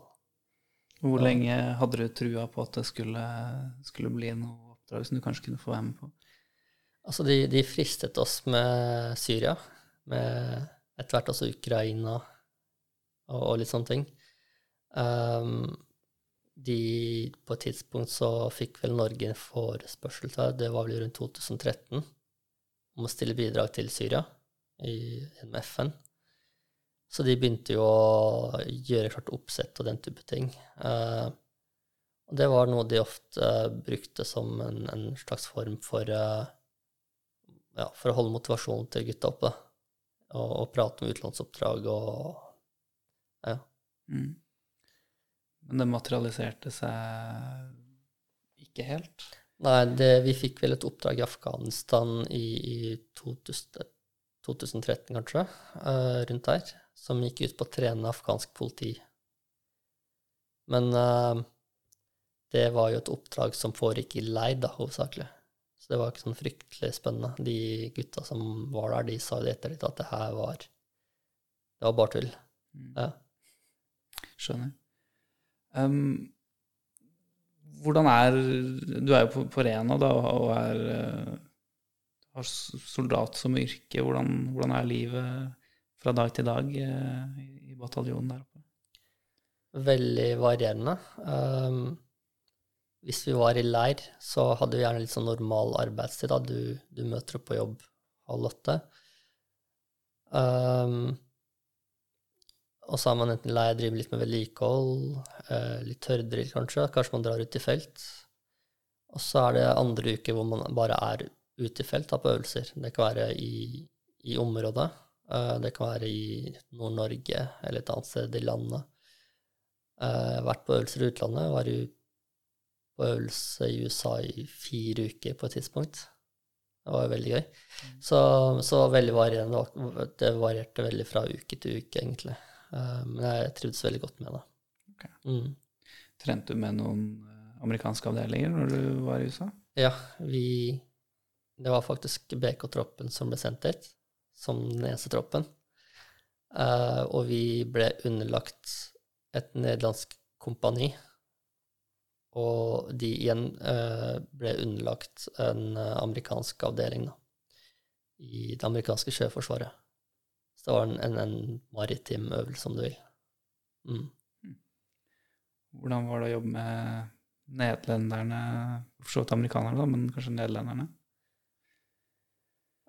Hvor lenge hadde du trua på at det skulle, skulle, bli noe oppdrag som du kanskje kunne få være med på? Altså, de, de fristet oss med Syria, med etter hvert også Ukraina og, og litt sånne ting. Um, de, på et tidspunkt så fikk vel Norge en forespørsel til det var vel rundt 2013, om å stille bidrag til Syria i, med FN. Så de begynte jo å gjøre klart oppsett og den type ting. Uh, og det var noe de ofte uh, brukte som en, en, slags form for uh, ja, for å holde motivasjonen til gutta oppe. Og, og prate om utenlandsoppdrag og ja. Mm. Men det materialiserte seg ikke helt? Nei, det, vi fikk vel et oppdrag i Afghanistan i, i 2000, 2013, kanskje, uh, rundt der, som gikk ut på å trene afghansk politi. Men uh, det var jo et oppdrag som foregikk i leir, da, hovedsakelig. Så det var ikke sånn fryktelig spennende. De gutta som var der, de sa jo etter litt at det her var Det var bare tull. Mm. Ja. Skjønner. Um, hvordan er Du er jo på, på Rena da, og er uh, har soldat som yrke. Hvordan, hvordan, er livet fra dag til dag uh, i bataljonen der oppe? Veldig varierende. Um, hvis vi var i leir, så hadde vi gjerne litt sånn normal arbeidstid. da. Du, du møter opp på jobb halv åtte. Um, og så har man enten leir, driver litt med vedlikehold, uh, litt tørrdrill kanskje. Kanskje man drar ut i felt. Og så er det andre uker hvor man bare er ute i felt da, på øvelser. Det kan være i, i området. Eh, det kan være i Nord-Norge eller et annet sted i landet. Jeg har vært på øvelser i utlandet. Var på øvelse i USA i fire uker på et tidspunkt. Det var veldig gøy. Mm. Så, så veldig varierende. Det varierte veldig fra uke til uke, egentlig. Eh, men jeg trivdes veldig godt med det. Okay. Mm. Trente du med noen eh, amerikanske avdelinger når du var i USA? Ja, vi Det var faktisk BK-troppen som ble sendt dit, som den eneste troppen. Uh, og vi ble underlagt et nederlandsk kompani. Og de igjen uh, ble underlagt en amerikansk avdeling da, i det amerikanske sjøforsvaret. Så det var en, en, en maritim øvelse, om du vil. Mm. Hvordan var det å jobbe med nederlenderne, for så vidt amerikanerne, da, men kanskje nederlenderne?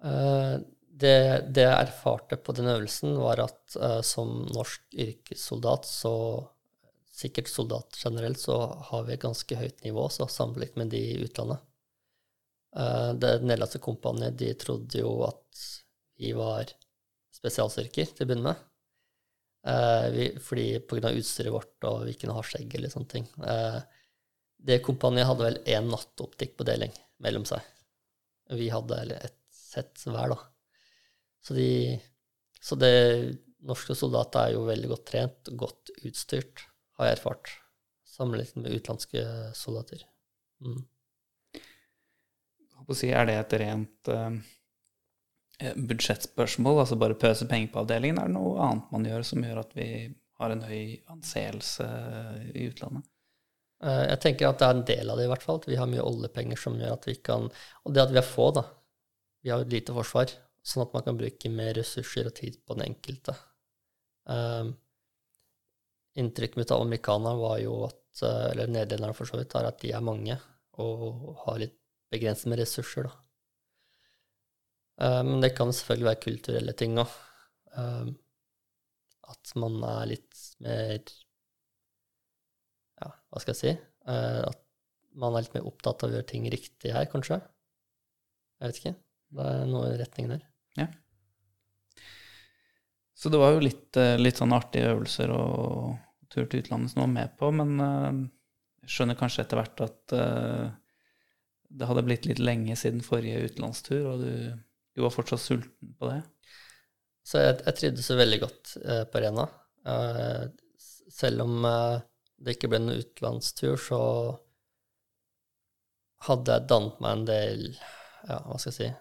Uh, det, det, jeg erfarte på den øvelsen, var at uh, som norsk yrkessoldat, så sikkert soldat generelt, så har vi et ganske høyt nivå så sammenlignet med de i utlandet. Uh, det nederlandske kompaniet de trodde jo at vi var spesialstyrker til å begynne med. Uh, vi, fordi pga. utstyret vårt og vi kunne ha skjegg eller sånne ting. Uh, det kompaniet hadde vel én nattoptikk på deling mellom seg. Vi hadde et sett hver, da. Så, de, så det norske soldater er jo veldig godt trent godt utstyrt, har jeg erfart, sammenlignet med utenlandske soldater. Mm. Er det et rent Eh, budsjettspørsmål, altså bare pøse penger på avdelingen, er det noe annet man gjør som gjør at vi har en høy anseelse i utlandet? Eh, jeg tenker at det er en del av det, i hvert fall. At vi har mye oljepenger som gjør at vi kan Og det at vi er få, da. Vi har et lite forsvar, sånn at man kan bruke mer ressurser og tid på den enkelte. Um, inntrykket mitt av amerikanerne var jo at Eller nederlenderne, for så vidt, er at de er mange og har litt begrenset med ressurser, da. Eh, men det kan selvfølgelig være kulturelle ting òg. Eh, at man er litt mer Ja, hva skal jeg si? Eh, at man er litt mer opptatt av å gjøre ting riktig her, kanskje. Jeg vet ikke. Det er noe i retning der. Så det var jo litt, eh, litt sånn artige øvelser og tur til utlandet som du var med på, men eh, jeg skjønner kanskje etter hvert at eh, det hadde blitt litt lenge siden forrige utenlandstur, og du, du var fortsatt sulten på det. Så jeg, jeg trivdes veldig godt på Rena. Selv om det ikke ble noen utenlandstur, så hadde jeg dannet meg en del Ja, hva skal jeg si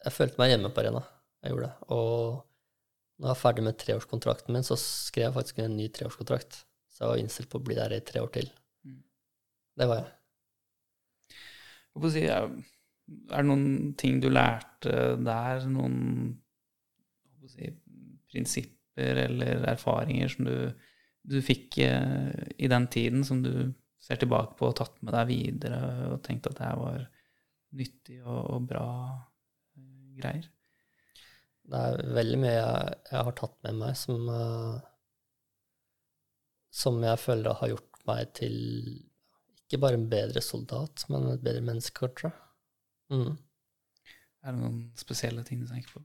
Jeg følte meg hjemme på Arena. Jeg gjorde det. Og når jeg var ferdig med treårskontrakten min, så skrev jeg faktisk en ny treårskontrakt. Så jeg var innstilt på å bli der i tre år til. Mm. Det var jeg. Jeg si, er, det noen ting du lærte der, noen si, prinsipper eller erfaringer som du, du fikk eh, i den tiden, som du ser tilbake på og tatt med deg videre og tenkt at det her var nyttig og, og bra greier? Det er veldig mye jeg, jeg har tatt med meg som eh, Som jeg føler har gjort meg til ikke bare en bedre soldat, men et bedre menneske, kanskje. Mm. Er det noen spesielle ting du tenker på?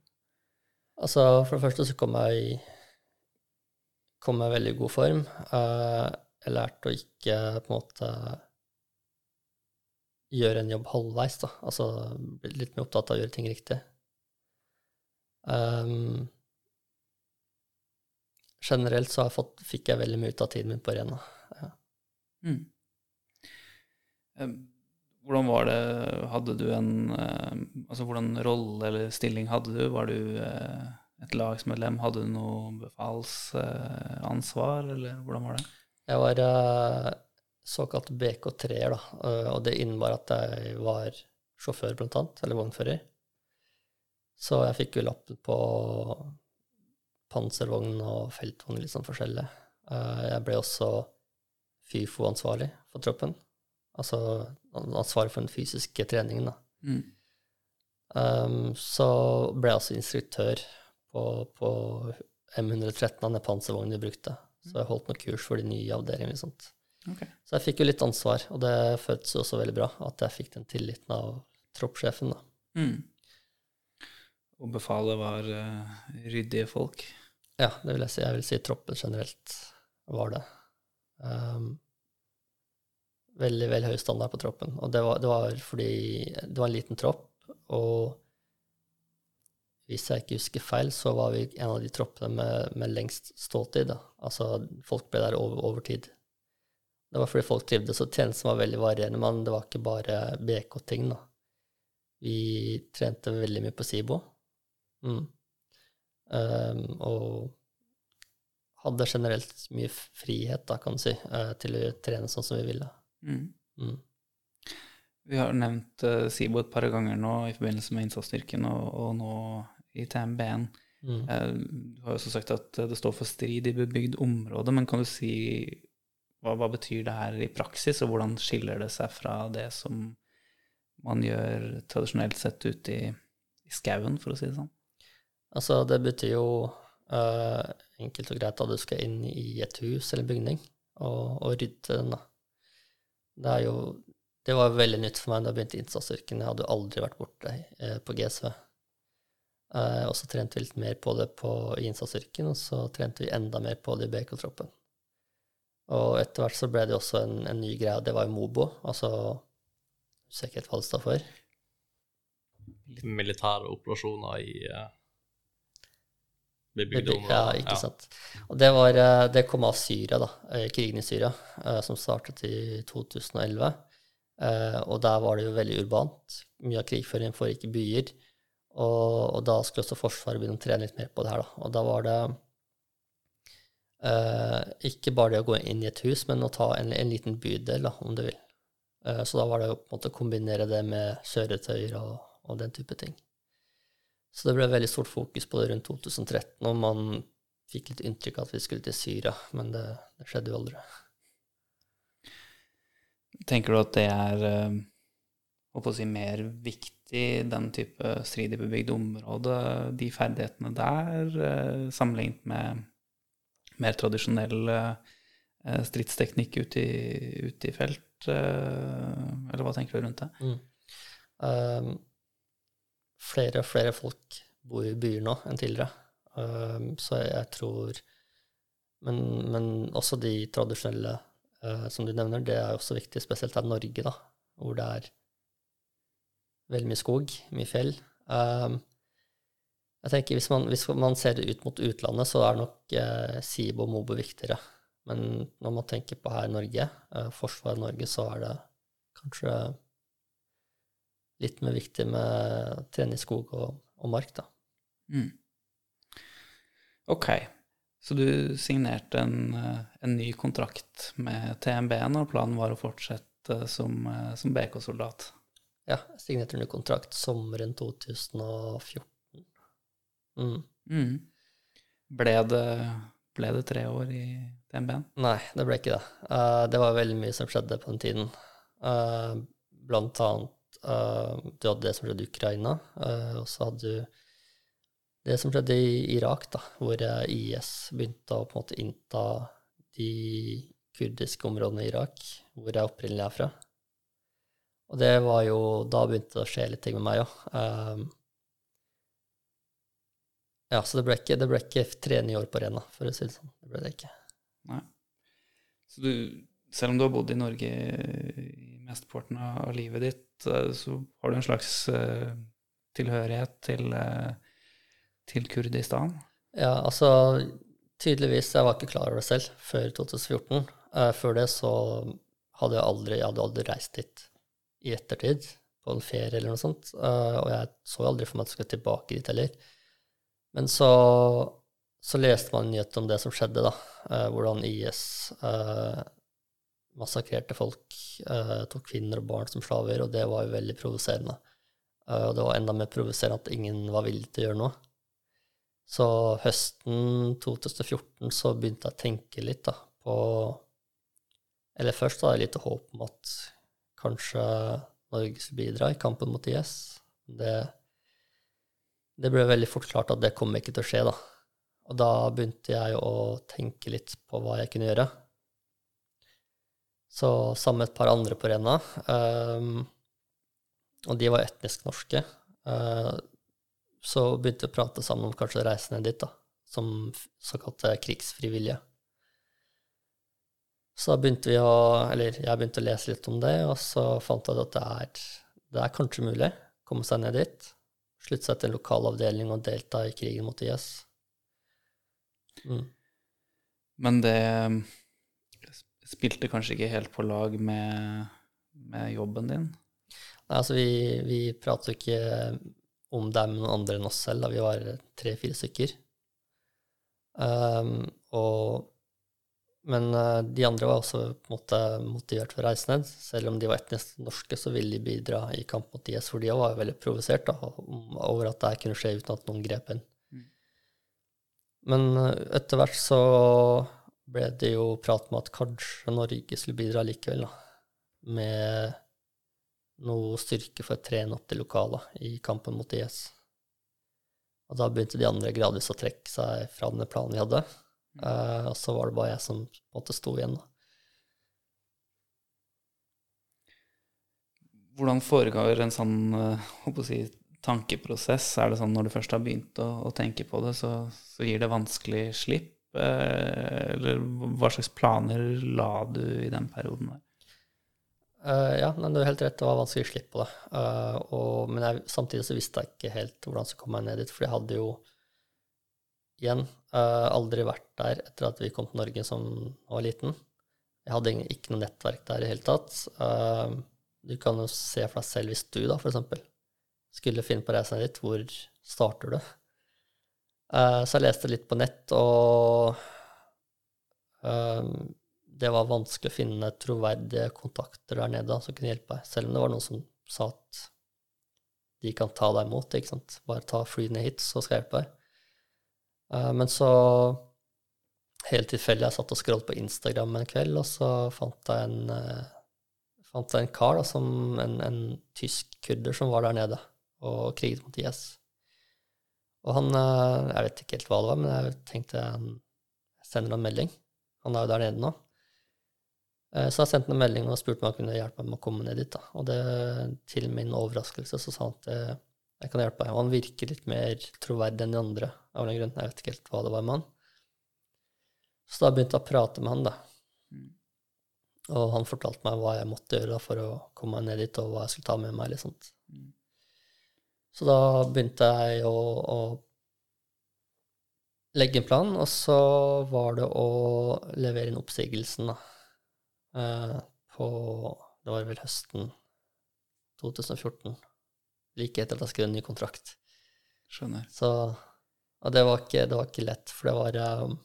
Altså, for det første så kom jeg i kom jeg i veldig god form. Eh, jeg lærte å ikke på en måte gjøre en jobb halvveis, da. Altså bli litt mer opptatt av å gjøre ting riktig. Um, generelt så har jeg fått, fikk jeg veldig mye ut av tiden min på arena. Mm. Eh, Hvordan var det Hadde du en eh, Altså, hvordan rolle eller stilling hadde du? Var du eh, et lagsmedlem? Hadde du noe befalsansvar, eller hvordan var det? Jeg var eh, såkalt BK3-er, da, eh, og det innebar at jeg var sjåfør, blant annet, eller vognfører. Så jeg fikk jo lapp på panservogn og feltvogn, litt sånn forskjellig. Eh, Jeg ble også FIFO-ansvarlig for troppen, altså ansvarlig for den fysiske treningen, da. Mm. Um, så ble jeg også instruktør på, på M113, den panservognen de brukte. Så jeg holdt noen kurs for de nye avdelingene. sånt. Ok. Så jeg fikk jo litt ansvar, og det føltes jo også veldig bra at jeg fikk den tilliten av troppssjefen. da. Mm. Og befalet var uh, ryddige folk. Ja, det vil jeg si. Jeg vil si troppen generelt var det. Um, veldig, veldig høy standard på troppen. Og det var, det var fordi det var en liten tropp, og hvis jeg ikke husker feil, så var vi en av de troppene med, med lengst ståltid. Altså, folk ble der over, over tid. Det var fordi folk trivdes, og tjenesten var veldig varierende, men det var ikke bare BK-ting, da. Vi trente veldig mye på SIBO. Mm. Um, og hadde generelt mye frihet, da, kan du si, eh, til å trene sånn som vi ville. Mm. Mm. Vi har nevnt uh, SIBO et par ganger nå i forbindelse med innsatsstyrken, og, og nå i TMB-en. Mm. Uh, Du har jo også sagt at det står for strid i bebygd område, men kan du si hva, hva betyr det her i praksis, og hvordan skiller det seg fra det som man gjør tradisjonelt sett ute i, i skauen, for å si det sånn? Altså, det betyr jo uh, enkelt og greit at du skal inn i et hus eller bygning og, og rydde den, da. Det er jo Det var veldig nytt for meg da jeg begynte i innsatsstyrken. Jeg hadde jo aldri vært borte uh, på GSV. Uh, og så trente vi litt mer på det på, i innsatsstyrken, og så trente vi enda mer på det i BK-troppen. Og etter hvert så ble det også en, en ny greie, det var jo Mobo. Altså Husker ikke for. Militære operasjoner i uh, bebygde Bebyg- områder. Ja, ikke sant. Og det, var, eh, det kom av Syria, da, eh, krigen i Syria, eh, som startet i 2011. Eh, Og der var det jo veldig urbant. Mye av krigføringen foregikk i byer. Og, og da skulle også Forsvaret begynne å trene litt mer på det her, da. Og da var det ikke bare det å gå inn i et hus, men å ta en, en liten bydel, da, om du vil. Så da var det å på en måte kombinere det med kjøretøyer og, og den type ting. Så det ble veldig stort fokus på det rundt 2013, og man fikk litt inntrykk av at vi skulle til Syria, men det, det skjedde jo aldri. Tenker du at det er eh, å si, mer viktig, den type strid i bebygd område, de ferdighetene der, eh, sammenlignet med mer tradisjonell eh, eh, stridsteknikk ute i, ut i felt, eh, eller hva tenker du rundt det? Mm. Um, flere og flere folk bor i byer nå enn tidligere, um, så jeg tror men, men også de tradisjonelle uh, som du nevner, det er også viktig, spesielt her i Norge, da, hvor det er veldig mye skog, mye fjell. Um, jeg tenker hvis man, hvis man, ser det ut mot utlandet, så er nok eh, SIBO og MOBO viktigere. Men når man tenker på her i Norge, eh, forsvaret i Norge, så er det kanskje litt mer viktig med å trene i skog og, og mark, da. Mm. Ok, så du signerte en, eh, en, ny kontrakt med TMB-en, og planen var å fortsette som, eh, som BK-soldat? Ja, jeg signerte en ny kontrakt sommeren 2014. Mm. Mm. Ble, det, ble, det, tre år i TMB-en? Nei, det ble ikke det. Uh, det var veldig mye som skjedde på den tiden. Uh, blant annet du hadde det som skjedde i Ukraina, uh, og så hadde du det som skjedde i Irak, da, hvor IS begynte å på en måte innta de kurdiske områdene i Irak, hvor jeg opprinnelig er fra. Og det var jo Da begynte det å skje litt ting med meg òg. Ja, så det ble, ikke, det ble ikke tre nye år på Rena, for å si det sånn. Det ble det ikke. Nei. Så du, selv om du har bodd i Norge i mesteparten av livet ditt, Eh, så har du en slags uh, tilhørighet til, uh, til, Kurdistan? Ja, altså tydeligvis. Jeg var ikke klar over det selv før 2014. Uh, før det så hadde jeg aldri, jeg hadde aldri reist dit i ettertid, på en ferie eller noe sånt. og jeg så aldri for meg at jeg skulle tilbake dit heller. Men så, så leste man nyheter om det som skjedde, da. hvordan IS massakrerte folk, uh, tok kvinner og barn som slaver, og det var jo veldig provoserende. Uh, og det var enda mer provoserende at ingen var villig til å gjøre noe. Så høsten 2014 så begynte jeg å tenke litt da, på Eller først hadde jeg litt håp om at kanskje Norge skulle bidra i kampen mot IS. Det, det ble veldig fort klart at det kom ikke til å skje, da. Og da begynte jeg å tenke litt på hva jeg kunne gjøre. Så sammen med et par andre på Renna. Um, og de var etnisk norske. Uh, så begynte vi å prate sammen om kanskje å reise ned dit, da, som såkalte krigsfrivillige. Så da begynte vi å Eller jeg begynte å lese litt om det, og så fant jeg at det er, det er kanskje mulig å komme seg ned dit. Slutte seg til en lokal avdeling og delta i krigen mot IS. Mm. Men det spilte kanskje ikke helt på lag med, med jobben din? Nei, altså vi, vi pratet jo ikke om det med noen andre enn oss selv. Da. Vi var tre-fire stykker. Um, og, men uh, de andre var også på en måte motivert for å reise ned. Selv om de var etnisk norske, så ville de bidra i kamp mot IS, for de var jo veldig provosert over at det kunne skje uten at noen grep inn. Mm. Men uh, etter hvert så ble det jo prat om at kanskje Norge skulle bidra likevel, da, med noe styrke for å trene opp de lokale i kampen mot IS. Og da begynte de andre gradvis å trekke seg fra den planen vi hadde. Uh, og så var det bare jeg som på en måte sto igjen, da. Hvordan foregår en sånn uh, si, tankeprosess? Er det sånn når du først har begynt å, å tenke på det, så, så, gir det vanskelig slipp? Eh, eller hva slags planer la du i den perioden der? Uh, ja, men du har helt rett, det var vanskelig å slippe det. Uh, og, men jeg, samtidig så visste jeg ikke helt hvordan jeg skulle komme ned dit, for jeg hadde jo igjen uh, aldri vært der etter at vi kom til Norge som var liten. Jeg hadde ikke noe nettverk der i det hele tatt. du kan jo se for deg selv hvis du, da, eksempel, skulle finne på reisen dit, hvor starter du? Eh, så jeg leste litt på nett, og eh, det var vanskelig å finne troverdige kontakter der nede som kunne hjelpe meg, selv om det var noen som sa at de kan ta deg imot. ikke sant? Bare ta ned hit, så skal jeg hjelpe deg. Eh, men så, helt tilfeldig, jeg satt og scrollet på Instagram en kveld, og så fant jeg en, fant jeg en kar, da, som, en, en tysk kurder som var der nede og kriget mot IS. Og han Jeg vet ikke helt hva det var, men jeg tenkte han sender en melding. Han er jo der nede nå. Eh, Så jeg sendte en melding og spurte om han kunne hjelpe meg med å komme ned dit. da. Og det, til min overraskelse så sa han at eh, jeg kan hjelpe deg. Og han virker litt mer troverdig enn de andre. av den grunn. Jeg vet ikke helt hva det var med han. Så da begynte jeg å prate med han, da. Og han fortalte meg hva jeg måtte gjøre da, for å komme meg ned dit, og hva jeg skulle ta med meg. eller sånt. Så da begynte jeg å, å legge en plan, og så var det å levere inn oppsigelsen da. Eh, på Det var vel høsten 2014. Like etter at jeg skrev en ny kontrakt. Skjønner. Så Og det var ikke, det var ikke lett, for det var um,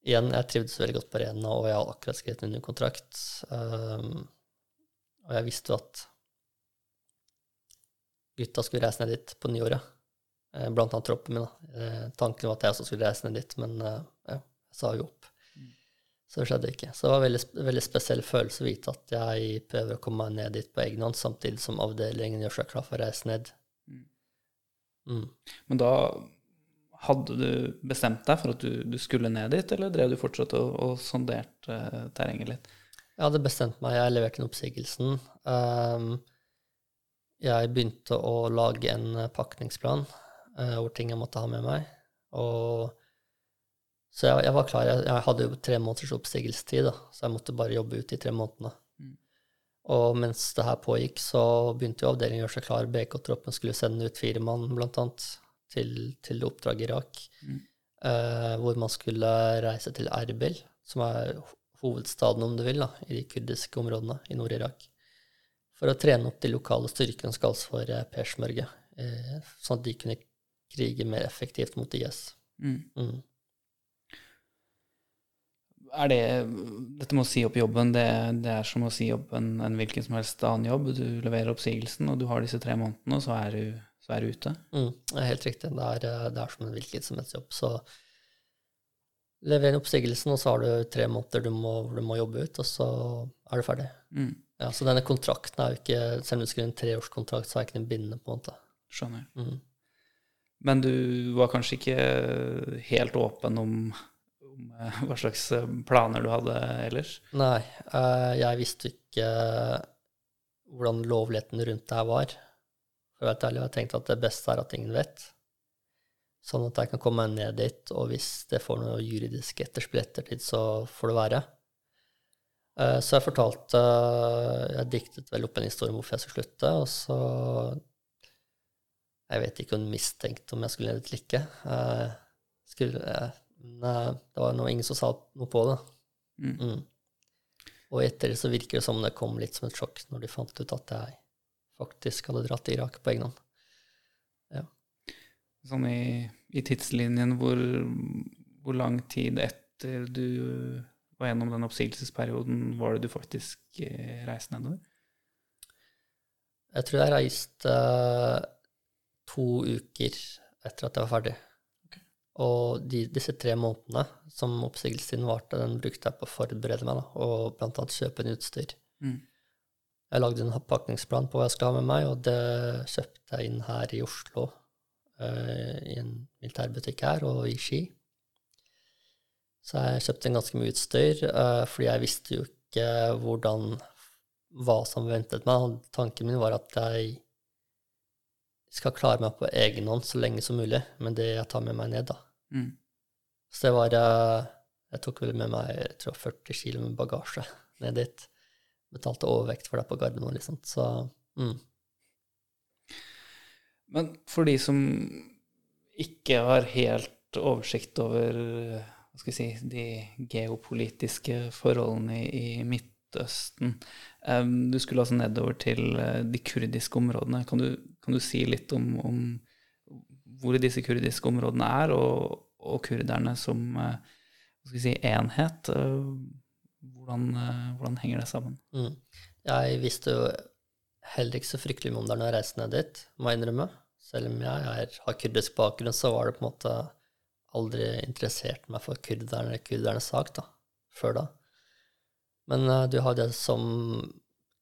Igjen, jeg trivdes veldig godt på Arena, og jeg hadde akkurat skrevet en ny kontrakt. Um, og jeg visste jo at gutta skulle reise ned dit på nyåret. Eh, blant annet troppen min. Da. Eh, tanken var at jeg også skulle reise ned dit, men eh, ja, jeg sa jo opp. Så det skjedde ikke. Så det var en veldig, veldig spesiell følelse å vite at jeg prøver å komme meg ned dit på egen hånd, samtidig som avdelingen gjør seg klar for å reise ned. Mm. Men da hadde du bestemt deg for at du, du skulle ned dit, eller drev du fortsatt og, og sonderte terrenget litt? Jeg hadde bestemt meg, jeg leverte inn oppsigelsen. Um, jeg begynte å lage en eh, pakningsplan eh, over ting jeg måtte ha med meg. Og, så jeg, jeg var klar. Jeg, jeg hadde jo tre måneders oppsigelsestid, da, så jeg måtte bare jobbe ut de tre månedene. Og mens det her pågikk, så begynte jo avdelingen å gjøre seg klar. BK-troppen skulle sende ut fire mann, blant annet, til, til oppdrag i Irak. Eh, hvor man skulle reise til Erbil, som er hovedstaden, om du vil, da, i de kurdiske områdene i Nord-Irak. For å trene opp de lokale styrkene som kalles for eh, persmørge, eh, sånn at de kunne krige mer effektivt mot IS. Mm. Mm. Er det Dette med å si opp jobben, det, det er som å si opp en, en hvilken som helst annen jobb. Du leverer oppsigelsen, og du har disse tre månedene, og så er du, så er du ute. Mm, det er helt riktig. Det er, eh, det er som en hvilken som helst jobb. Så leverer du oppsigelsen, og så har du tre måneder du må, du må jobbe ut, og så er du ferdig. Mm. Ja, så denne kontrakten er jo ikke Selv om du skriver en treårskontrakt, så er ikke den bindende, på en måte. Skjønner. Mm. Men du var kanskje ikke helt åpen om, om eh, hva slags eh, planer du hadde ellers? Nei, eh, jeg visste ikke hvordan lovligheten rundt det her var. For å være ærlig, jeg tenkte at det beste er at ingen vet. Sånn at jeg kan komme meg ned dit, og hvis det får noe juridisk etterspill ettertid, så får det være. Eh, Så jeg fortalte Jeg diktet vel opp en historie om hvorfor jeg skulle slutte, og så Jeg vet ikke om hun mistenkte om jeg skulle dit eller ikke. Eh, Skulle, nei, eh, det var noe, ingen som sa noe på det. Mm. Mm. Og etter det så virker det som det kom litt som et sjokk når de fant ut at jeg faktisk hadde dratt til Irak på egen hånd. Sånn i, i tidslinjen, hvor, hvor lang tid etter du var gjennom den oppsigelsesperioden, var det du faktisk eh, reiste nedover? Jeg tror jeg reiste eh, to uker etter at jeg var ferdig. Og de, disse tre månedene som oppsigelsen varte, den brukte jeg på å forberede meg, da, og annet kjøpe en utstyr. Mm. Jeg lagde en pakningsplan på hva jeg skulle ha med meg, og det kjøpte jeg inn her i Oslo, eh, i en militærbutikk her, og i Ski. Så jeg kjøpte en ganske mye utstyr, eh, fordi jeg visste jo ikke hvordan hva som ventet meg. Tanken min var at jeg skal klare meg på egen hånd så lenge som mulig med det jeg tar med meg ned. da. Mm. Så det var eh, Jeg tok vel med meg jeg tror 40 kilo med bagasje ned dit. Betalte overvekt for det på Gardermoen, liksom. Så mm. Men for de som ikke har helt oversikt over skal si, de geopolitiske forholdene i, Midtøsten Du skulle altså nedover til eh, de kurdiske områdene. Kan du, kan du si litt om, om hvor disse kurdiske områdene er, og, og kurderne som eh, si, enhet? Eh, Hvordan, hvordan henger det sammen? Mm. Jeg visste jo heller ikke så fryktelig mye om det når jeg reiste ned dit, må jeg innrømme. Selv om jeg har kurdisk bakgrunn, så var det på en måte aldri interessert meg for kurderne, kurdernes sak da, før da. Men uh, du har det som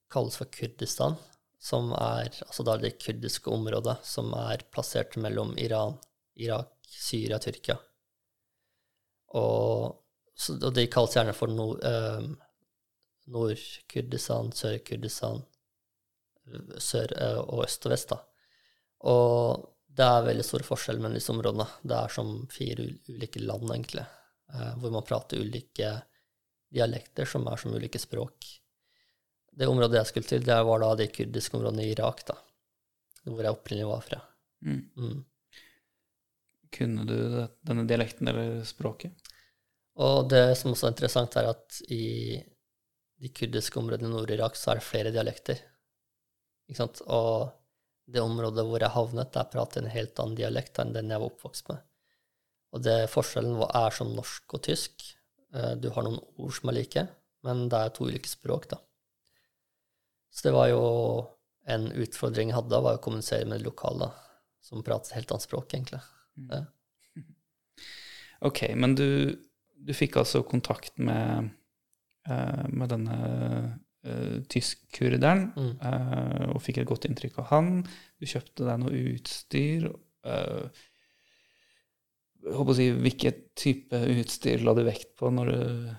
kalles for Kurdistan, som er altså da det kurdiske området som er plassert mellom Iran, Irak, Syria, Tyrkia. Og så, og de kalles gjerne for nord, uh, Nord-Kurdistan, Sør-Kurdistan, sør eh, og øst og vest. da. Og det er veldig store forskjeller mellom disse områdene. Det er som fire ulike land, egentlig, eh, hvor man prater ulike dialekter som er som ulike språk. Det området jeg skulle til, det var da de kurdiske områdene i Irak, da, hvor jeg opprinnelig var fra. Mm. Mm. Kunne du denne dialekten eller språket? Og det som også er interessant, er at i de kurdiske områdene i Nord-Irak så er det flere dialekter. Ikke sant? Og det området hvor jeg havnet, der prater jeg en helt annen dialekt enn den jeg var oppvokst med. Og det forskjellen er som norsk og tysk. Eh, Du har noen ord som er like, men det er to ulike språk, da. Så det var jo en utfordring jeg hadde, var å kommunisere med de lokale, som prater helt annet språk, egentlig. Ja. <laughs> Ok, men du, du fikk altså kontakt med, eh, med denne uh, tysk-kurderen, Mm. uh, og fikk et godt inntrykk av han. Du kjøpte deg noe utstyr. Uh, jeg håper å si, Hvilket type utstyr la du vekt på når du,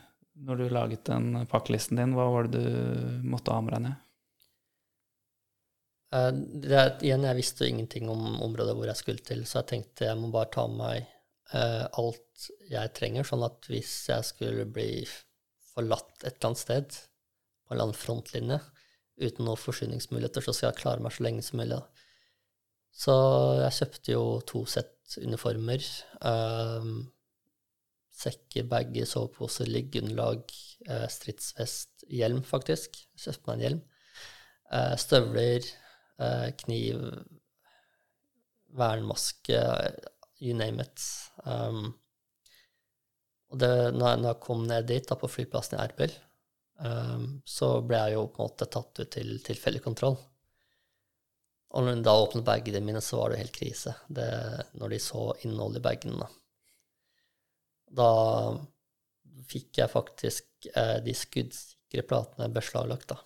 når du laget den pakkelisten din? Hva var det du måtte ha med deg ned? Eh, Det er, igjen, jeg visste ingenting om området hvor jeg skulle til, så jeg tenkte jeg må bare ta med meg uh, alt jeg trenger, sånn at hvis jeg skulle bli forlatt et eller annet sted, eller annen frontlinje, uten noen forsyningsmuligheter, så skal jeg klare meg så lenge som mulig. Så jeg kjøpte jo to sett uniformer. Um, sekker, bager, soveposer, liggeunderlag, uh, stridsvest, hjelm, faktisk. Jeg kjøpte meg en hjelm. Uh, støvler, uh, kniv, vernmaske, you name it. Um, og det, når, jeg, når jeg kom ned dit, da, på flyplassen i Erbil, så ble jeg jo på en måte tatt ut til tilfeldig. Og når de da åpnet bagene mine, så var det helt krise det, når de så innholdet i bagene. Da fikk jeg faktisk eh, de skuddsikre platene beslaglagt, da.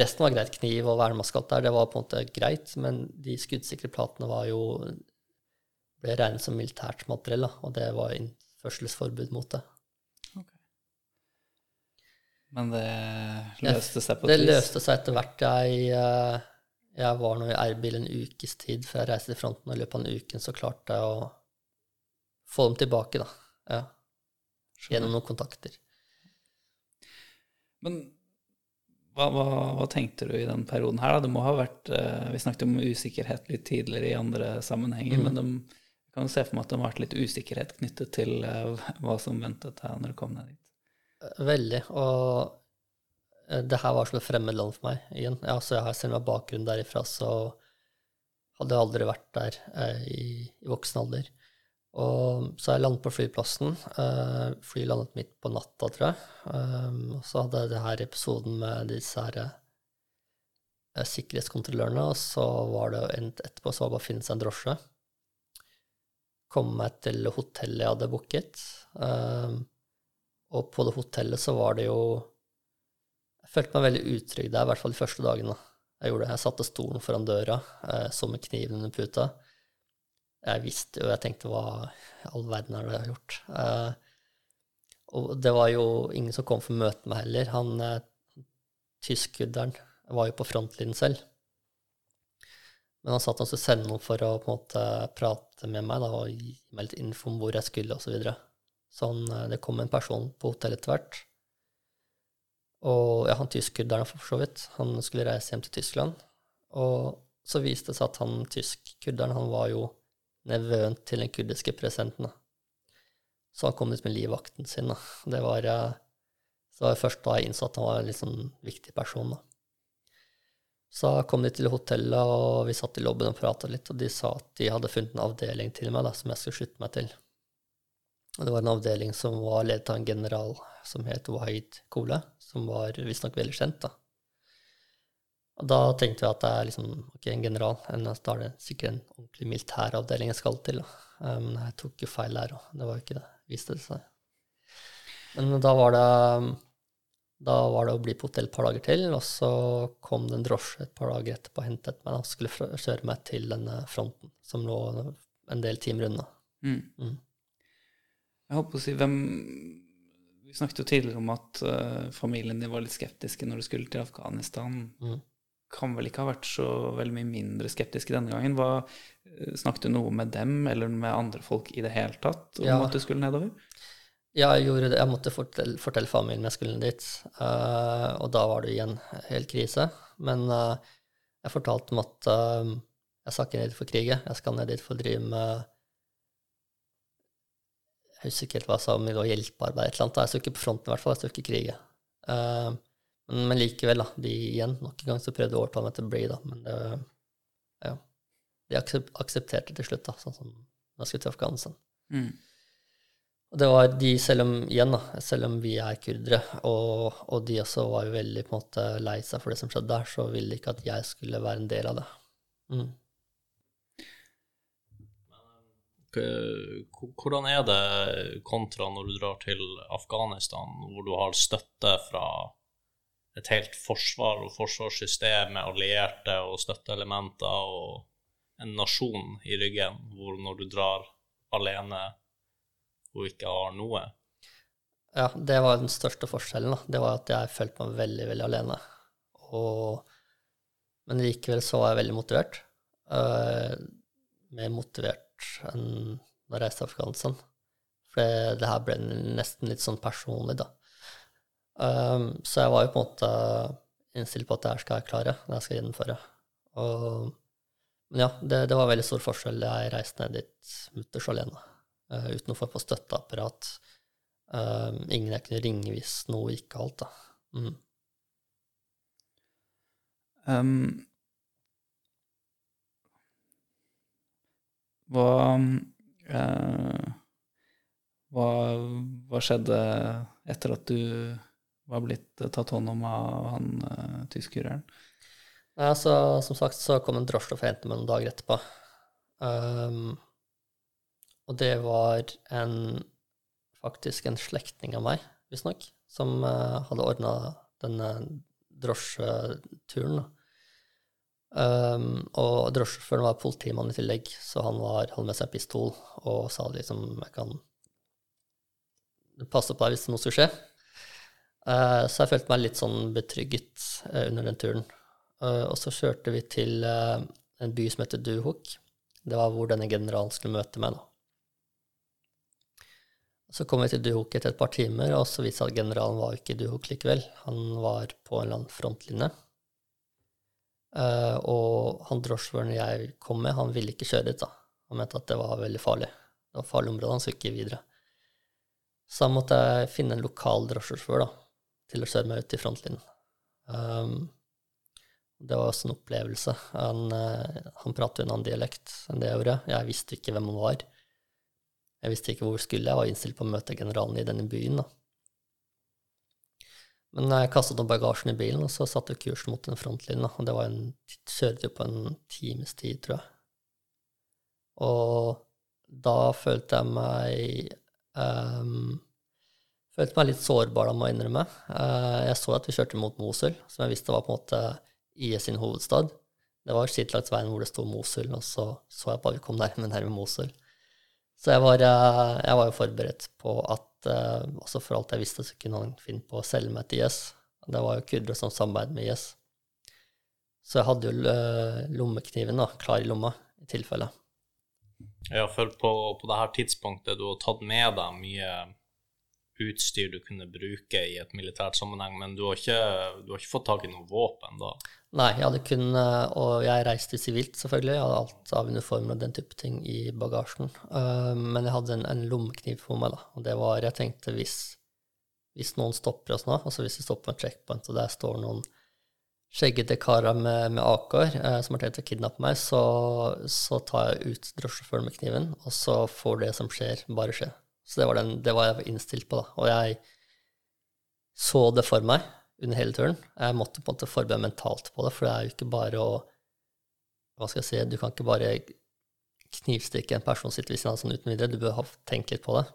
Resten var greit. Kniv og vernemaske og alt der, det var på en måte greit, men de skuddsikre platene var jo ble regnet som militært materiell, da, og det var innførselsforbud mot det. Men det løste seg på Det et vis. løste seg etter hvert. Jeg, eh, jeg var nå i Erbil en ukes tid før jeg reiste til fronten, og i løpet av den uken så klarte jeg å få dem tilbake, da. Ja. Gjennom noen kontakter. Men hva, hva, hva tenkte du i den perioden her? Da? Det må ha vært eh, Vi snakket om usikkerhet litt tidligere i andre sammenhenger, Mm. men de, jeg kan jo se for meg at det har vært litt usikkerhet knyttet til eh, hva som ventet deg når du kom ned dit. Veldig. Og det her var som et fremmed land for meg igjen. Ja, så jeg har selv med bakgrunn derifra, så hadde jeg aldri vært der eh, i, i voksen alder. Og så jeg landet på flyplassen. Eh, flyet landet midt på natta, tror jeg. Um, og så hadde jeg det her episoden med disse her eh, sikkerhetskontrollørene, og så var det etterpå så var det bare å finne seg en drosje. Komme meg til hotellet jeg hadde booket. Um, og på det hotellet så var det jo Jeg følte meg veldig utrygg der, i hvert fall de første dagene. Jeg gjorde det. Jeg satte stolen foran døra, eh, så med kniven under puta. Jeg visste jo, jeg tenkte hva i all verden er det jeg har gjort? Eh, og det var jo ingen som kom for å møte meg heller. Han eh, tyskkudderen var jo på frontlinjen selv. Men han satt og skulle sende noen for å på en måte prate med meg da, og gi meg litt info om hvor jeg skulle, osv. Så videre. Sånn, eh, det kom en person på hotellet etter hvert. Og ja, han tyskkudderen for så vidt. Han skulle reise hjem til Tyskland. Og så viste det seg at han tyskkudderen, han var jo nevøen til den kurdiske presidenten. Så han kom dit med livvakten sin. da. Det var, eh, så var det først da jeg innså at han var en litt sånn viktig person. da. Så kom de til hotellet, og vi satt i lobbyen og prata litt, og de sa at de hadde funnet en avdeling til meg da, som jeg skulle slutte meg til. Og det var en avdeling som var ledet av en general som het Wahid Kole, som var visstnok veldig kjent. da. Og da tenkte vi at det er liksom, ok, en general, en, da er det sikkert en ordentlig militær avdeling jeg skal til. Men um, jeg tok jo feil der òg, det var jo ikke det, viste det seg. Men da var det da var det å bli på hotell et par dager til, og så kom det en drosje et par dager etterpå og hentet meg og skulle kjøre meg til denne fronten, som lå en del timer unna. Mm. Mm. Jeg holdt på å si, hvem, Vi snakket jo tidligere om at uh, familien din var litt skeptiske når du skulle til Afghanistan. Mm. Kan vel ikke ha vært så veldig mye mindre skeptiske denne gangen. Hva, eh, snakket du noe med dem eller med andre folk i det hele tatt om Ja. at du skulle nedover? Ja, jeg gjorde det. Jeg måtte fortelle, fortelle familien jeg skulle dit, Uh, og da var det igjen helt krise. Men uh, jeg fortalte dem at jeg skal ikke ned dit for krigen. jeg skal ned dit for å drive med Jeg husker ikke helt hva jeg sa om det var hjelpearbeid, eller annet. Jeg sto ikke på fronten, i hvert fall. Jeg sto ikke i krigen. Uh, men, men likevel, da. De igjen, nok en gang så prøvde å overtale meg til å bli, da. Men det Ja. De aksep- aksepterte til slutt, da, sånn som da jeg skulle til Afghanistan. Mm. Og det var de, selv om igjen da, selv om vi er kurdere, og, og de også var jo veldig på en måte lei seg for det som skjedde der, så ville de ikke at jeg skulle være en del av det. Mm. Hvordan er det kontra når du drar til Afghanistan, hvor du har støtte fra et helt forsvar og forsvarssystem med allierte og støtteelementer og en nasjon i ryggen, hvor når du drar alene og ikke har noe? Ja, det var den største forskjellen, da. Det var at jeg følte meg veldig, veldig alene. Og, men likevel så var jeg veldig motivert. Uh, mer motivert enn jeg reiste til Afghanistan. For det, her ble nesten litt sånn personlig, da. Um, så jeg var jo på en måte innstilt på at det her skal jeg klare, det her skal jeg gjennomføre. Og, men ja, det, det var veldig stor forskjell. Jeg reiste ned dit mutters alene, uh, uten å få på støtteapparat. Um, ingen jeg kunne ringe hvis noe gikk galt, da. Mm. Um, hva, eh, hva Hva skjedde etter at du var blitt tatt hånd om av han eh, tyskereren? Nei, altså, som sagt så kom en drosje og hentet meg noen dager etterpå. Um, og det var en faktisk en slektning av meg, visstnok, som uh, hadde ordna denne drosjeturen. da. Um, og drosjesjåføren var politimann i tillegg, så han var, hadde med seg pistol og sa liksom jeg kan passe på deg hvis noe skulle skje. Uh, så jeg følte meg litt sånn betrygget uh, under den turen. Uh, og så kjørte vi til en by som heter Duhok. Det var hvor denne generalen skulle møte meg. da. Så kom vi til Duhok etter et par timer, og så viste det seg at generalen var ikke i Duhok likevel. Han var på en eller annen frontlinje. Eh, og han drosjesjåføren jeg kom med, han ville ikke kjøre dit. da. Han mente at det var veldig farlig. Det var farlig område, han skulle ikke videre. Så da måtte jeg finne en lokal drosjesjåfør da, til å kjøre meg ut i frontlinjen. Um, det var også en opplevelse. Han, uh, han pratet jo en annen dialekt enn det jeg gjorde. Jeg visste ikke hvem han var. Jeg visste ikke hvor skulle. Jeg var innstilt på å møte generalen i denne byen. da. Men jeg kastet opp bagasjen i bilen, og så satte jeg kursen mot den frontlinja. Og det var en, kjørte på en times tid, tror jeg. Og da følte jeg meg um, Følte meg litt sårbar, da, må jeg innrømme. Uh, jeg så at vi kjørte mot Mosul, som jeg visste var på en måte IS sin hovedstad. Det var sitt langs veien hvor det sto Mosul, og så så jeg bare vi kom nærmere nærme Mosul. Så jeg var, eh, jeg var jo forberedt på at eh, også for alt jeg visste, så kunne han finne på å selge meg til IS. Det var jo kurdere som samarbeidet med IS. Så jeg hadde jo eh, lommekniven da, klar i lomma, i tilfelle. Ja, for på, på det her tidspunktet du har tatt med deg mye utstyr du kunne bruke i et militært sammenheng, men du har ikke, du har ikke fått tak i noe våpen da? Nei, jeg hadde kun eh, Og jeg reiste sivilt, selvfølgelig. Jeg hadde alt av uniformer og den type ting i bagasjen. Eh, Men jeg hadde en, en lommekniv på meg, da. Og det var Jeg tenkte hvis, hvis noen stopper oss nå, altså hvis vi stopper på en checkpoint, og der står noen skjeggete karer med, med AK-er eh, som har tenkt å kidnappe meg, så, så tar jeg ut drosjesjåføren med kniven, og så får det som skjer, bare skje. Så det var, den, det var jeg innstilt på, da. Og jeg så det for meg under hele turen. Jeg måtte på en måte forberede mentalt på det, for det er jo ikke bare å Hva skal jeg si Du kan ikke bare knivstikke en person sitt ved siden av sånn uten videre. Du bør ha tenkt litt på det.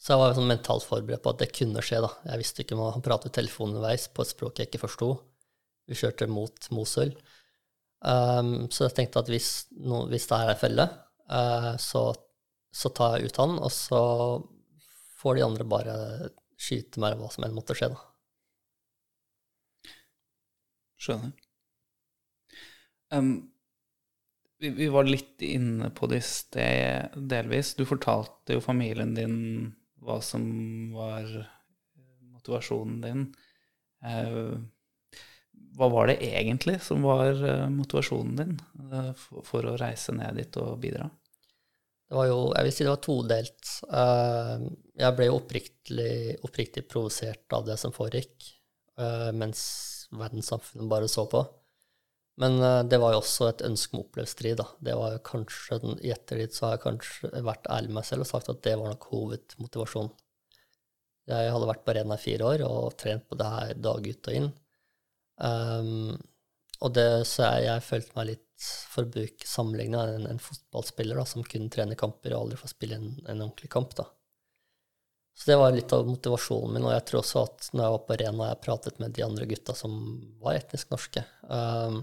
Så jeg var sånn mentalt forberedt på at det kunne skje. da. Jeg visste ikke om Han pratet telefonen underveis på et språk jeg ikke forsto. Vi kjørte mot Mosul. Um, så jeg tenkte at hvis, no, hvis det er ei felle, uh, så, så tar jeg ut han, og så får de andre bare skyte meg, hva som enn måtte skje, da. Skjønner. Um, vi, vi var litt inne på det i sted, delvis. Du fortalte jo familien din hva som var motivasjonen din. Uh, hva var det egentlig som var eh, motivasjonen din eh, for, for å reise ned dit og bidra? Det var jo, jeg vil si det var todelt. Eh, Jeg ble jo oppriktig, oppriktig provosert av det som foregikk, eh, mens verdenssamfunnet bare så på. Men eh, det var jo også et ønske om å oppleve strid. Da. Det var jo kanskje, I ettertid så har jeg kanskje vært ærlig med meg selv og sagt at det var nok hovedmotivasjonen. Jeg hadde vært på arena i fire år og trent på det her dag ut og inn. Um, og det, så jeg, jeg følte meg litt, for å bruke sammenligna, en, en fotballspiller da, som kun trener kamper og aldri får spille en, en ordentlig kamp. da. Så det var litt av motivasjonen min, og jeg tror også at når jeg var på arena og jeg pratet med de andre gutta som var etnisk norske, um,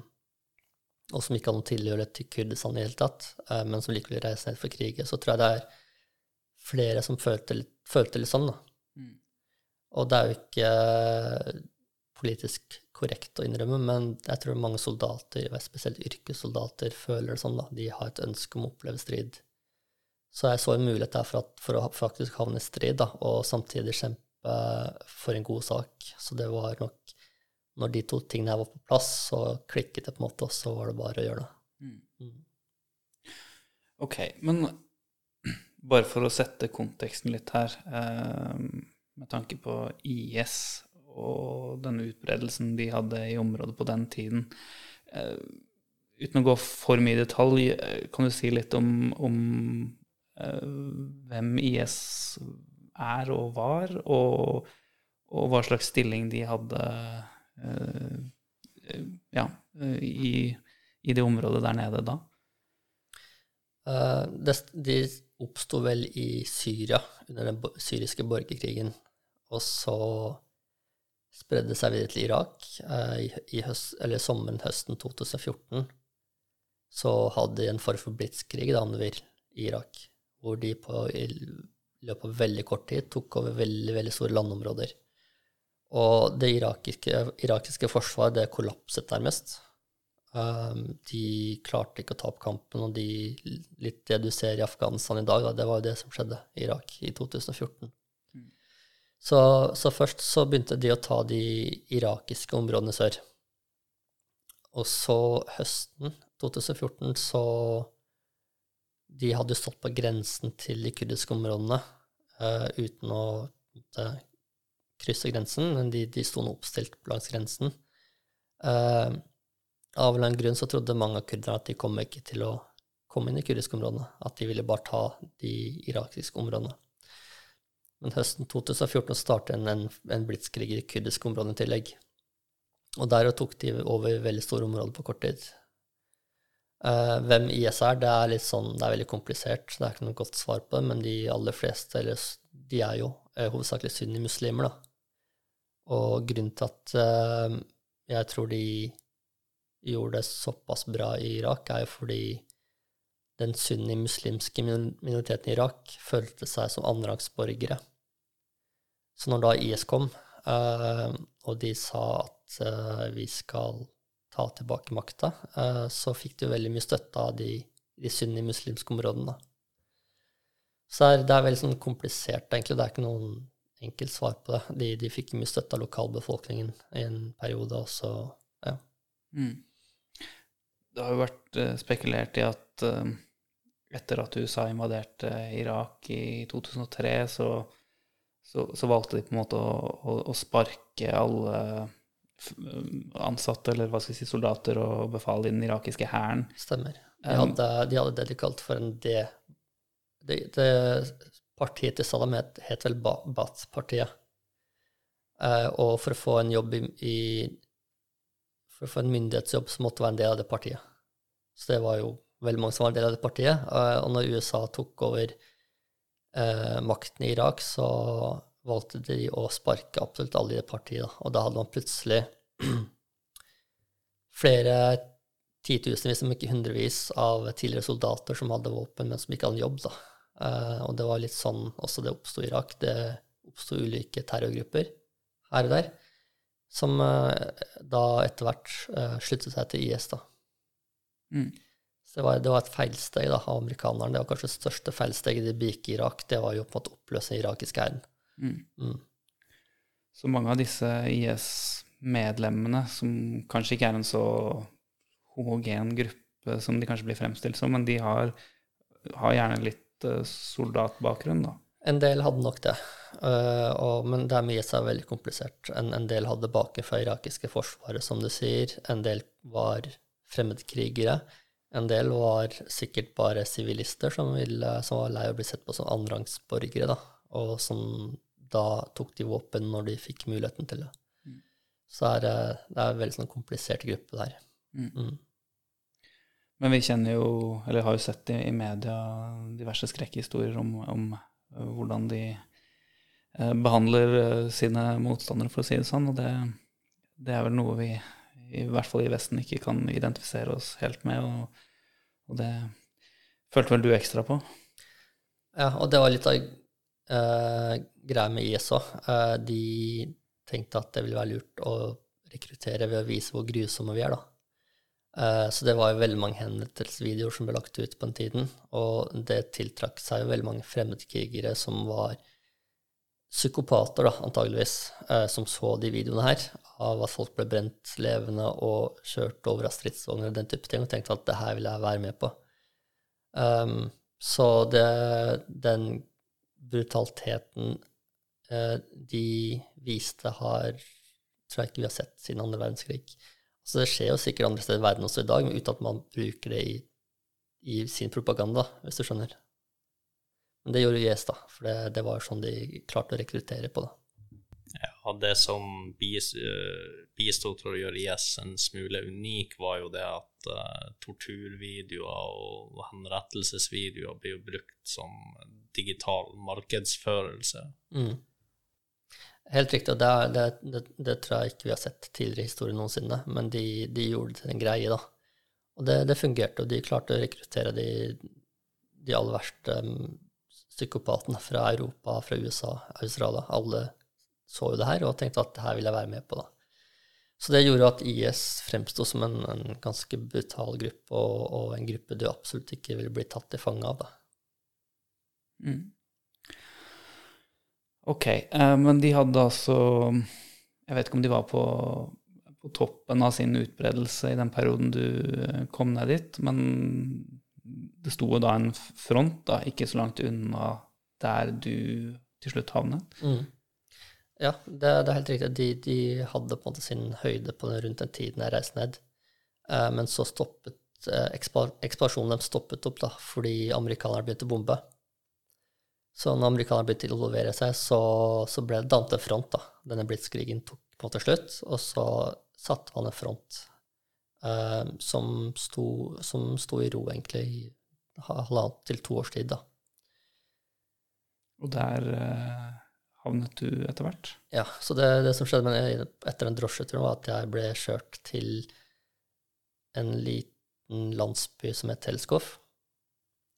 og som ikke hadde noe tilhørighet til Kurdistan i det hele tatt, um, men som likevel reiste ned for krigen, så tror jeg det er flere som følte følte litt sånn. da. Og det er jo ikke eh, politisk korrekt å innrømme, men jeg tror mange soldater, spesielt yrkessoldater, føler det sånn. da. De har et ønske om å oppleve strid. Så jeg så en mulighet der for, at, for å faktisk havne i strid, da, og samtidig kjempe for en god sak. Så det var nok Når de to tingene her var på plass, så klikket det på en måte, og så var det bare å gjøre det. Ok, men bare for å sette konteksten litt her, eh, med tanke på IS og denne utbredelsen de hadde i området på den tiden Uh, Uten å gå for mye i detalj, eh, kan du si litt om, om uh, hvem IS er og var, og, og hva slags stilling de hadde ja, i, i det området der nede da? De oppsto vel i Syria under den syriske borgerkrigen, og så spredde seg videre til Irak. Eh, i, høst, eller sommeren høsten 2014 så hadde de en form for blitskrig da, over i Irak, hvor de på, i løpet av veldig kort tid tok over veldig, veldig store landområder. Og det irakiske, irakiske forsvaret det kollapset nærmest. Um, de klarte ikke å ta opp kampen, og de, litt det du ser i Afghanistan i dag, da, det var jo det som skjedde i Irak i 2014. Så, så først så begynte de å ta de irakiske områdene sør. Og så høsten 2014 så De hadde jo stått på grensen til de kurdiske områdene uh, uten å på krysse grensen, men de, de sto nå oppstilt langs grensen. Uh, av en eller annen grunn så trodde mange av kurderne at de kom ikke til å komme inn i kurdiske områdene, at de ville bare ta de irakiske områdene. Men høsten 2014 startet en, en, en blitskrig i kurdiske områder i tillegg. Og der tok de over veldig store områder på kort tid. Uh, hvem IS er, det er litt sånn, det er veldig komplisert, det er ikke noe godt svar på det, men de aller fleste, eller de er jo er hovedsakelig sunnimuslimer. Og grunnen til at uh, jeg tror de gjorde det såpass bra i Irak, er jo fordi den sunni-muslimske minoriteten i Irak følte seg som annenrangsborgere. Så når da IS kom, eh, og de sa at eh, vi skal ta tilbake makta, eh, så fikk de jo veldig mye støtte av de, de sunni-muslimske områdene. Så det er, veldig sånn komplisert, egentlig. Det er ikke noen enkelt svar på det. De, de fikk mye støtte av lokalbefolkningen i en periode, og så ja. Mm. Det har jo vært spekulert i at etter at USA invaderte Irak i 2003, så, så, så valgte de på en måte å, å, å sparke alle ansatte, eller hva skal vi si, soldater og befal i den irakiske hæren. Stemmer. De Um, hadde, de hadde det de kalte for en D... Det, det partiet til Saddam het, het vel Ba- Baath-partiet. Eh, og for å få en jobb i, i For å få en myndighetsjobb, så måtte du være en del av det partiet. Så det var jo veldig mange som var en del av det partiet. Eh, og når USA tok over eh, makten i Irak, så valgte de å sparke absolutt alle i det partiet. Og da hadde man plutselig <clears throat> flere titusenvis, om ikke hundrevis, av tidligere soldater som hadde våpen, men som ikke hadde en jobb. Da. Eh, og det var litt sånn også det oppsto i Irak. Det oppsto ulike terrorgrupper her og der, som eh, da etter hvert eh, sluttet seg til IS, da. Mm. Så det var, det var et feilsteg da, av amerikanerne. Det var kanskje det største feilsteget de begikk i Irak. Det var jo på en måte å oppløse den irakiske hæren. Mm. Mm. Så mange av disse IS-medlemmene, som kanskje ikke er en så homogen gruppe som de kanskje blir fremstilt som, men de har, har gjerne litt eh, soldatbakgrunn, da. En del hadde nok det, uh, og, men det med IS er veldig komplisert. En, en del hadde bakgrunn fra irakiske forsvaret, som du sier. En del var fremmedkrigere. En del var sikkert bare sivilister som, ville, som var lei av å bli sett på som annenrangsborgere, da, og som da tok de våpen når de fikk muligheten til det. Mm. Så er det, det er en veldig sånn komplisert gruppe der. Mm. Mm. Men vi kjenner jo, eller har jo sett i, i media diverse skrekkhistorier om, om eh, hvordan de eh, behandler eh, sine motstandere, for å si det sånn. Og det, det er vel noe vi, i hvert fall i Vesten, ikke kan identifisere oss helt med. Og, og det følte vel du ekstra på? Ja, og det var litt av uh, greia med IS òg. de tenkte at det ville være lurt å rekruttere ved å vise hvor grusomme vi er, da. Uh, så det var jo veldig mange henrettelsesvideoer som ble lagt ut på den tiden, og det tiltrakk seg jo veldig mange fremmedkrigere som var psykopater, da, antageligvis, eh, som så de videoene her, av at folk ble brent levende og kjørt over av stridsvogner og den type ting, og tenkte at det her vil jeg være med på. Um, så det, den brutaliteten eh, de viste, har tror jeg ikke vi har sett siden andre verdenskrig. Så det skjer jo sikkert andre steder i verden også i dag, men uten at man bruker det i, i sin propaganda, hvis du skjønner. Men det gjorde YS, da, for det, det var sånn de klarte å rekruttere på. da. Ja, det som bis- bisto til å gjøre IS en smule unik, var jo det at uh, torturvideoer og henrettelsesvideoer blir brukt som digital markedsførelse. Mm. Helt riktig, og det, det, det, det tror jeg ikke vi har sett tidligere i historien noensinne, men de, de gjorde det til en greie, da. Og det, det fungerte, og de klarte å rekruttere de, de aller verste um, psykopatene fra Europa, fra USA, Australia. Alle så jo det her og tenkte at det her vil jeg være med på, da. Så det gjorde at IS fremsto som en, en ganske brutal gruppe, og, og en gruppe du absolutt ikke ville bli tatt til fange av, da. Mm. Ok, eh, men de hadde altså Jeg vet ikke om de var på, på toppen av sin utbredelse i den perioden du eh, kom ned dit, men det sto da en front da, ikke så langt unna der du til slutt havnet. Mm. Ja, det, det er helt riktig. De, de hadde på en måte sin høyde på den, rundt den tiden jeg reiste ned. Eh, men så stoppet eh, ekspansjonen deres stoppet opp da, fordi amerikanerne begynte å bombe. Så når amerikanerne begynte å involvere seg, så, så ble det dannet en front. da. Denne blitskrigen tok på en måte slutt, og så satte man en front eh, som, sto, som sto i ro egentlig i halvannet til to års tid. da. Og der eh, havnet du etter hvert. Ja, så det, det som skjedde med meg etter den drosjeturen, var at jeg ble kjørt til en liten landsby som het Telskov,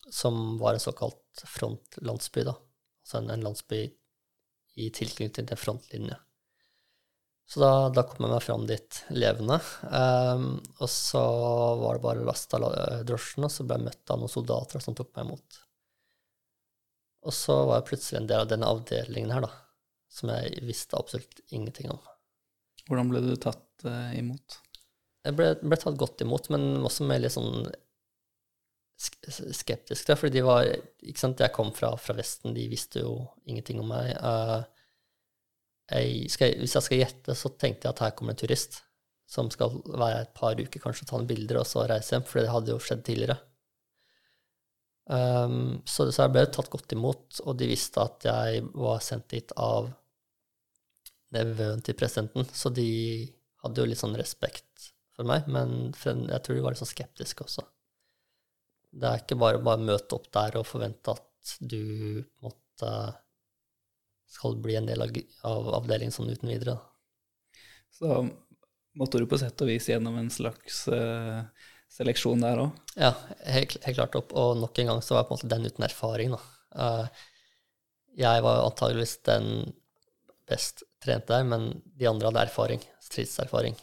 som var en såkalt frontlandsby, da. Altså en, en landsby i tilknytning til en frontlinje. Så da, da kom jeg meg fram dit levende. Um, og så var det bare å laste av drosjen, og så ble jeg møtt av noen soldater som tok meg imot. Og så var jeg plutselig en del av denne avdelingen her, da som jeg visste absolutt ingenting om. Hvordan ble du tatt uh, imot? Jeg ble, ble tatt godt imot, men også med litt sånn skeptisk, da, fordi de var Ikke sant, jeg kom fra, fra Vesten, de visste jo ingenting om meg. Eh, jeg, skal, hvis jeg skal gjette, så tenkte jeg at her kommer en turist som skal være et par uker, kanskje ta noen bilder, og så reise hjem, for det hadde jo skjedd tidligere. Um, så, så jeg ble tatt godt imot, og de visste at jeg var sendt dit av nevøen til presidenten, så de hadde jo litt sånn respekt for meg, men jeg tror de var litt sånn skeptiske også. Det er ikke bare bare møte opp der og forvente at du måtte skal bli en del av, av avdelingen sånn uten videre. da. Så måtte du på sett og vis gjennom en slags uh, seleksjon der òg. Ja, helt, helt klart opp. Og nok en gang så var jeg på en måte den uten erfaring, da. Uh, jeg var antageligvis den best trente der, men de andre hadde erfaring, stridserfaring.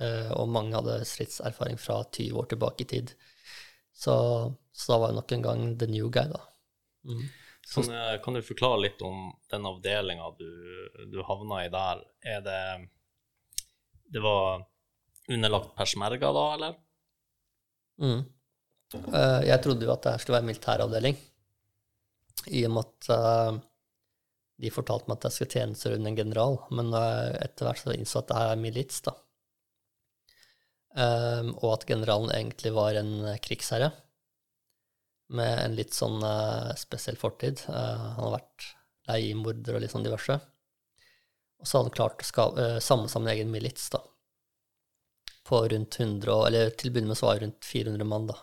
Uh, og mange hadde stridserfaring fra 20 år tilbake i tid. Så, så da var jeg nok en gang the new guy, da. Mm. Kan, eh, kan, du forklare litt om den avdelinga du, du havna i der? Er det Det var underlagt persmerga da, eller? Mm. Uh, jeg trodde jo at det her skulle være militæravdeling, i og med at uh, de fortalte meg at jeg skulle tjenestegjøre under en general, men etter hvert så innså jeg at det her er milits, da. Og at generalen egentlig var en krigsherre med en litt sånn spesiell fortid. han har vært leiemorder og litt sånn diverse. Og så hadde han klart å samle sammen en egen milits, da på rundt 100, eller til å begynne med så var det rundt 400 mann, da.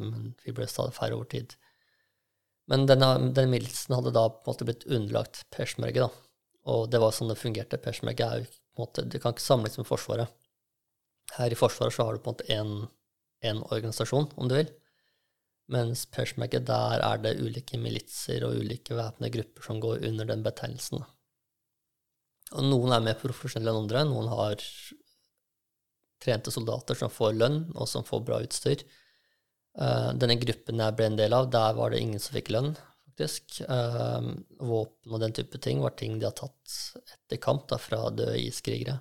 Men vi ble stadig færre over tid. Men denne, denne militsen hadde da på en måte blitt underlagt persmerget, da. Og det var sånn det fungerte. Persmerget er jo på en måte Det kan ikke sammenlignes med Forsvaret. Her i Forsvaret så har du på en måte én organisasjon, om du vil. Mens peshmerga, der er det ulike militser og ulike væpnede grupper som går under den betegnelsen. Og noen er mer profesjonelle enn andre. Noen har trente soldater som får lønn, og som får bra utstyr. Uh, denne gruppen jeg ble en del av, der var det ingen som fikk lønn, faktisk. Uh, våpen og den type ting var ting de har tatt etter kamp da, fra døde iskrigere.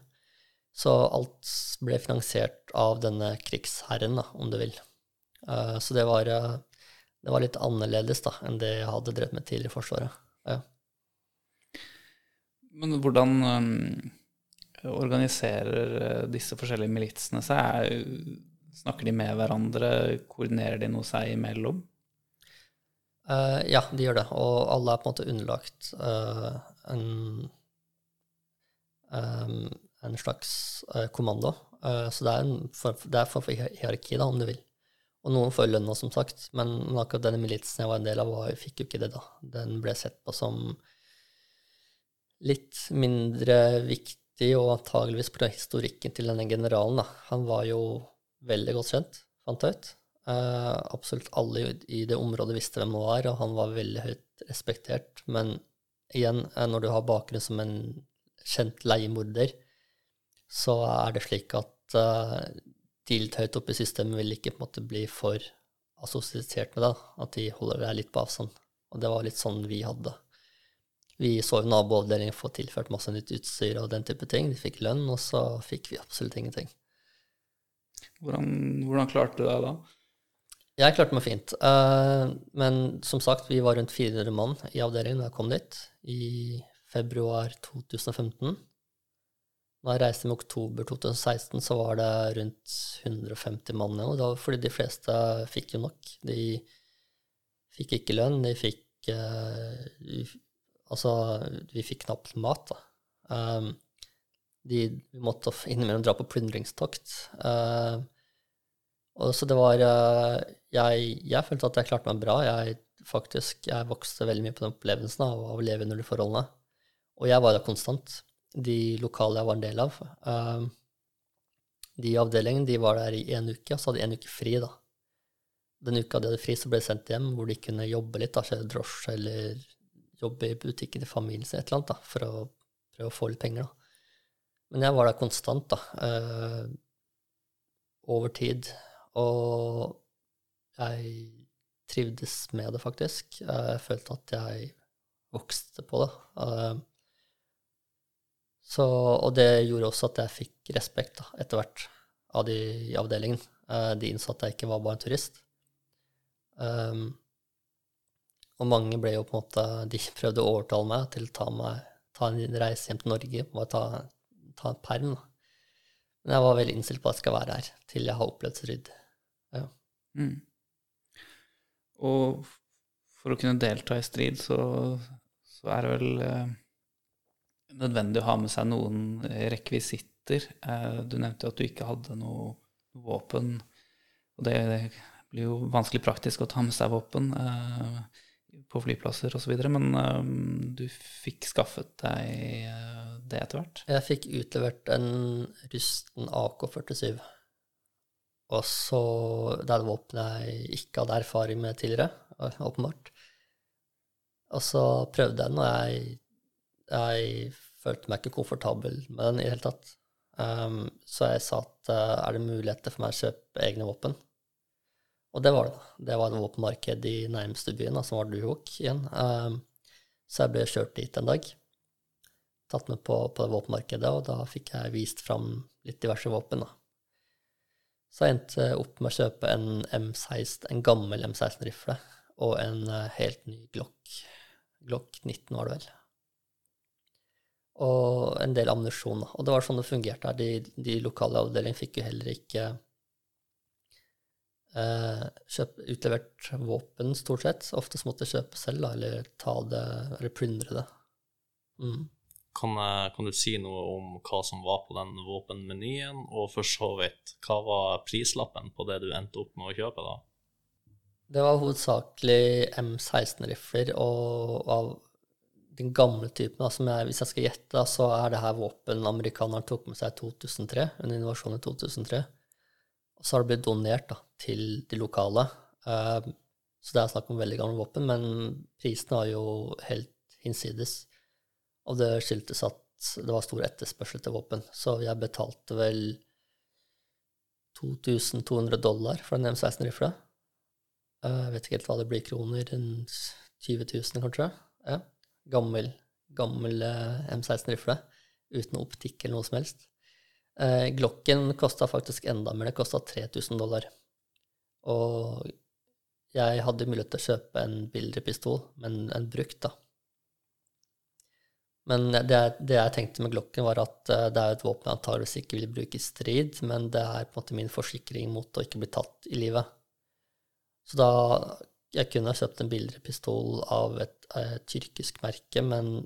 Så alt ble finansiert av denne krigsherren, da, om du vil. Uh, så det var, det var, litt annerledes da, enn det jeg hadde drevet med tidligere i Forsvaret. Ja. Men hvordan um organiserer eh, disse forskjellige militsene seg? Snakker de med hverandre? Koordinerer de noe seg imellom? Uh, ja, de gjør det. Og alle er på en måte underlagt uh, en, um, en slags uh, kommando. så det er, en for, er for hierarki, da, om du vil. Og noen får lønna, som sagt, men akkurat denne militsen jeg var en del av, var, fikk jo ikke det, da. Den ble sett på som litt mindre viktig og antageligvis pga. historikken til denne generalen. Da. Han var jo veldig godt kjent, fant jeg ut. Uh, absolutt alle i det området visste hvem han var, og han var veldig høyt respektert. Men igjen, eh, når du har bakgrunn som en kjent leiemorder, så er det slik at uh, litt høyt oppe i systemet vil ikke på en måte bli for assosiert med det. At de holder deg litt på avstand. Og det var litt sånn vi hadde. Vi så jo naboavdelingen få tilført masse nytt utstyr og den type ting. De fikk lønn, og så fikk vi absolutt ingenting. Hvordan, hvordan klarte du deg da? Jeg klarte meg fint. Uh, men som sagt, vi var rundt 400 mann i avdelingen da jeg kom dit, i februar 2015. Da jeg reiste med oktober 2016, så var det rundt 150 mann. Og det var fordi de fleste fikk jo nok. De fikk ikke lønn, de fikk uh, Altså, vi fikk knapt mat, da. Um, de, måtte innimellom dra på plyndringstokt. Uh, så det var uh, jeg, jeg, følte at jeg klarte meg bra. Jeg faktisk, jeg vokste veldig mye på den opplevelsen av å leve under de forholdene. Og jeg var der konstant. De lokale jeg var en del av. Uh, de i avdelingen de var der i en uke, og så hadde de en uke fri. da. Den uka de hadde fri, så ble de sendt hjem, hvor de kunne jobbe litt, da, kjøre drosje eller jobbe i butikken til familien sin, et eller annet, da, for å prøve å få litt penger. da. Men jeg var der konstant, da, eh, over tid. Og jeg trivdes med det, faktisk. Jeg følte at jeg vokste på det. Eh, så, og det gjorde også at jeg fikk respekt etter hvert av de i avdelingen. Eh, de innså at jeg ikke var bare en turist. Um, og mange ble jo på en måte De <laughs> prøvde å overtale meg til å ta, meg, ta en reise hjem til Norge, bare ta, ta en perm. Men jeg var veldig innstilt på at jeg skal være her til jeg har opplevd strid. Ja. Mm. Og for å kunne delta i strid, så, så er det vel eh, nødvendig å ha med seg noen rekvisitter. Eh, du nevnte jo at du ikke hadde noe våpen, og det, blir jo vanskelig praktisk å ta med seg våpen. Eh, på flyplasser osv., men du fikk skaffet deg det etter hvert? Jeg fikk utlevert en rusten AK-47. Og så Det er et våpen jeg ikke hadde erfaring med tidligere, åpenbart. Og så prøvde jeg den, og jeg, jeg følte meg ikke komfortabel med den i det hele tatt. Um, så jeg sa at uh, er det muligheter for meg å kjøpe egne våpen? Og det var det. Det var et våpenmarked i nærmeste byen, som var Duhok igjen. Um, så jeg ble kjørt dit en dag. Tatt med på, på det våpenmarkedet, og da fikk jeg vist fram litt diverse våpen. da. Så jeg endte opp med å kjøpe en M16, en gammel M16-rifle og en uh, helt ny Glock. Glock 19 var det vel. Og en del ammunisjon. Og det var sånn det fungerte her. De, de lokale avdelingene fikk jo heller ikke eh, kjøp, utlevert våpen, stort sett. Ofte måtte de kjøpe selv, da, eller ta det, eller plyndre det. Mm. Kan, eh, kan du si noe om hva som var på den våpenmenyen, og for så vidt, hva var prislappen på det du endte opp med å kjøpe, da? Det var hovedsakelig M16-rifler og av den gamle typen. altså hvis jeg skal gjette, så er det her våpen amerikanerne tok med seg i 2003, under invasjonen i 2003. Og så har det blitt donert da, til de lokale. Eh, så det er snakk om veldig gamle våpen, men prisen var jo helt hinsides. Og det skyldtes at det var stor etterspørsel til våpen. Så jeg betalte vel 2200 dollar for en M16-rifle. Eh, Jeg vet ikke helt hva det blir i kroner, en 20 000 kanskje. Ja. Gammel, gammel eh, M16-rifle uten optikk eller noe som helst. Eh, Glocken kosta faktisk enda mer, det kosta 3000 dollar. Og jeg hadde mulighet til å kjøpe en billigere pistol, men en brukt, da. Men det, det jeg tenkte med Glocken, var at eh, det er et våpen jeg antakeligvis ikke vil bruke i strid, men det er på en måte min forsikring mot å ikke bli tatt i livet. Så da Jeg kunne ha kjøpt en billigere pistol av et, et, tyrkisk merke, men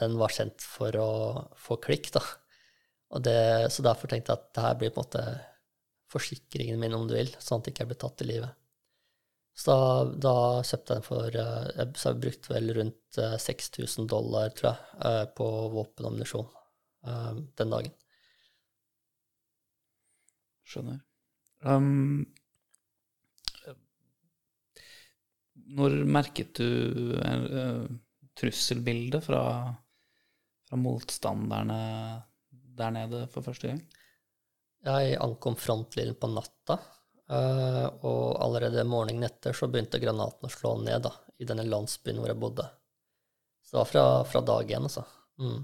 den var kjent for å få klikk, da. Det, så derfor tenkte jeg at det her blir på en måte forsikringen min, om du vil, sånn at jeg ikke blir tatt i livet. Så da, da kjøpte jeg den for eh, jeg, brukte vel rundt eh, 6000 dollar, tror jeg, eh, på våpen og ammunisjon eh, den dagen. Skjønner. Um, når merket du uh, trusselbildet fra, fra motstanderne der nede for første gang? Jeg ankom frontlinjen på natta, uh, og allerede morgenen etter så begynte granatene å slå ned da, i denne landsbyen hvor jeg bodde. Så det var fra, fra dag én, altså. Mm.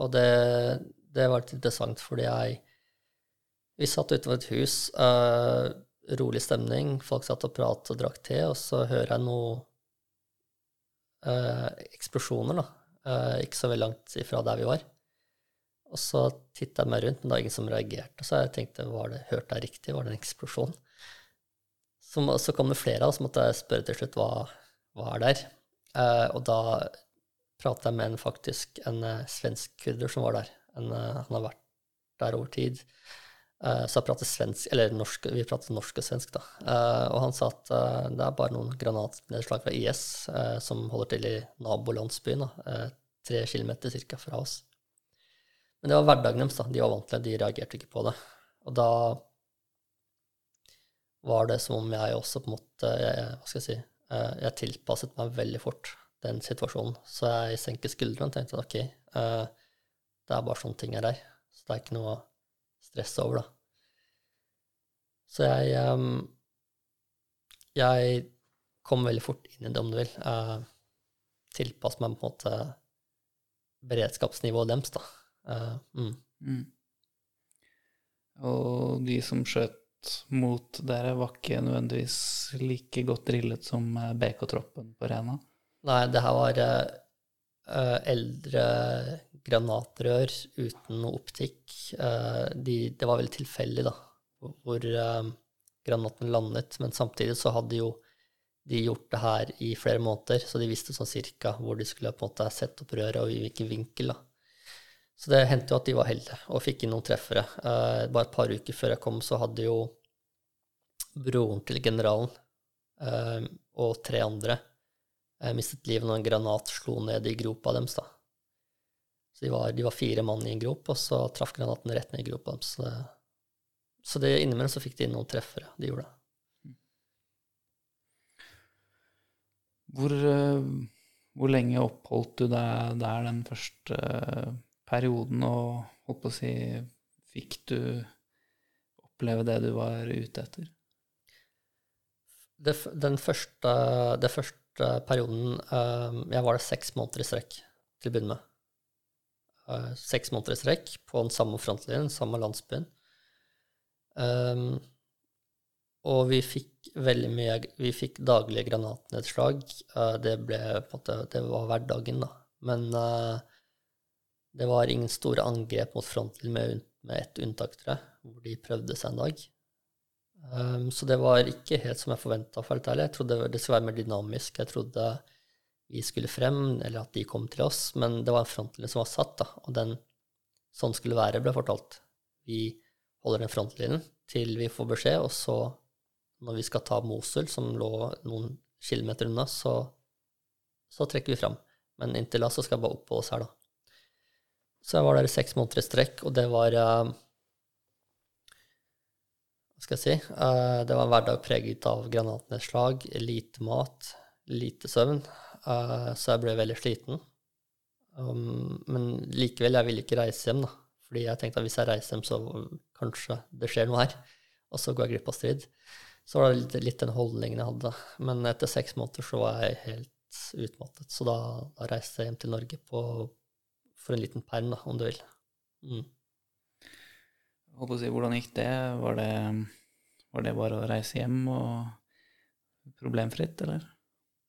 Og det, det var litt interessant, fordi jeg Vi satt utenfor et hus, eh, rolig stemning, folk satt og pratet og drakk te, og så hører jeg noe eh, eksplosjoner, da. Eh, ikke så veldig langt ifra der vi var. Og så titta jeg meg rundt, men det var ingen som reagerte. Så jeg tenkte, var det, hørte jeg riktig? Var det en eksplosjon? Så, så kom det flere, av så måtte jeg spørre til slutt hva, hva er der. Eh, og da pratet jeg med en faktisk en eh, svensk kurder som var der. En, eh, han har vært der over tid. Eh, så jeg pratet svensk, eller norsk, vi pratet norsk og svensk, da. Eh, og han sa at eh, det er bare noen granatnedslag fra IS som holder til i nabolandsbyen, da, tre kilometer cirka fra oss. Men det var hverdagen deres, da. De var vant til det, de reagerte ikke på det. Og da var det som om jeg også på en måte jeg, Hva skal jeg si Jeg tilpasset meg veldig fort den situasjonen. Så jeg senket skuldrene og tenkte at ok, det er bare sånne ting er der. Så det er ikke noe å stresse over, da. Så jeg um, Jeg kom veldig fort inn i det, om du vil. Uh, Tilpasset meg på en måte beredskapsnivået deres, da. Uh, mm. Mm. Og de som skjøt mot dere, var ikke nødvendigvis like godt drillet som eh, BK-troppen på Rena? Nei, det her var uh, eldre granatrør uten noe optikk. Eh, de, det var veldig tilfeldig, da, hvor, eh, granaten landet. Men samtidig så hadde jo de gjort det her i flere måneder, så de visste sånn cirka hvor de skulle på en måte sette opp røret, og i hvilken vinkel. da. Så det hendte jo at de var heldige og fikk inn noen treffere. Eh, bare et par uker før jeg kom, så hadde jo broren til generalen og tre andre mistet livet når en granat slo ned i gropa deres. da. Så de var, de var fire mann i en grop, og så traff granaten rett ned i gropa. Så så det innimellom så fikk de noen treffere. De gjorde det. Hvor, eh, hvor lenge oppholdt du deg der den første eh, perioden, og holdt på å si Fikk du oppleve det du var ute etter? Det, den første, det første perioden eh, Jeg var der seks måneder i strekk til å begynne med. Eh, seks måneder i strekk på den samme frontlinjen, samme landsbyen. Um, og vi fikk veldig mye Vi fikk daglige granatnedslag. Uh, det ble på en måte Det var hverdagen, da. Men uh, det var ingen store angrep mot frontlinjen, med, med ett unntak, tror jeg, hvor de prøvde seg en dag. Um, så det var ikke helt som jeg forventa, for helt ærlig. Jeg trodde det skulle være mer dynamisk. Jeg trodde vi skulle frem, eller at de kom til oss. Men det var en frontlinje som var satt, da, og den sånn skulle være, ble fortalt. Vi holder den frontlinjen til vi får beskjed, og så, når vi skal ta Mosul, som lå noen kilometer unna, så, så trekker vi fram. Men inntil da så skal jeg bare oppholde oss her, da. Så jeg var der i seks måneder i strekk, og det var uh, hva skal jeg si? Uh, det var en hverdag preget av granatnedslag, lite mat, lite søvn, eh, så jeg ble veldig sliten. Um, men likevel, jeg ville ikke reise hjem, da. Fordi jeg tenkte at hvis jeg reiser hjem, så kanskje det skjer noe her. Og så går jeg glipp av strid. Så var det litt, litt den holdningen jeg hadde. Men etter seks måneder så var jeg helt utmattet. Så da, da reiste jeg hjem til Norge på, for en liten perm, da, om du vil. Mm. Si, hvordan gikk det? Var, det? var det bare å reise hjem og problemfritt, eller?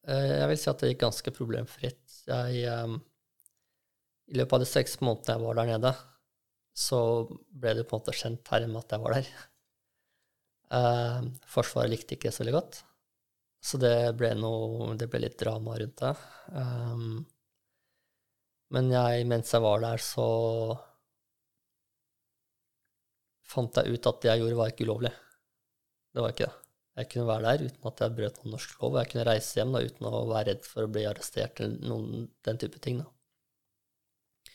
Eh, Jeg vil si at det gikk ganske problemfritt. Jeg, eh, I løpet av de seks månedene jeg var der nede, så ble det på en måte kjent her med at jeg var der. <laughs> Eh, Forsvaret likte ikke det så veldig godt, så det ble, noe, det ble litt drama rundt det. Eh, Men jeg, mens jeg var der, så fant jeg ut at det jeg gjorde, var ikke ulovlig. Det var ikke det. Jeg kunne være der uten at jeg brøt noen norsk lov, jeg kunne reise hjem da, uten å være redd for å bli arrestert eller noen, den type ting. Da.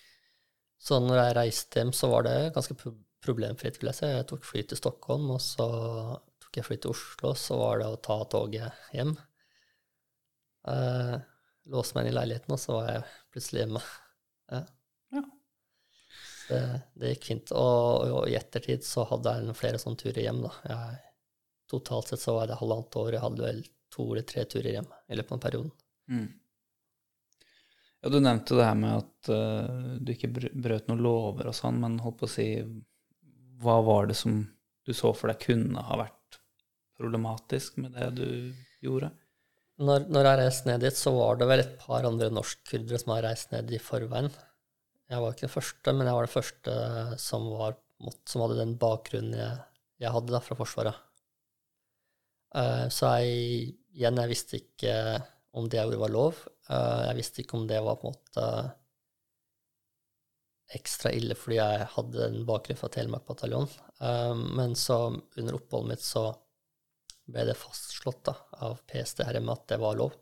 Så når jeg reiste hjem, så var det ganske problemfritt, vil jeg si. Jeg tok fly til Stockholm, og så tok jeg fly til Oslo, så var det å ta toget hjem. Eh, låse meg inn i leiligheten, og så var jeg plutselig hjemme. Ja. Ja. Det, det gikk fint. Og, og i ettertid så hadde jeg flere sånne turer hjem, da. Jeg, totalt sett så var det halvannet år. Jeg hadde vel to eller tre turer hjem i løpet av perioden. Mm. Ja, du nevnte det her med at uh, du ikke brøt noen lover og sånn, men holdt på å si Hva var det som du så for deg kunne ha vært problematisk med det du gjorde? Når, når jeg reiste ned dit, så var det vel et par andre norskkurdere som har reist ned i forveien. Jeg var ikke den første, men jeg var den første som, var, som hadde den bakgrunnen jeg, jeg hadde da, fra Forsvaret. Eh, Så jeg, igjen, jeg visste ikke om det gjorde var lov. Eh, Jeg visste ikke om det var på en måte ekstra ille fordi jeg hadde en bakgrunn fra Telemark bataljon. Eh, Men så under oppholdet mitt så ble det fastslått da, av PST her hjemme at det var lov.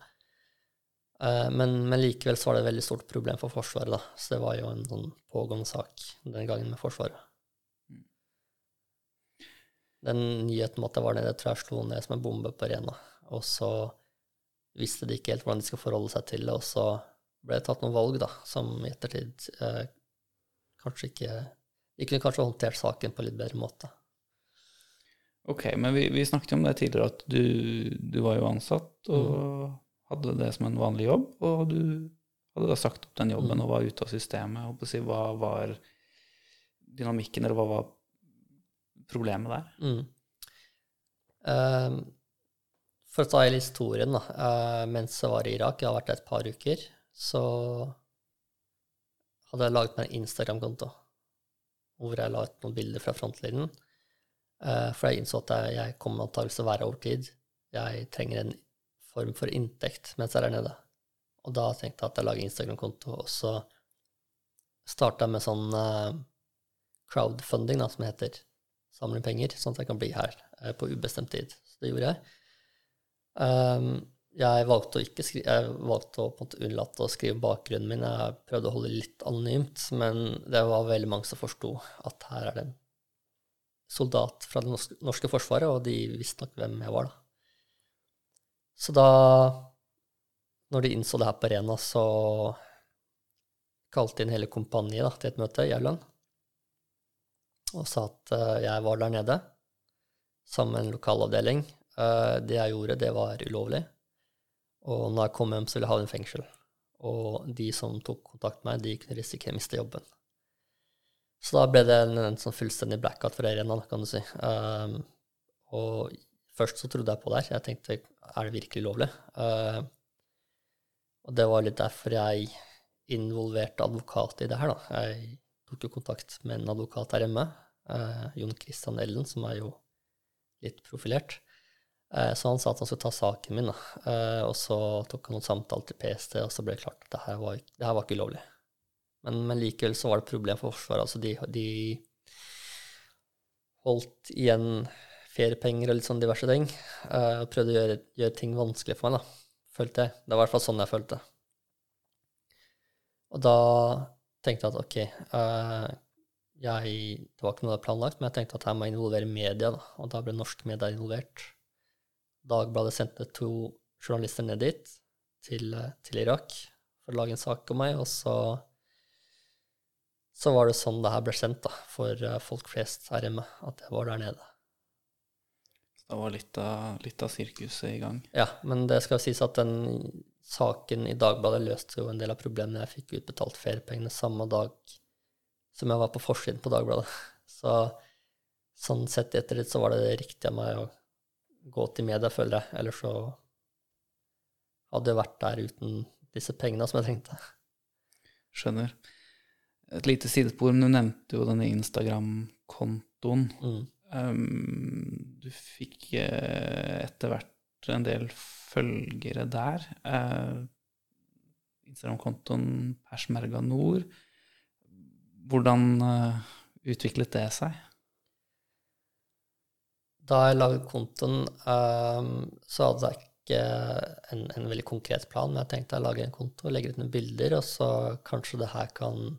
Men, men likevel så var det et veldig stort problem for Forsvaret, da. Så det var jo en sånn pågående sak den gangen med Forsvaret. Den nyheten om at jeg var nede, tror jeg slo ned som en bombe på Rena. Og så visste de ikke helt hvordan de skulle forholde seg til det, og så ble det tatt noen valg, da, som i ettertid eh, kanskje ikke De kunne kanskje håndtert saken på en litt bedre måte. Ok, men vi, vi snakket om det tidligere, at du, du var jo ansatt og hadde det som en vanlig jobb, og du hadde da sagt opp den jobben og var ute av systemet. Og på å si, hva var dynamikken, eller hva var problemet der? Mm. Ehm, for å ta hele historien, da. Uh, mens jeg var i Irak, jeg har vært der et par uker, så hadde jeg laget meg en Instagram-konto hvor jeg la ut noen bilder fra frontlinjen. Uh, for jeg innså at jeg, jeg kommer antakeligvis til å være over tid. Jeg trenger en form for inntekt mens jeg er der nede. Og da tenkte jeg at jeg lager Instagram-konto, og så starta med sånn uh, crowdfunding, da, som det heter. Samle penger, sånn at jeg kan bli her eh, på ubestemt tid. Så det gjorde jeg. Um, jeg valgte å ikke skri jeg valgte å unnlate å skrive bakgrunnen min. Jeg prøvde å holde litt anonymt, men det var veldig mange som forsto at her er det en soldat fra det norske, norske forsvaret, og de visste nok hvem jeg var, da. Så da, når de innså det her på Rena, så kalte inn hele kompaniet til et møte i Aurland og sa at eh, jeg var der nede sammen med en lokalavdeling. Eh, det jeg gjorde, det var ulovlig. Og når jeg kom hjem, så ville jeg havne i fengsel. Og de som tok kontakt med meg, de kunne risikere å miste jobben. Så da ble det en, en sånn fullstendig blackout for Arena, kan du si. Um, og først så trodde jeg på det her. Jeg tenkte er det virkelig lovlig? Uh, og det var litt derfor jeg involverte advokat i det her, da. Jeg tok jo kontakt med en advokat her hjemme, uh, Jon Christian Ellen, som er jo litt profilert. Eh, så han sa at han skulle ta saken min. Uh, og så tok han noen samtaler til PST, og så ble det klart at det her var, det her var ikke ulovlig. Men, men, likevel så var det et problem for Forsvaret. Altså de, de holdt igjen feriepenger og litt sånn diverse ting. og prøvde å gjøre, gjøre, ting vanskelig for meg, da, følte jeg. Det var i hvert fall sånn jeg følte. Og da tenkte jeg at ok uh, jeg, Det var ikke noe jeg planlagt, men jeg tenkte at her må jeg involvere media, da. Og da ble norske medier involvert. Dagbladet sendte to journalister ned dit, til, til, Irak, for å lage en sak om meg. Og så, så var det sånn det her ble sendt da, for uh, folk flest her hjemme, at jeg var der nede. Da var litt av, litt av sirkuset i gang? Ja, men det skal sies at den saken i Dagbladet løste jo en del av problemene. Jeg fikk utbetalt feriepengene samme dag som jeg var på forsiden på Dagbladet. <laughs> Så sånn sett etter litt så var det riktig av meg å gå til media, føler jeg. Ellers så hadde jeg vært der uten disse pengene som jeg trengte. Skjønner. Et lite sidespor, men du nevnte jo denne Instagram-kontoen. Mm. Um, du fikk uh, etter hvert en del følgere der. Uh, Instagram-kontoen Persmerga Nord. Hvordan uh, utviklet det seg? Da jeg laget kontoen, um, så hadde jeg ikke en, en, veldig konkret plan, men jeg tenkte jeg lager en konto, legger ut noen bilder, og så kanskje det her kan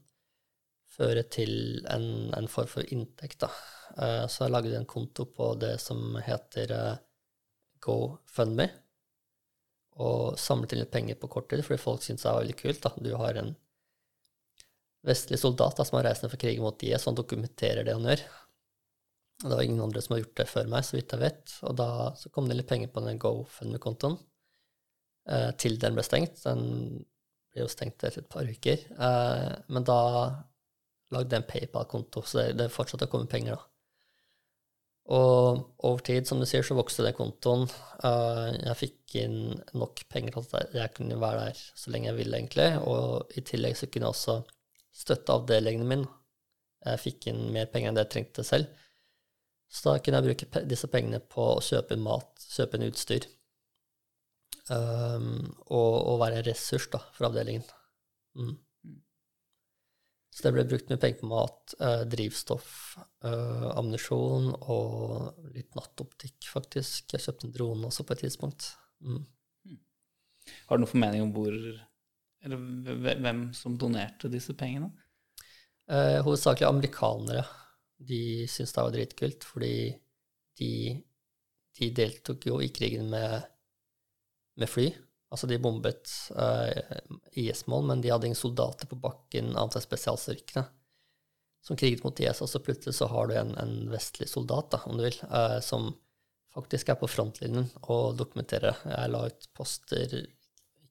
føre til en, en form for inntekt. Da. Uh, så jeg lagde en konto på det som heter uh, GoFundMe, og samlet inn litt penger på kort tid, fordi folk syntes det var veldig kult. Da. Du har en vestlig soldater som har reist ned for krigen mot IS, han dokumenterer det han gjør. Og det var ingen andre som har gjort det før meg, så vidt jeg vet. Og da så kom det litt penger på den GoFundMe-kontoen eh, til den ble stengt. Den ble jo stengt etter et par uker. Eh, men da lagde jeg en PayPal-konto, så det, det fortsatte å komme penger da. Og over tid, som du sier, så vokste den kontoen. Uh, jeg fikk inn nok penger til at jeg kunne være der så lenge jeg ville, egentlig. Og i tillegg så kunne jeg også støtte avdelingen min. Jeg fikk inn mer penger enn det jeg trengte selv. Så da kunne jeg bruke disse pengene på å kjøpe mat, kjøpe en utstyr. Um, og, og, være en ressurs da, for avdelingen. Mm. Så det ble brukt mye penger på mat, eh, drivstoff, eh, ammunisjon og litt nattoptikk, faktisk. Jeg kjøpte en drone også på et tidspunkt. Mm. Har du noen formening om hvor eller hvem som donerte disse pengene? Eh, hovedsakelig amerikanere. De syntes det var dritkult, fordi de, de, deltok jo i krigen med, med fly. Altså, de bombet eh, IS-mål, men de hadde ingen soldater på bakken annet enn spesialstyrkene som kriget mot IS. Og så plutselig så har du en, en vestlig soldat, da, om du vil, eh, som faktisk er på frontlinjen og dokumenterer. Jeg la ut poster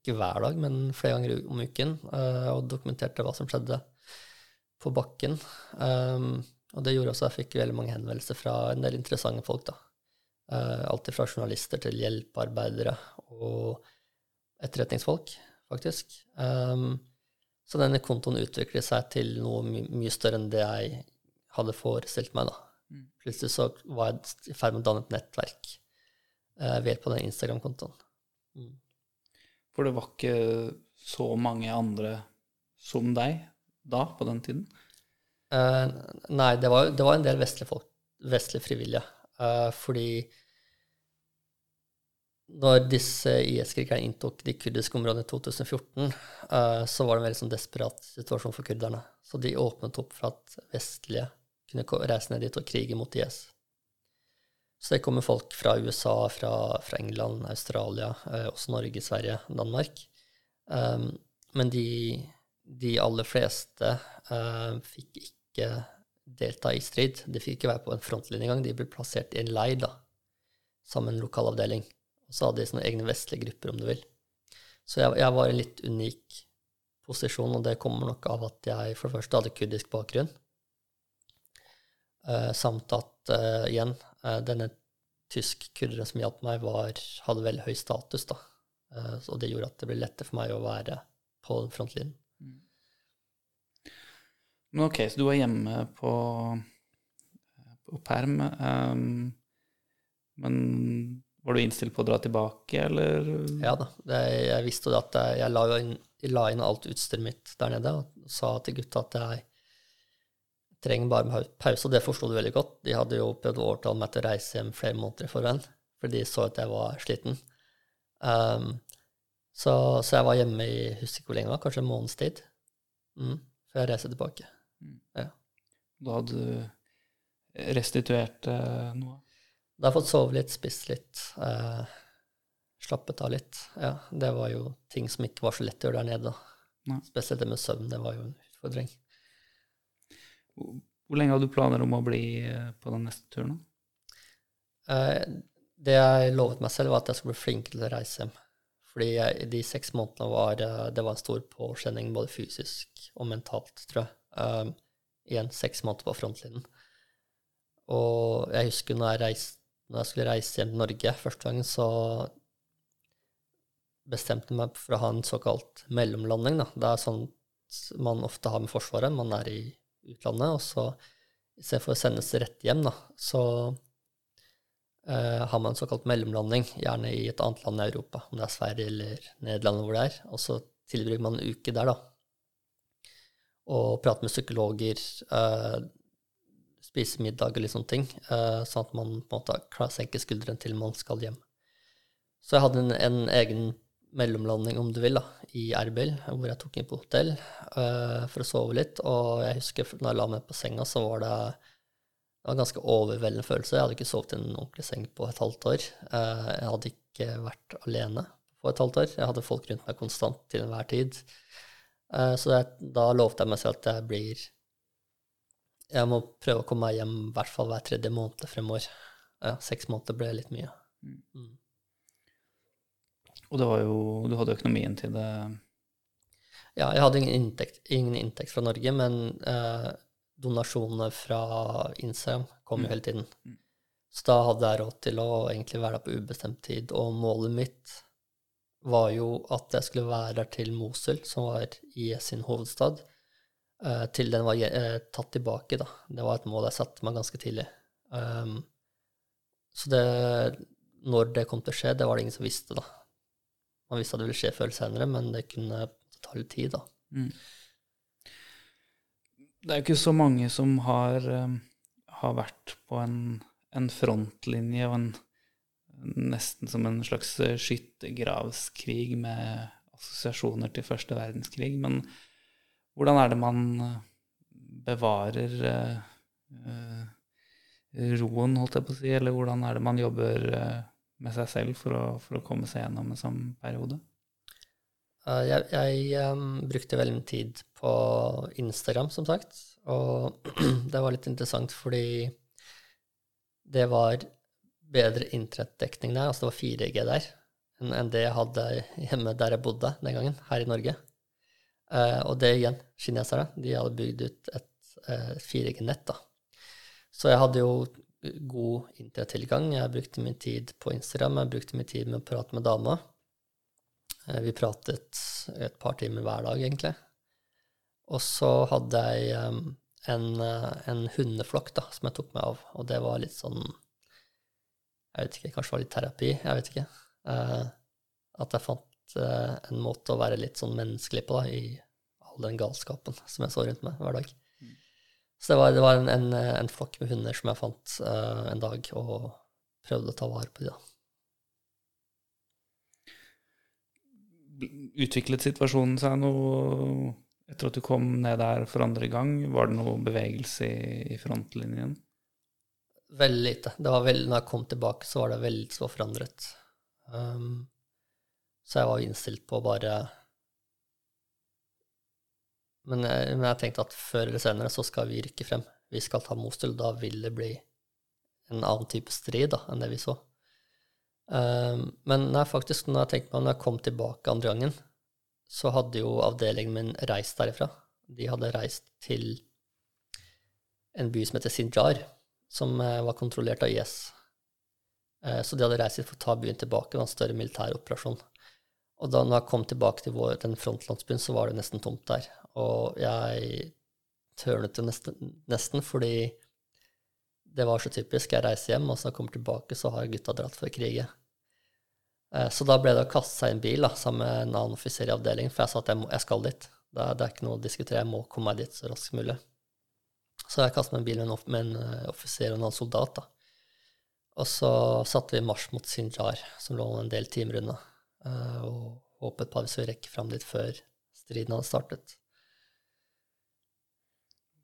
ikke hver dag, men flere ganger om uken, uh, og dokumenterte hva som skjedde på bakken. Um, og det gjorde også at jeg fikk veldig mange henvendelser fra en del interessante folk. da. Uh, alt fra journalister til hjelpearbeidere og etterretningsfolk, faktisk. Um, så denne kontoen utviklet seg til noe my mye større enn det jeg hadde forestilt meg. da. Mm. Plutselig så var jeg i ferd med å danne et nettverk uh, ved hjelp av den Instagram-kontoen. Mm. For det var ikke så mange andre som deg da, på den tiden? Uh, nei, det var, det var, en del vestlige folk, vestlige frivillige. Uh, fordi når disse IS-krigerne inntok de kurdiske områdene i 2014, uh, så var det en veldig sånn desperat situasjon for kurderne. Så de åpnet opp for at vestlige kunne reise ned dit og krige mot IS. Så det kommer folk fra USA, fra, fra England, Australia, uh, også Norge, Sverige, Danmark. Um, men de, de aller fleste uh, fikk ikke delta i strid. De fikk ikke være på en frontlinje engang. De ble plassert i en leir da, sammen med en lokalavdeling. Så hadde de sånne egne vestlige grupper, om du vil. Så jeg, jeg var i en litt unik posisjon, og det kommer nok av at jeg for det første hadde kurdisk bakgrunn, uh, samt at uh, igjen, eh, denne tysk-kurderen som hjalp meg, var, hadde veldig høy status, da. Eh, og det gjorde at det ble lettere for meg å være på frontlinjen. Men ok, så du var hjemme på, på perm. Um, men var du innstilt på å dra tilbake, eller? Ja da. Det, jeg visste jo at jeg, jeg la, inn, jeg la inn alt utstyret mitt der nede og sa til gutta at jeg trenger bare pause, og det forsto de veldig godt. De hadde jo prøvd å overtale meg til å reise hjem flere måneder i forveien, for de så at jeg var sliten. Um, så, så, jeg var hjemme i husker ikke hvor lenge kanskje en måneds tid, mm, før jeg reiste tilbake. Ja. Da hadde du restituert eh, noe? Da har jeg fått sove litt, spist litt, eh, slappet av litt. Ja, det var jo ting som ikke var så lett å gjøre der nede. Spesielt det med søvn, det var jo en utfordring. Hvor lenge hadde du planer om å bli eh, på den neste turen? Eh, det jeg lovet meg selv, var at jeg skulle bli flinkere til å reise hjem. Fordi jeg, de seks månedene var, eh, det var en stor påkjenning både fysisk og mentalt, tror jeg. Um, igjen seks måneder på frontlinjen. Og jeg husker når jeg, reiste, når jeg skulle reise hjem til Norge første gangen, så bestemte jeg meg for å ha en såkalt mellomlanding. Da. Det er sånn man ofte har med Forsvaret. Man er i utlandet, og så istedenfor å sendes rett hjem, da, så eh, har man en såkalt mellomlanding, gjerne i et annet land i Europa, om det er Sverige eller Nederland, hvor det er. Og så tilbringer man en uke der, da. Og prater med psykologer, eh, spiser middag og litt sånne ting, eh, sånn at man på en måte senker skuldrene til man skal hjem. Så jeg hadde en, en egen mellomlanding, om du vil, da, i Erbil, hvor jeg tok inn på hotell uh, for å sove litt. Og jeg husker når jeg la meg på senga, så var det, det var en ganske overveldende følelse. Jeg hadde ikke sovet i en ordentlig seng på et halvt år. Uh, jeg hadde ikke vært alene på et halvt år. Jeg hadde folk rundt meg konstant til enhver tid. Uh, så jeg, da lovte jeg meg selv at jeg blir Jeg må prøve å komme meg hjem i hvert fall hver tredje måned fremover. Ja, seks måneder ble litt mye. Mm. Og jo, du hadde økonomien til det? Ja, jeg hadde ingen inntekt, ingen inntekt fra Norge, men eh, donasjonene fra Instagram kom jo hele tiden. Mm. Så da hadde jeg råd til å egentlig være der på ubestemt tid. Og målet mitt var jo at jeg skulle være der til Mosul, som var IS sin hovedstad, eh, til den var eh, tatt tilbake. da. Det var et mål jeg satte meg ganske tidlig. Um, så det, når det kom til å skje, det var det ingen som visste, da. Man visste at det ville skje før eller senere, men det kunne ta litt tid, da. Mm. Det er jo ikke så mange som har, um, har vært på en, en, frontlinje og en nesten som en slags skyttergravskrig med assosiasjoner til første verdenskrig. Men hvordan er det man bevarer uh, uh, roen, holdt jeg på å si, eller hvordan er det man jobber uh, med seg selv for å, for å komme seg gjennom en sånn periode? Uh, jeg, jeg brukte veldig mye tid på Instagram, som sagt. Og <clears throat> det var litt interessant fordi det var bedre internettdekning der, altså det var 4G der, enn en det jeg hadde hjemme der jeg bodde den gangen, her i Norge. Uh, og det igjen, kinesere, de hadde bygd ut et uh, 4G-nett, da. Så jeg hadde jo god internettilgang. Jeg brukte min tid på Instagram, jeg brukte min tid med å prate med dama. Eh, vi pratet et par timer hver dag, egentlig. Og så hadde jeg en, eh, en hundeflokk da, som jeg tok meg av, og det var litt sånn Jeg vet ikke, kanskje det var litt terapi, jeg vet ikke. Eh, at jeg fant en måte å være litt sånn menneskelig på da, i all den galskapen som jeg så rundt meg hver dag. Så det var, det var en, en, en, flokk med hunder som jeg fant uh, en dag, og prøvde å ta vare på de da. Utviklet situasjonen seg noe etter at du kom ned der for andre gang? Var det noe bevegelse i, i frontlinjen? Veldig lite. Det var veldig, når jeg kom tilbake, så var det veldig så forandret. Um, så jeg var innstilt på å bare men, jeg, men jeg tenkte at før eller senere så skal vi rykke frem. Vi skal ta Mosul. Da vil det bli en annen type strid da, enn det vi så. Um, men nei, faktisk, når jeg tenkte meg når jeg kom tilbake andre gangen, så hadde jo avdelingen min reist derifra. De hadde reist til en by som heter Sinjar, som eh, var kontrollert av IS. Eh, så de hadde reist hit for å ta byen tilbake. Det en større militær operasjon. Og da jeg kom tilbake til vår, den frontlandsbyen, så var det nesten tomt der. Og jeg tørnet jo nesten, nesten, fordi det var så typisk. Jeg reiser hjem, og så når jeg kommer tilbake, så har gutta dratt for å krige. Eh, så da ble det å kaste seg i en bil da, sammen med en annen offiser i avdelingen, for jeg sa at jeg, må, jeg skal dit. Det er, det er, ikke noe å diskutere, jeg må komme meg dit så raskt som mulig. Så jeg kastet meg en bil med en, med en eh, offiser og en annen soldat. da. Og så satte vi marsj mot Sinjar, som lå en del timer unna, eh, og håpet på at vi skulle rekke fram dit før striden hadde startet.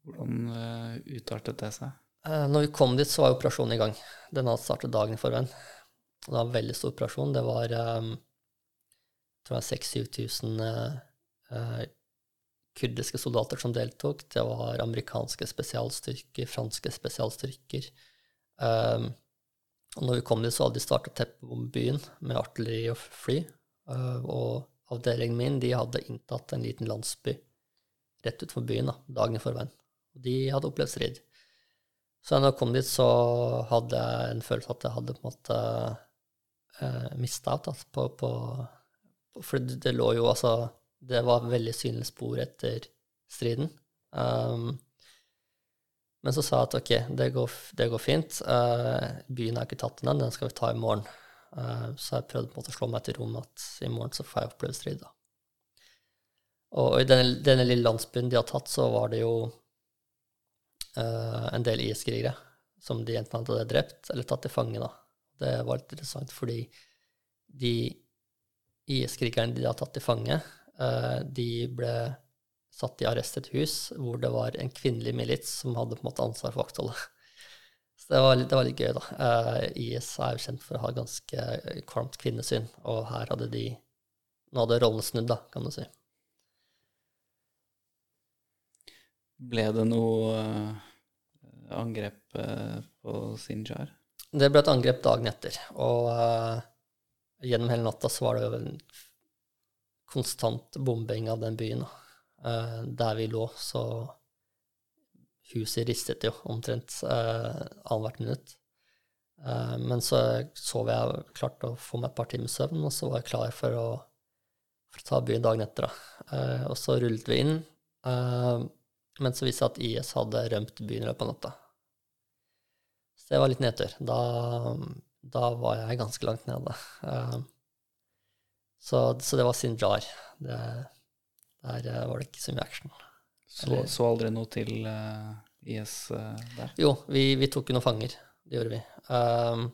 Hvordan uh, utartet det seg? Uh, når vi kom dit, så var operasjonen i gang. Den hadde startet dagen i forveien. Det var en veldig stor operasjon. Det var um, jeg tror 6000-7000 uh, kurdiske soldater som deltok. Det var amerikanske spesialstyrker, franske spesialstyrker. Um, og når vi kom dit, så hadde de startet teppebombe byen med artilleri og fly. Uh, og avdelingen min de hadde inntatt en liten landsby rett utenfor byen da, dagen i forveien. Og de hadde opplevd strid. Så når jeg kom dit, så hadde jeg en følelse at jeg hadde på en måte uh, mista ut. Altså, på, på, for det, lå jo altså det var veldig synlige spor etter striden. Um, men så sa jeg at ok, det går, det går fint. Uh, byen er ikke tatt ennå, den skal vi ta i morgen. Uh, så jeg prøvde på en måte å slå meg til ro med at i morgen så får jeg oppleve strid. da. Og i denne, denne, lille landsbyen de har tatt, så var det jo en del IS-krigere som de enten hadde drept eller tatt til fange. da. Det var litt interessant, fordi de IS-krigerne de har tatt til fange, Eh, de ble satt i arrest et hus hvor det var en kvinnelig milits som hadde på en måte ansvar for vaktholdet. Så det var, litt, det var litt gøy, da. Uh, IS er jo kjent for å ha ganske kvalmt kvinnesyn, og her hadde de Nå hadde rollen snudd, da, kan du si. Ble det noe uh, angrep uh, på Sinjar? Det ble et angrep dagen etter, og gjennom hele natta så var det jo en konstant bombing av den byen. Uh, der vi lå, så Huset ristet jo omtrent uh, annethvert minutt. Uh, men så sov jeg, klart å få meg et par timer søvn, og så var jeg klar for å, for å ta byen dagen etter. Uh, og så rullet vi inn, men så viste det at IS hadde rømt byen i løpet av natta. Så det var litt nedtur. Da, da var jeg ganske langt nede. Uh, så, så det var Sinjar. Det, der eh, var det ikke så mye action. Så, så aldri noe til uh, IS uh, der? Jo, vi, vi tok jo noen fanger. Det gjorde vi. Um,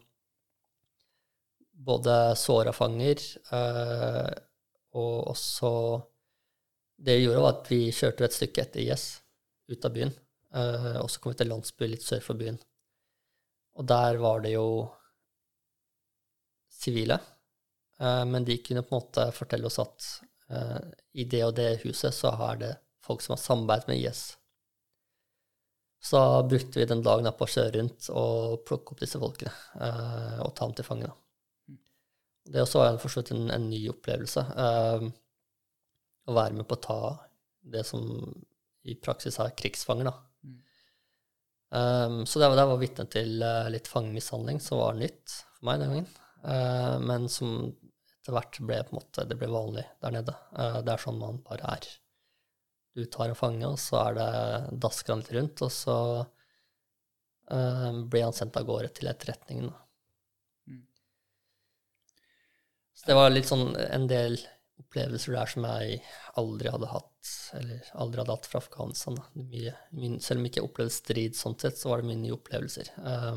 både såra fanger uh, og også Det vi gjorde, var at vi kjørte et stykke etter IS, ut av byen. Uh, og så kom vi til landsby litt sør for byen. Og der var det jo sivile Eh, men de kunne på en måte fortelle oss at uh, i det og det huset så er det folk som har samarbeidet med IS. Så brukte vi den dagen på å kjøre rundt og plukke opp disse folkene og ta dem til fange. Det også var for så vidt en, en, ny opplevelse. Å være med på å ta det som i praksis er krigsfanger. da. Mm. Um, så det var, det var vitne til litt fangemishandling, som var nytt for meg den gangen. Uh, men som etter hvert ble på en måte, det ble vanlig der nede. Uh, det er sånn man bare er. Du tar en fange, og så er det dasker han litt rundt, og så uh, blir han sendt av gårde til etterretningen. Mm. Så det var litt sånn en del opplevelser der som jeg aldri hadde hatt, eller aldri hadde hatt fra Afghanistan. Mye, mye, selv om jeg ikke opplevde strid sånn sett, så var det mye nye opplevelser. Uh,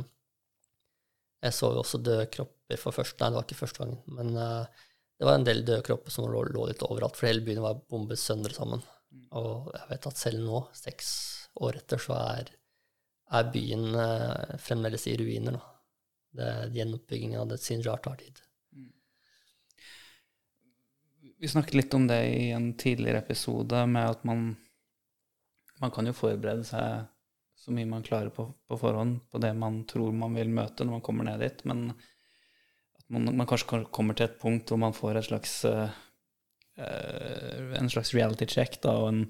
jeg så jo også døde kropper for første Nei, det var ikke første gangen, men uh, det var en del døde kropper som lå, lå, litt overalt, for hele byen var bombet søndre sammen. Mm. Og jeg vet at selv nå, seks år etter, så er, er byen uh, fremdeles i ruiner. Da. Det, gjenoppbyggingen av det Sinjar tar tid. Vi snakket litt om det i en tidligere episode, med at man man kan jo forberede seg så mye man klarer på, på forhånd på det man tror man vil møte når man kommer ned dit, men at man, man kanskje kommer til et punkt hvor man får et slags uh, en slags reality check, da, og en,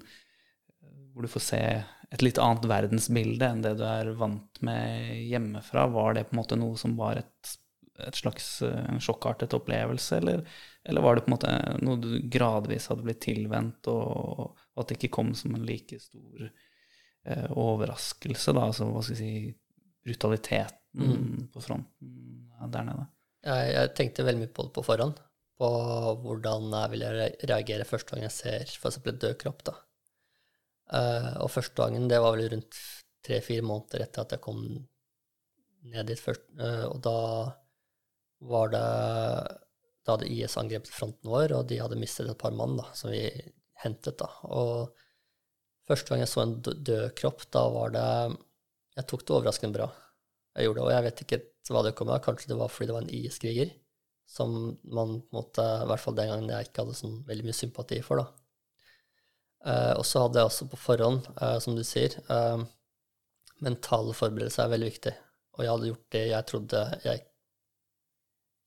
hvor du får se et litt annet verdensbilde enn det du er vant med hjemmefra. Var det på en måte noe som var et, et slags en sjokkartet opplevelse, eller, eller, var det på en måte noe du gradvis hadde blitt tilvendt, og, og at det ikke kom som en like stor eh, overraskelse, da, altså hva skal jeg si, brutaliteten mm. på fronten der nede. Jeg, jeg, tenkte veldig mye på det på forhånd, på hvordan jeg ville reagere første gang jeg ser f.eks. en død kropp. da. Uh, og første gangen, det var vel rundt tre-fire måneder etter at jeg kom ned dit først, uh, og da var det Da hadde IS angrepet fronten vår, og de hadde mistet et par mann da, som vi hentet. da, og Første gang jeg så en død kropp, da var det Jeg tok det overraskende bra. Jeg gjorde det, Og jeg vet ikke hva det kom av. Kanskje det var fordi det var en IS-kriger som man på en måte, i hvert fall den gangen jeg ikke hadde sånn veldig mye sympati for. da. Eh, og så hadde jeg også på forhånd, eh, som du sier, eh, mentale forberedelser er veldig viktig. Og jeg hadde gjort det jeg trodde jeg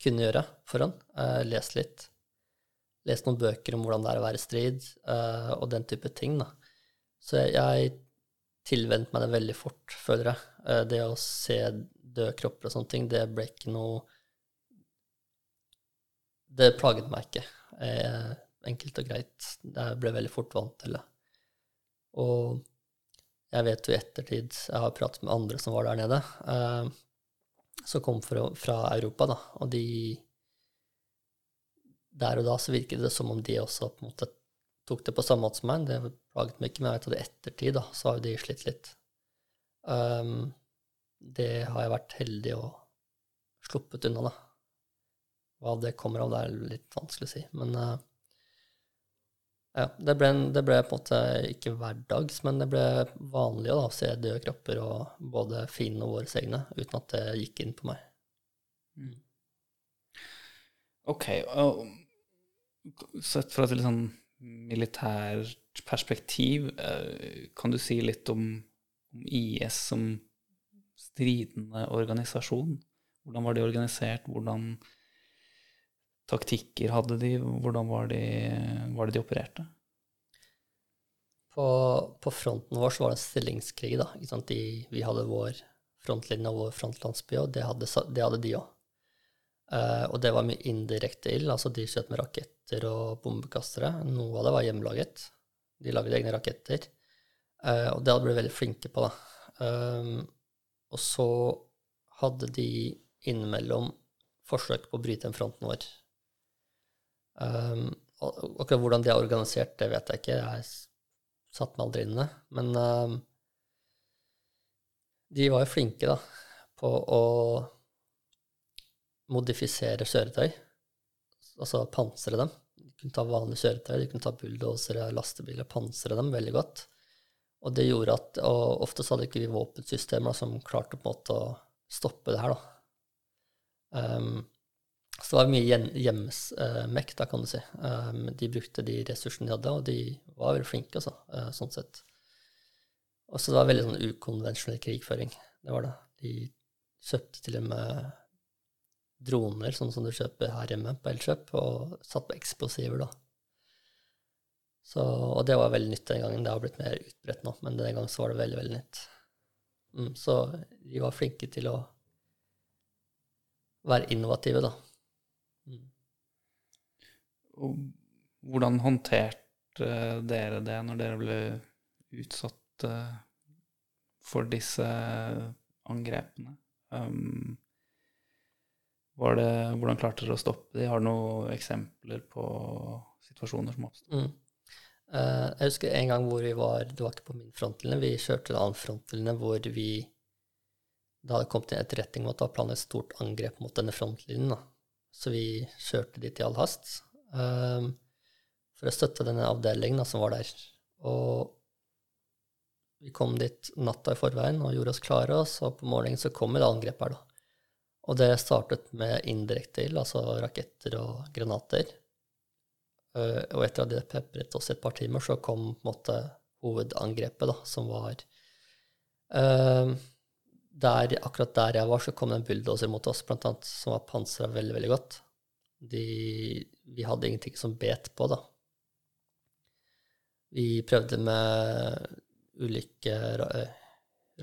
kunne gjøre forhånd. lest litt. Lest noen bøker om hvordan det er å være i strid, og den type ting. da. Så jeg, jeg tilvente meg det veldig fort, føler jeg. Uh, det å se døde kropper og sånne ting, det ble ikke noe Det plaget meg ikke. Uh, enkelt og greit. Jeg ble veldig fort vant til det. Og jeg vet jo i ettertid Jeg har pratet med andre som var der nede, eh, som kom fra, fra Europa, da, og de Der og da så virket det som om de også på en måte tok det på samme måte som meg. Det plaget meg ikke, men jeg vet at i ettertid da, så har jo de slitt litt. Um, det har jeg vært heldig og sluppet unna, da. Hva det kommer av, det er litt vanskelig å si. Men uh, ja, det ble, det ble, på en måte ikke hverdags, men det ble vanlig da, å se døde kropper, og både Finn og våre egne, uten at det gikk inn på meg. Mm. Ok, og sett fra et litt sånn militært perspektiv, eh, kan du si litt om, om IS som stridende organisasjon? Hvordan var de organisert? Hvordan taktikker hadde de? Hvordan var, de, var det de opererte? På, på, fronten vår så var det en stillingskrig. da. De, vi hadde vår frontlinje og vår frontlandsby, og det hadde, det hadde de òg. Uh, og det var mye indirekte ild. altså De skjøt med raketter og bombekastere. Noe av det var hjemmelaget. De lagde egne raketter. Uh, og det hadde blitt veldig flinke på. da. Um, og så hadde de innimellom forsøk på å bryte den fronten vår. Um, akkurat hvordan de er organisert, det vet jeg ikke. Jeg satt meg aldri inn i det. Men um, de var jo flinke da, på å modifisere kjøretøy, altså pansre dem. De kunne ta vanlige kjøretøy, de kunne ta bulldosere, lastebiler, pansre dem veldig godt. Og det gjorde at, og ofte så hadde ikke vi våpensystemer som klarte på en måte å stoppe det her. da. Um, så det var mye hjemmesmekk, da, kan du si. Um, de brukte de ressursene de hadde, og de var veldig flinke, altså, uh, sånn sett. Og så det var veldig sånn ukonvensjonell krigføring. Det var det. De kjøpte til og med droner, sånn som du kjøper her hjemme på Elkjøp, og satt på eksplosiver, da. Så, og det var veldig nytt den gangen. Det har blitt mer utbredt nå, men den gangen så var det veldig, veldig nytt. Mm, så de var flinke til å være innovative, da. Og hvordan håndterte dere det når dere ble utsatt eh, for disse angrepene? Um, det, hvordan klarte dere å stoppe de? Har du noen eksempler på situasjoner som oppsto? Mm. Uh, jeg husker en gang hvor vi var Det var ikke på min frontlinje, vi kjørte en annen frontlinje hvor vi Det hadde kommet inn etterretning om at det var planlagt et stort angrep mot denne frontlinjen. Da. Så vi kjørte dit i all hast uh, for å støtte denne avdelingen da, som var der. Og vi kom dit natta i forveien og gjorde oss klare, og så på morgenen så kom det angrep her, da. Og det startet med indirekte ild, altså raketter og granater. Uh, og etter at de pepret oss et par timer, så kom på en måte hovedangrepet, da, som var uh, der, Akkurat der jeg var, så kom det en bulldoser mot oss, blant annet, som var pansra veldig, veldig godt. De, vi hadde ingenting som bet på, da. Vi prøvde med ulike ra eh,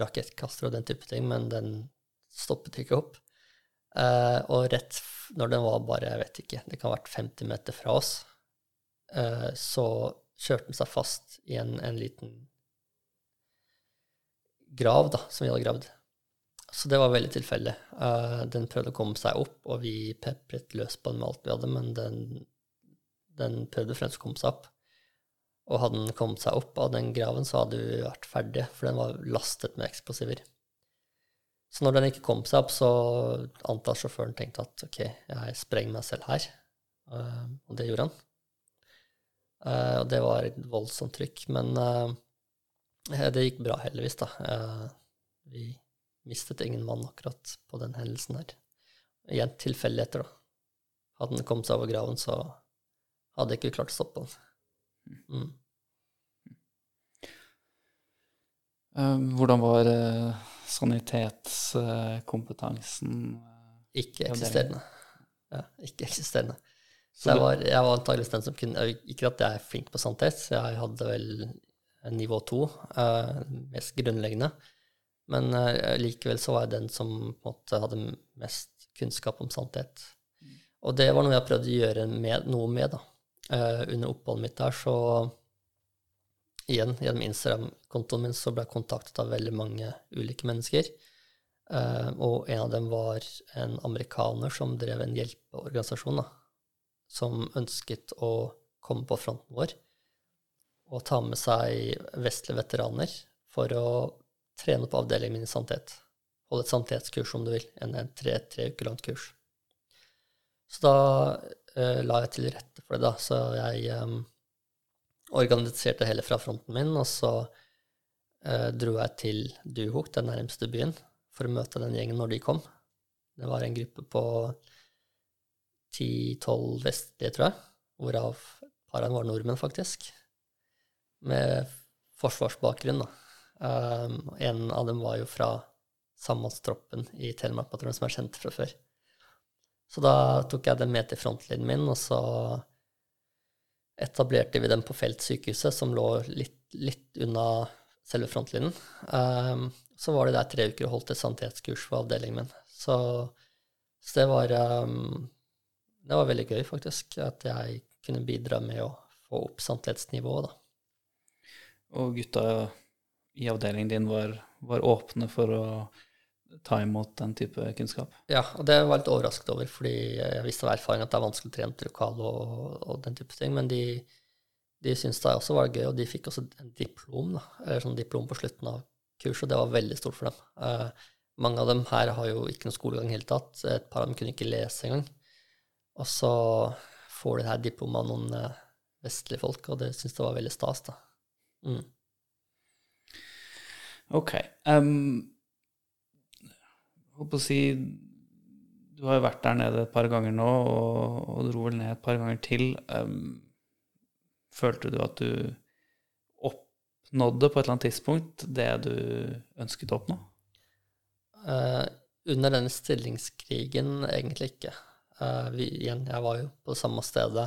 rakettkastere og den type ting, men den stoppet ikke opp. Eh, og rett når den var bare, jeg vet ikke, det kan ha vært 50 meter fra oss, eh, så kjørte den seg fast i en, en liten grav da, som vi hadde gravd. Så det var veldig tilfeldig. Uh, den prøvde å komme seg opp, og vi pepret løs på den med alt vi hadde, men den, den prøvde fremst å komme seg opp. Og hadde den kommet seg opp av den graven, så hadde vi vært ferdige, for den var lastet med eksplosiver. Så når den ikke kom seg opp, så antar sjåføren tenkte at ok, jeg sprenger meg selv her. Uh, og det gjorde han. Uh, og det var et voldsomt trykk, men det gikk bra, heldigvis, da. Vi mistet ingen mann akkurat på den hendelsen her. Igjen tilfeldigheter, da. Hadde den kommet seg over graven, så hadde jeg ikke klart å stoppe den. Mm. Eh, Hvordan var eh, sanitetskompetansen? Ikke er- eksisterende. Ja, ikke eksisterende. Så jeg var, jeg var antageligvis den som kunne Ikke at jeg er flink på sanitet, jeg hadde vel nivå to, eh, mest grunnleggende. Men uh, likevel så var jeg den som på en måte hadde mest kunnskap om sannhet. Og det var noe jeg prøvde å gjøre med, noe med, da. Uh, under oppholdet mitt der, så igjen, gjennom Instagram-kontoen min så ble jeg kontaktet av veldig mange ulike mennesker. Uh, og en av dem var en amerikaner som drev en hjelpeorganisasjon, da, som ønsket å komme på fronten vår og ta med seg vestlige veteraner for å trene på avdelingen min i sannhet. Holde et sannhetskurs, om du vil. En, en tre, tre uker langt kurs. Så da eh, la jeg til rette for det, da. Så jeg eh, organiserte hele fra fronten min, og så eh, dro jeg til Duhok, den nærmeste byen, for å møte den gjengen når de kom. Det var en gruppe på 10-12 vestlige, tror jeg, hvorav et par av dem var nordmenn, faktisk, med forsvarsbakgrunn. da. Um, en av dem var jo fra sambandstroppen i Telemark-bataljonen, som er kjent fra før. Så da tok jeg dem med til frontlinjen min, og så etablerte vi dem på feltsykehuset, som lå litt, litt unna selve frontlinjen. Um, så var de der tre uker og holdt et sanitetskurs for avdelingen min. Så, så det var um, det var veldig gøy, faktisk, at jeg kunne bidra med å få opp sannhetsnivået, da. Og gutta i avdelingen din var, var åpne for å ta imot den type kunnskap? Ja, og det var jeg litt overrasket over, fordi jeg visste av erfaring at det er vanskelig å trene til lokal og, og den type ting, men de, de syntes det også var gøy, og de fikk også en diplom, da, eller sånn diplom på slutten av kurset, og det var veldig stort for dem. Eh, mange av dem her har jo ikke noe skolegang i det hele tatt, et par av dem kunne ikke lese engang. Og så får de her diplomet av noen eh, vestlige folk, og det syntes jeg var veldig stas, da. Mm. Ok. Um, håper å si Du har jo vært der nede et par ganger nå, og, og dro vel ned et par ganger til. Um, følte du at du oppnådde på et eller annet tidspunkt det du ønsket å oppnå? Uh, under denne stillingskrigen egentlig ikke. Uh, vi, igjen, jeg var jo på samme stedet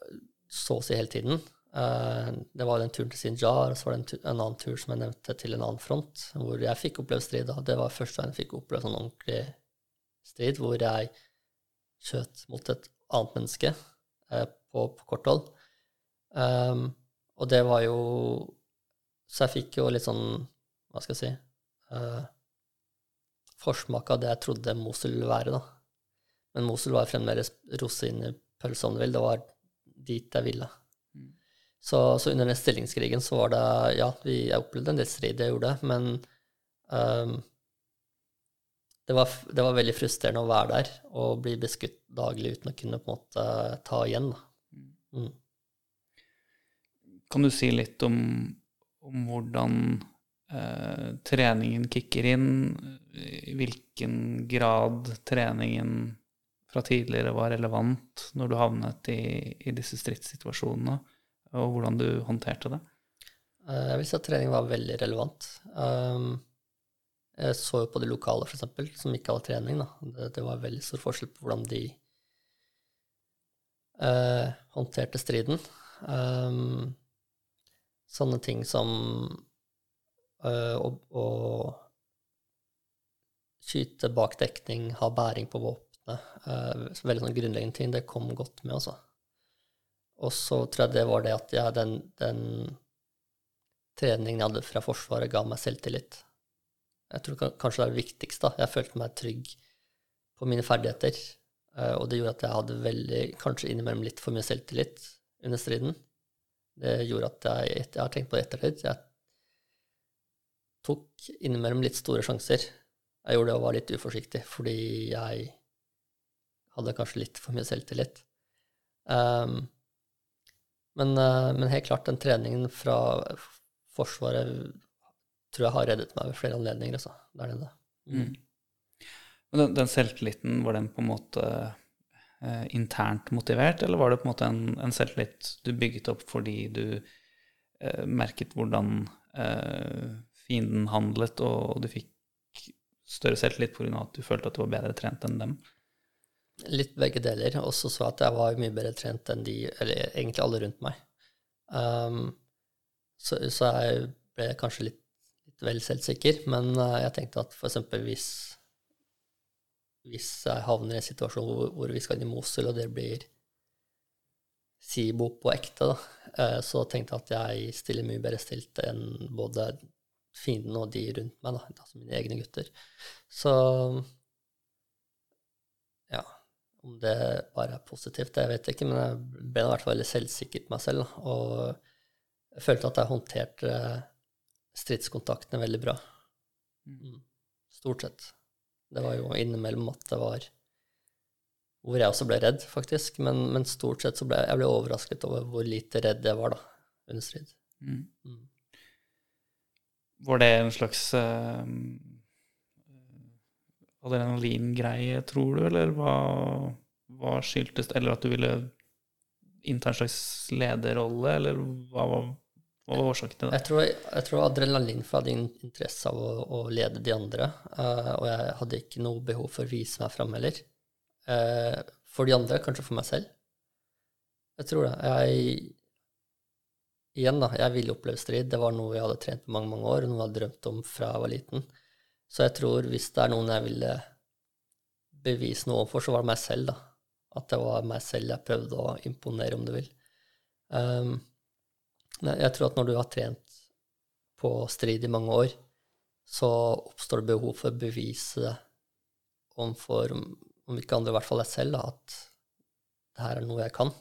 eh, så å si hele tiden. Eh, det var den turen til Sinjar, og så var det en, en annen tur som jeg nevnte, til en annen front, hvor jeg fikk oppleve strid. Og det var første gang jeg fikk oppleve sånn ordentlig strid, hvor jeg skjøt mot et annet menneske eh, på, på kort hold. Um, og det var jo Så jeg fikk jo litt sånn, hva skal jeg si uh, forsmak av det jeg trodde Mosul ville være, da. Men Mosul var fremdeles pølsa, om du vil. Det var dit jeg ville. Så, så under den stillingskrigen så var det Ja, vi, jeg opplevde en del strid, jeg gjorde det, men um, det, var, det var veldig frustrerende å være der og bli beskutt daglig uten å kunne på en måte ta igjen. Mm. Kan du si litt om, om hvordan eh, treningen kicker inn? I hvilken grad treningen fra tidligere var relevant når du havnet i, i disse stridssituasjonene, og hvordan du håndterte det? Eh, Jeg vil si at trening var veldig relevant. Um, Jeg så jo på de lokale, eksempel, som ikke hadde trening. Da. Det, var veldig stor forskjell på hvordan de eh, håndterte striden. Um, sånne ting som eh, å, skyte bak dekning, ha bæring på våpenet, veldig sånn grunnleggende ting, det kom godt med, altså. Og så det var det at jeg, den, den treningen jeg hadde fra Forsvaret, ga meg selvtillit. Jeg tror kanskje det er det viktigste. da. Jeg følte meg trygg på mine ferdigheter. eh, Og det gjorde at jeg hadde veldig, kanskje innimellom litt for mye selvtillit under striden. Det gjorde at jeg, jeg har tenkt på det ettertid. Jeg tok innimellom litt store sjanser. Jeg gjorde det og var litt uforsiktig, fordi jeg hadde kanskje litt for mye selvtillit. Um, men, eh, men helt klart, den treningen fra Forsvaret tror jeg har reddet meg ved flere anledninger, altså, der nede. Mm. Men den, den selvtilliten, var den på en måte eh, internt motivert, eller var det på en måte en, en selvtillit du bygget opp fordi du eh, merket hvordan eh, fienden handlet, og du fikk større selvtillit pga. at du følte at du var bedre trent enn dem? Litt begge deler. Og så så jeg at jeg var mye bedre trent enn de, eller egentlig alle rundt meg. Um, så, så jeg ble kanskje litt, litt vel selvsikker, men uh, jeg tenkte at eksempel hvis hvis jeg havner i en situasjon hvor, hvor vi skal inn i Mosul, og det blir Sibo på ekte, da, uh, så tenkte jeg at jeg stiller mye bedre stilt enn både fienden og de rundt meg, da, altså mine egne gutter. Så ja, om det bare er positivt, det vet jeg ikke, men jeg ble i hvert fall veldig selvsikker på meg selv, og jeg følte at jeg håndterte stridskontaktene veldig bra. Mm. Stort sett. Det var jo innimellom at det var hvor jeg også ble redd, faktisk. Men, men stort sett så ble jeg ble overrasket over hvor lite redd jeg var da, under strid. Mm. Mm. Var det en slags eh, adrenalingreie, tror du, eller hva, hva skyldtes Eller at du ville innta en slags lederrolle, eller hva var, hva var årsaken til det? Jeg tror, jeg tror adrenalin for jeg hadde ingen interesse av å, å lede de andre, uh, og jeg hadde ikke noe behov for å vise meg fram heller. Uh, for de andre, kanskje for meg selv. Jeg tror det. Jeg Igjen, da. Jeg ville oppleve strid. Det var noe jeg hadde trent på mange mange år, og noe jeg hadde drømt om fra jeg var liten. Så jeg tror hvis det er noen jeg ville bevise noe overfor, så var det meg selv, da. At det var meg selv jeg prøvde å imponere, om du vil. Um, jeg tror at når du har trent på strid i mange år, så oppstår det behov for å bevise overfor, om ikke andre, i hvert fall deg selv, da, at det her er noe jeg kan,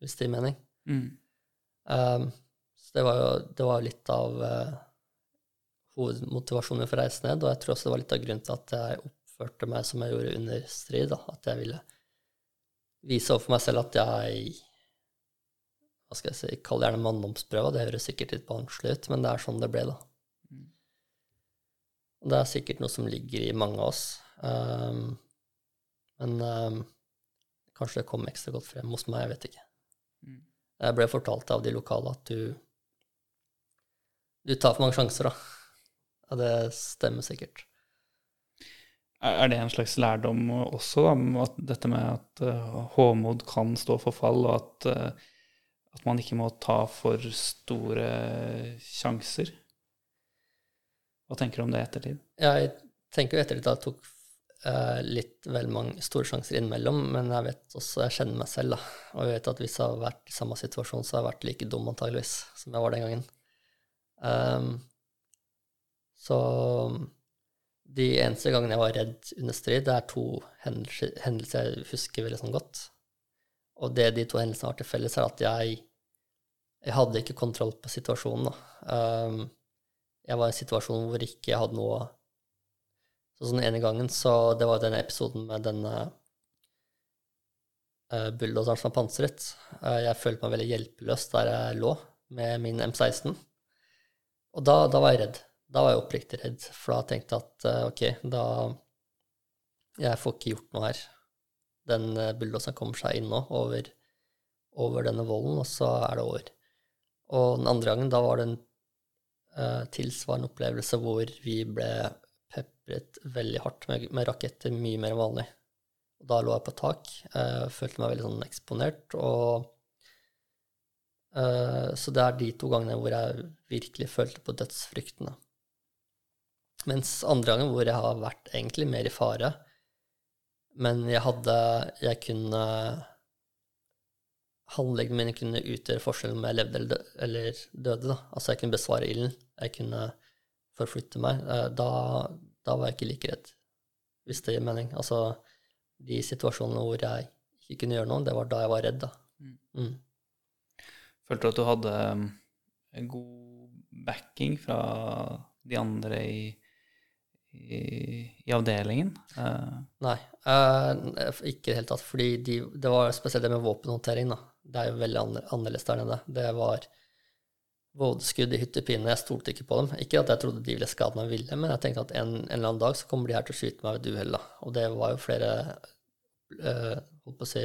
hvis det gir mening. Mm. Um, så det var jo det var litt av uh, hovedmotivasjonen for å reise ned, og jeg tror også det var litt av grunnen til at jeg oppførte meg som jeg gjorde under strid, da, at jeg ville vise overfor meg selv at jeg hva skal jeg si, kall det gjerne manndomsprøva, det høres sikkert litt barnslig ut, men det er sånn det ble, da. Og det er sikkert noe som ligger i mange av oss. Um, men um, kanskje det kom ekstra godt frem hos meg, jeg vet ikke. Mm. Jeg ble fortalt av de lokale at du du tar for mange sjanser, da. Ja, det stemmer sikkert. Er det en slags lærdom også, da, at dette med at eh, håmod kan stå for fall, og at, eh, at man ikke må ta for store sjanser? Hva tenker du om det i ettertid? Jeg tenker jo ettertid at jeg tok eh, litt vel mange store sjanser innimellom, men jeg vet også, jeg kjenner meg selv, da. Og jeg vet at hvis jeg har vært i samme situasjon, så har jeg vært like dum antageligvis som jeg var den gangen. Ehm, så de eneste gangene jeg var redd under strid, det er to hendelser, jeg husker veldig sånn godt. Og det de to hendelsene har til felles, er at jeg, jeg hadde ikke kontroll på situasjonen. Ehm, jeg var i en situasjon hvor ikke jeg hadde noe Så sånn ene gangen, så det var denne episoden med denne uh, bulldoseren som var pansret. Uh, jeg følte meg veldig hjelpeløs der jeg lå med min M16. Og da, da var jeg redd. Da var jeg oppriktig redd, for da tenkte jeg at eh, ok, da Jeg får ikke gjort noe her. Den uh, bulldoseren kommer seg inn nå, over, over denne volden, og så er det over. Og den andre gangen, da var det en uh, tilsvarende opplevelse hvor vi ble pepret veldig hardt med, med raketter, mye mer enn vanlig. Og da lå jeg på tak, uh, følte meg veldig sånn eksponert, og uh, Så det er de to gangene hvor jeg virkelig følte på dødsfryktene. Mens andre ganger hvor jeg har vært egentlig mer i fare, men jeg hadde Jeg kunne Handlingene mine kunne utgjøre forskjellen om jeg levde eller dø- eller døde. Da. Altså, jeg kunne besvare ilden. Jeg kunne forflytte meg. Eh, Da, da var jeg ikke like redd, hvis det gir mening. Altså, de situasjonene hvor jeg ikke kunne gjøre noe, det var da jeg var redd, da. Mm. Følte du at du hadde en god backing fra de andre i, i, avdelingen? Uh. Nei, uh, ikke i det hele tatt. Fordi de, det var spesielt det med våpenhåndtering. da. Det er jo veldig annerledes der nede. Det var vådeskudd i hytte pine. Jeg stolte ikke på dem. Ikke at jeg trodde de ville skade meg ville, men jeg tenkte at en, en eller annen dag så kommer de her til å skyte meg ved et uhell. Og det var jo flere uh, holdt på å si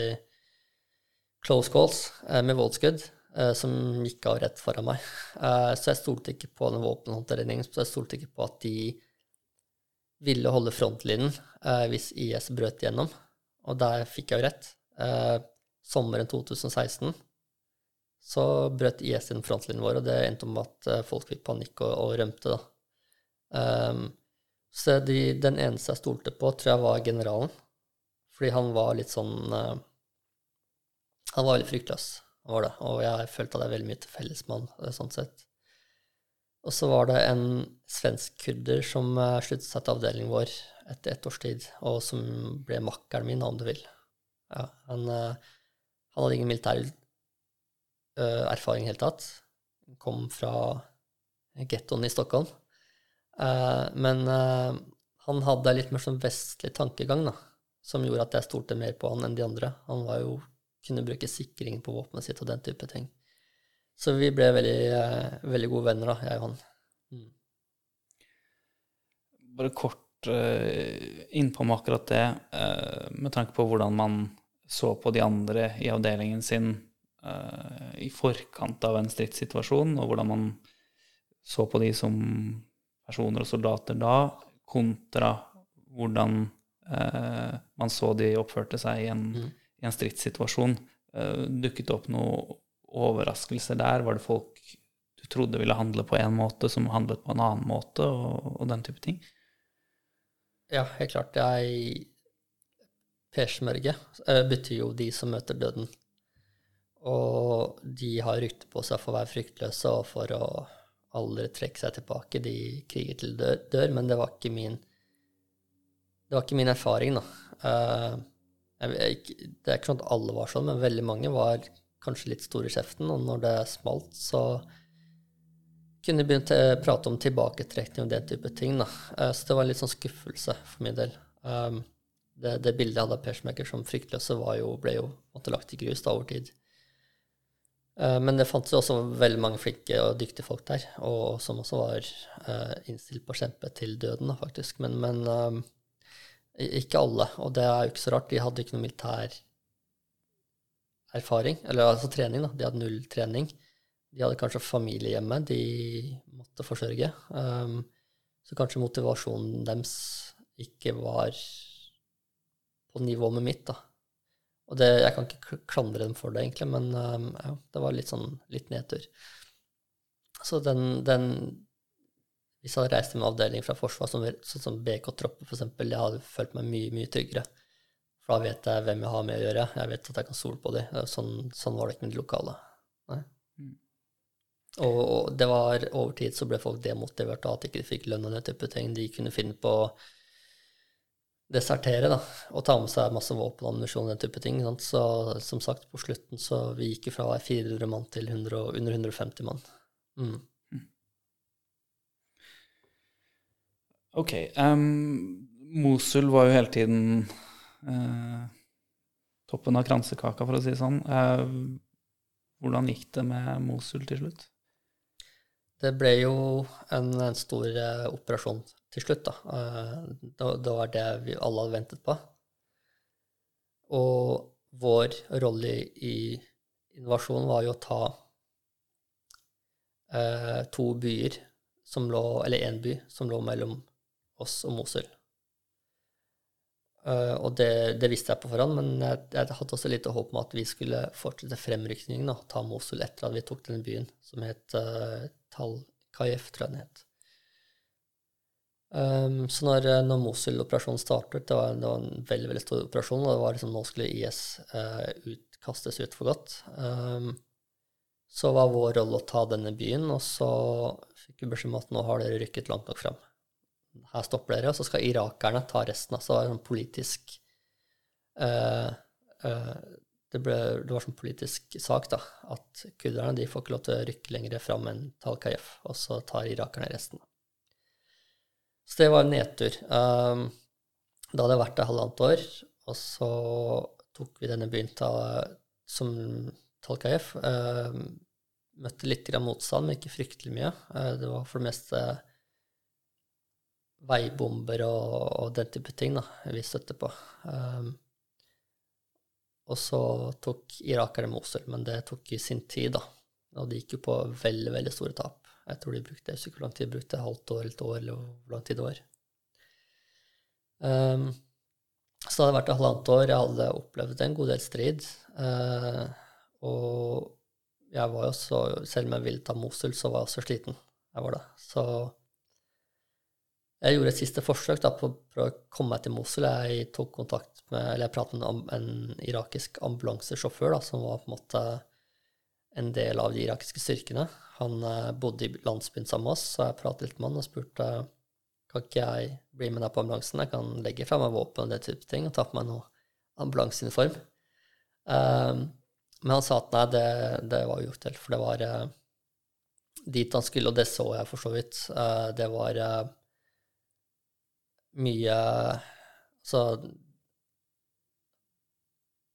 close calls uh, med vådeskudd som gikk av rett foran meg. Så jeg stolte ikke på den våpenhåndteringen. Så jeg stolte ikke på at de ville holde frontlinjen eh, hvis IS brøt igjennom. Og der fikk jeg jo rett. Eh, sommeren 2016 så brøt IS inn frontlinjen vår, og det endte om at eh, folk fikk panikk og, og rømte. Ehm, så de, den eneste jeg stolte på, tror jeg var generalen. Fordi han var litt sånn uh, Han var veldig fryktløs, var det. Og jeg følte at jeg hadde veldig mye til felles med han, sånn sett. Og så var det en svensk kurder som eh, sluttet seg til avdelingen vår etter ett års tid, og som ble makkeren min, om du vil. Ja, han, eh, han hadde ingen militær eh, erfaring i det hele tatt. Han kom fra gettoen i Stockholm. Men han hadde litt mer sånn vestlig tankegang, da, som gjorde at jeg stolte mer på han enn de andre. Han jo, kunne bruke sikring på våpenet sitt og den type ting. Så vi ble veldig, eh, veldig gode venner, da, jeg og han. Mm. bare kort uh, innpå med akkurat det, eh, med tanke på hvordan man så på de andre i avdelingen sin eh, i forkant av en stridssituasjon, og hvordan man så på de som personer og soldater da, kontra hvordan eh, man så de oppførte seg i en, Mm. i en stridssituasjon. Eh, dukket opp noen overraskelser der? Var det folk du trodde ville handle på en måte, som handlet på en annen måte, og, og den type ting? Ja, helt klart. Jeg Persmørge eh, betyr jo de som møter døden. Og de har rykte på seg for å være fryktløse og for å aldri trekke seg tilbake. De kriger til dør, dør men det var ikke min Det var ikke min erfaring, da. Eh, det er ikke sånn at alle var sånn, men veldig mange var kanskje litt store i kjeften, og når det smalt, så kunne de begynt å prate om tilbaketrekning og den type ting. Da. Eh, Så det var en litt sånn skuffelse for min del. Um, det, det bildet jeg hadde av Persmaker som fryktløse jo, ble jo måtte lagt i grus da, over tid. Eh, Men det fantes jo også veldig mange flinke og dyktige folk der, og som også var eh, innstilt på å kjempe til døden, faktisk. Men, men um, ikke alle, og det er jo ikke så rart. De hadde ikke noe militær erfaring, eller altså trening, da. De hadde null trening. De hadde kanskje familie hjemme de måtte forsørge. Um, så kanskje motivasjonen deres ikke var på nivå med mitt, da. Og det, jeg kan ikke klandre dem for det, egentlig, men um, ja, det var litt sånn litt nedtur. Så den, den Hvis jeg hadde reist til en avdeling fra Forsvaret, sånn som BK-troppen f.eks., jeg hadde følt meg mye, mye tryggere. For da vet jeg hvem jeg har med å gjøre. Jeg vet at jeg kan stole på dem. Sånn, sånn var det ikke med de lokale. Nei. Og, og det var over tid så ble folk demotivert av at de ikke fikk lønn og den type ting. De kunne finne på å desertere da, og ta med seg masse våpen og ammunisjon og den type ting. Sant? Så som sagt, på slutten så vi gikk fra å være 400 mann til 100, under 150 mann. Mm. Ok. Um, Mosul var jo hele tiden eh, toppen av kransekaka, for å si det sånn. Eh, hvordan gikk det med Mosul til slutt? Det ble jo en, en stor eh, operasjon til slutt, da. Eh, det, det var det vi alle hadde ventet på. Og vår rolle i invasjonen var jo å ta eh, to byer som lå, eller én by som lå mellom oss og Mosul. Eh, og det, det, visste jeg på forhånd, men jeg, jeg hadde også litt håp om at vi skulle fortsette fremrykningen og ta Mosul etter at vi tok denne byen, som het uh, Tal Kayef, tror jeg den het. Um, så når, når Mosul-operasjonen startet, det var, det var, en veldig veldig stor operasjon, og det var liksom, nå skulle IS uh, ut, ut for godt. Um, så var vår rolle å ta denne byen, og så fikk vi beskjed om at nå har dere rykket langt nok fram her stopper dere, og så skal irakerne ta resten. Altså en sånn politisk uh, uh, det, ble, det, var sånn politisk sak, da, at kurderne de får ikke lov til å rykke lenger fram enn Tal Kayef, og så tar irakerne resten. Så det var en nedtur. Um, da hadde jeg vært der halvannet år, og så tok vi denne byen ta, som Tal Kayef. Um, møtte litt motstand, men ikke fryktelig mye. Uh, det var for det meste veibomber og, og, den type ting da, vi støtter på. Um, og så tok irakerne Mosul, men det tok i sin tid, da. Og de gikk jo på veldig, veldig store tap. Jeg tror de brukte jeg hvor lang tid de brukte, halvt år, et år, eller hvor lang tid det var. Um, så det hadde vært et halvannet år. Jeg hadde opplevd en god del strid. Uh, og jeg var jo så, selv om jeg ville ta Mosul, så var jeg også sliten. Jeg var det. Så jeg gjorde et siste forsøk da, på, å komme meg til Mosul. Jeg tok kontakt med, eller jeg pratet med en, irakisk ambulansesjåfør da, som var på en måte en del av de irakiske styrkene. Han eh, bodde i landsbyen sammen med oss, så jeg pratet litt med han og spurte kan ikke jeg bli med deg på ambulansen. Jeg kan legge fra meg våpen og det type ting og ta på meg noe ambulanseuniform. Um, men han sa at nei, det, det var uaktuelt, for det var uh, dit han skulle, og det så jeg for så vidt. Uh, det var uh, mye Altså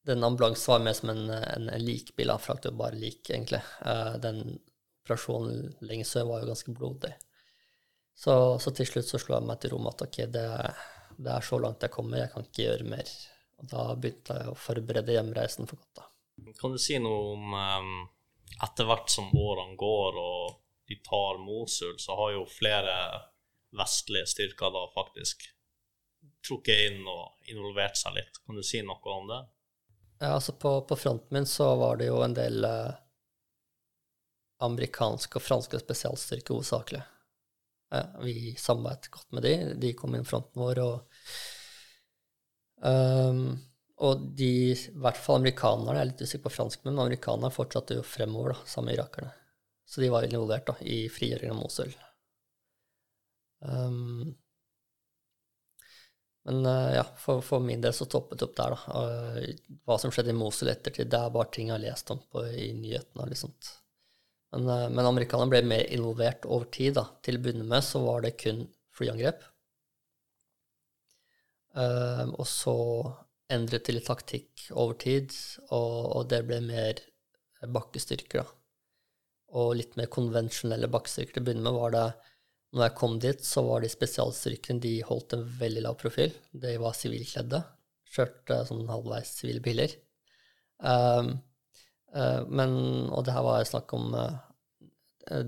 Den ambulansen var mer som en, en, en likbil. Han jo bare lik, egentlig. Uh, den operasjonen lenge sør var jo ganske blodig. Så, så, til slutt så slo jeg meg til ro med at ok, det, det, er så langt jeg kommer, jeg kan ikke gjøre mer. Og da begynte jeg å forberede hjemreisen for godt. da. Kan du si noe om um, etter hvert som årene går og de tar Mosul, så har jo flere vestlige styrker da faktisk trukket inn og involvert seg litt. Kan du si noe om det? Ja, altså på, på fronten min så var det jo en del eh, amerikanske og franske spesialstyrker hovedsakelig. Ja, vi samarbeidet godt med de. De kom inn fronten vår, og um, Og de, i hvert fall amerikanerne, jeg er litt usikker på fransk, men amerikanerne fortsatte jo fremover da, sammen med irakerne. Så de var involvert da, i frigjøringen av Mosul. Um, men uh, ja, for, for, min del så toppet det opp der, da. Uh, hva som skjedde i Mosul ettertid, det er bare ting jeg har lest om på, i nyhetene. Liksom. Men, uh, men amerikanerne ble mer involvert over tid. da. Til å begynne med så var det kun flyangrep. og så endret til taktikk over tid, og, og det ble mer bakkestyrker. da. Og litt mer konvensjonelle bakkestyrker. Til å begynne med var det når jeg kom dit, så var de spesialstyrkene de holdt en veldig lav profil. De var sivilkledde. Kjørte sånn halvveis sivile biler. Um, uh, men, og det her var snakk om uh,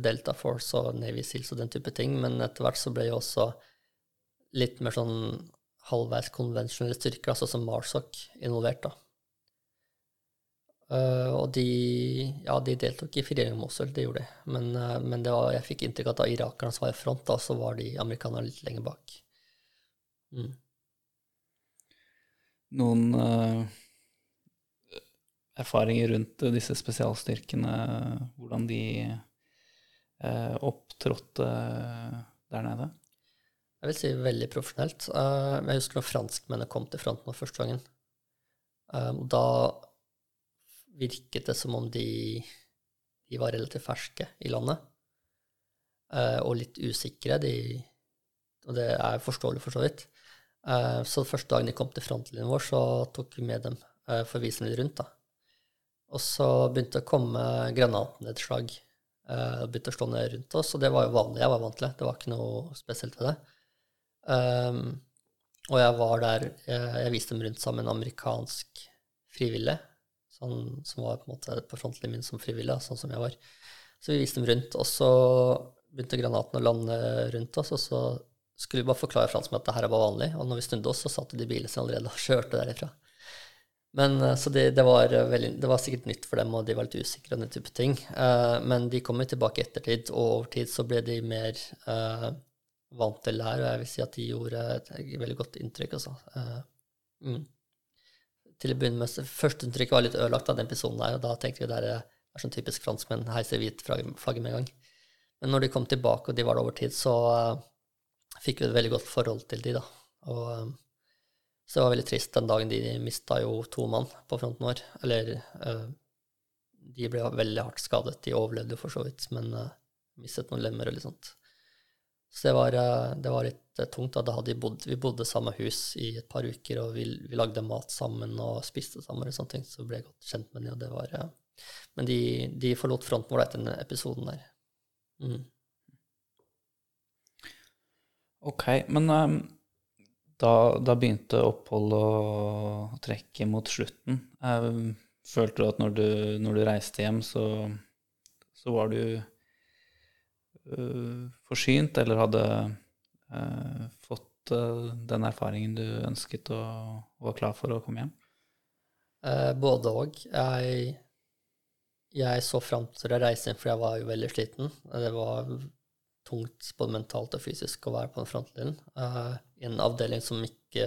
Delta Force og Navy Seals og den type ting, men etter hvert så ble jo også litt mer sånn halvveis konvensjonelle styrker, altså som Marsoc, involvert, da. Uh, og de, ja, de deltok i frigjøringen av Mosul, det gjorde de. Men, uh, men var, jeg fikk inntrykk av at da irakerne var i front, da, så var de amerikanerne litt lenger bak. Mm. Noen uh, erfaringer rundt disse spesialstyrkene, hvordan de opptrådte der nede? Jeg vil si veldig profesjonelt. jeg husker når franskmennene kom til fronten første gangen. da virket det som om de, de var relativt ferske i landet. Uh, og litt usikre. De, og det er forståelig, for så vidt. Uh, så første dagen de kom til frontlinjen vår, så tok vi med dem uh, for å vise dem rundt. da. Og så begynte det å komme granatnedslag. Uh, begynte å slå ned rundt oss, og det var jo vanlig. Jeg var vant til det. Det var ikke noe spesielt ved det. Um, og jeg var der jeg, jeg viste dem rundt sammen med en amerikansk frivillig sånn, som var på en måte på frontlinjen som frivillig, sånn som jeg var. Så vi viste dem rundt. Og så begynte granaten å lande rundt oss, og så skulle vi bare forklare franskmennene at det her var vanlig. Og når vi snudde oss, så satt de i bilen sin allerede og kjørte derifra. Men, eh, så det, det, var eh, veldig, det var sikkert nytt for dem, og de var litt usikre og den type ting. Uh, men de kom jo tilbake i ettertid, og over tid så ble de mer uh, vant til det her, og jeg vil si at de gjorde et veldig godt inntrykk, altså. Uh, mm. Til å begynne med, Førsteinntrykket var litt ødelagt av den episoden her, og da tenkte vi det er, sånn typisk franskmenn, heiser hvit flagget med en gang. Men når de kom tilbake, og de var det over tid, så uh, fikk vi et veldig godt forhold til de da. Og um, så det var veldig trist den dagen de mista jo to mann på fronten vår. Eller uh, de ble veldig hardt skadet. De overlevde jo for så vidt, men uh, mistet noen lemmer og litt sånt. Så det var, uh, det var litt tungt. Da, da bodd, vi bodde samme hus i et par uker, og vi, vi, lagde mat sammen og spiste sammen og sånne ting, så ble jeg godt kjent med dem, var Men de, de forlot fronten vår etter den episoden der. Mm. Ok, men um, da, da, begynte oppholdet å trekke mot slutten. Um, følte du at når du, når du reiste hjem, så, så var du forsynt, eller hadde uh, fått uh, den erfaringen du ønsket og, var klar for å komme hjem? både òg. Jeg, jeg, så fram til å reise inn, for jeg var jo veldig sliten. Det var tungt både mentalt og fysisk å være på den frontlinjen. I en avdeling som ikke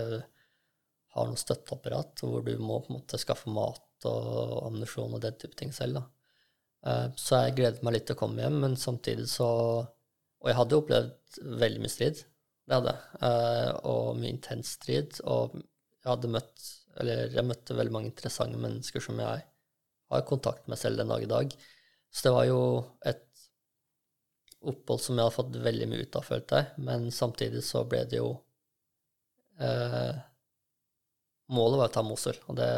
har noe støtteapparat, hvor du må på en måte skaffe mat og ammunisjon og den type ting selv. da. Uh, så jeg gledet meg litt til å komme hjem, men samtidig så Og jeg hadde opplevd veldig mye strid. Det hadde jeg. Uh, og mye intens strid. Og jeg hadde møtt Eller jeg møtte veldig mange interessante mennesker som jeg har kontakt med selv den dag i dag. Så det var jo et opphold som jeg hadde fått veldig mye ut av, følte jeg. Men samtidig så ble det jo eh, Målet var å ta Mosul, og det,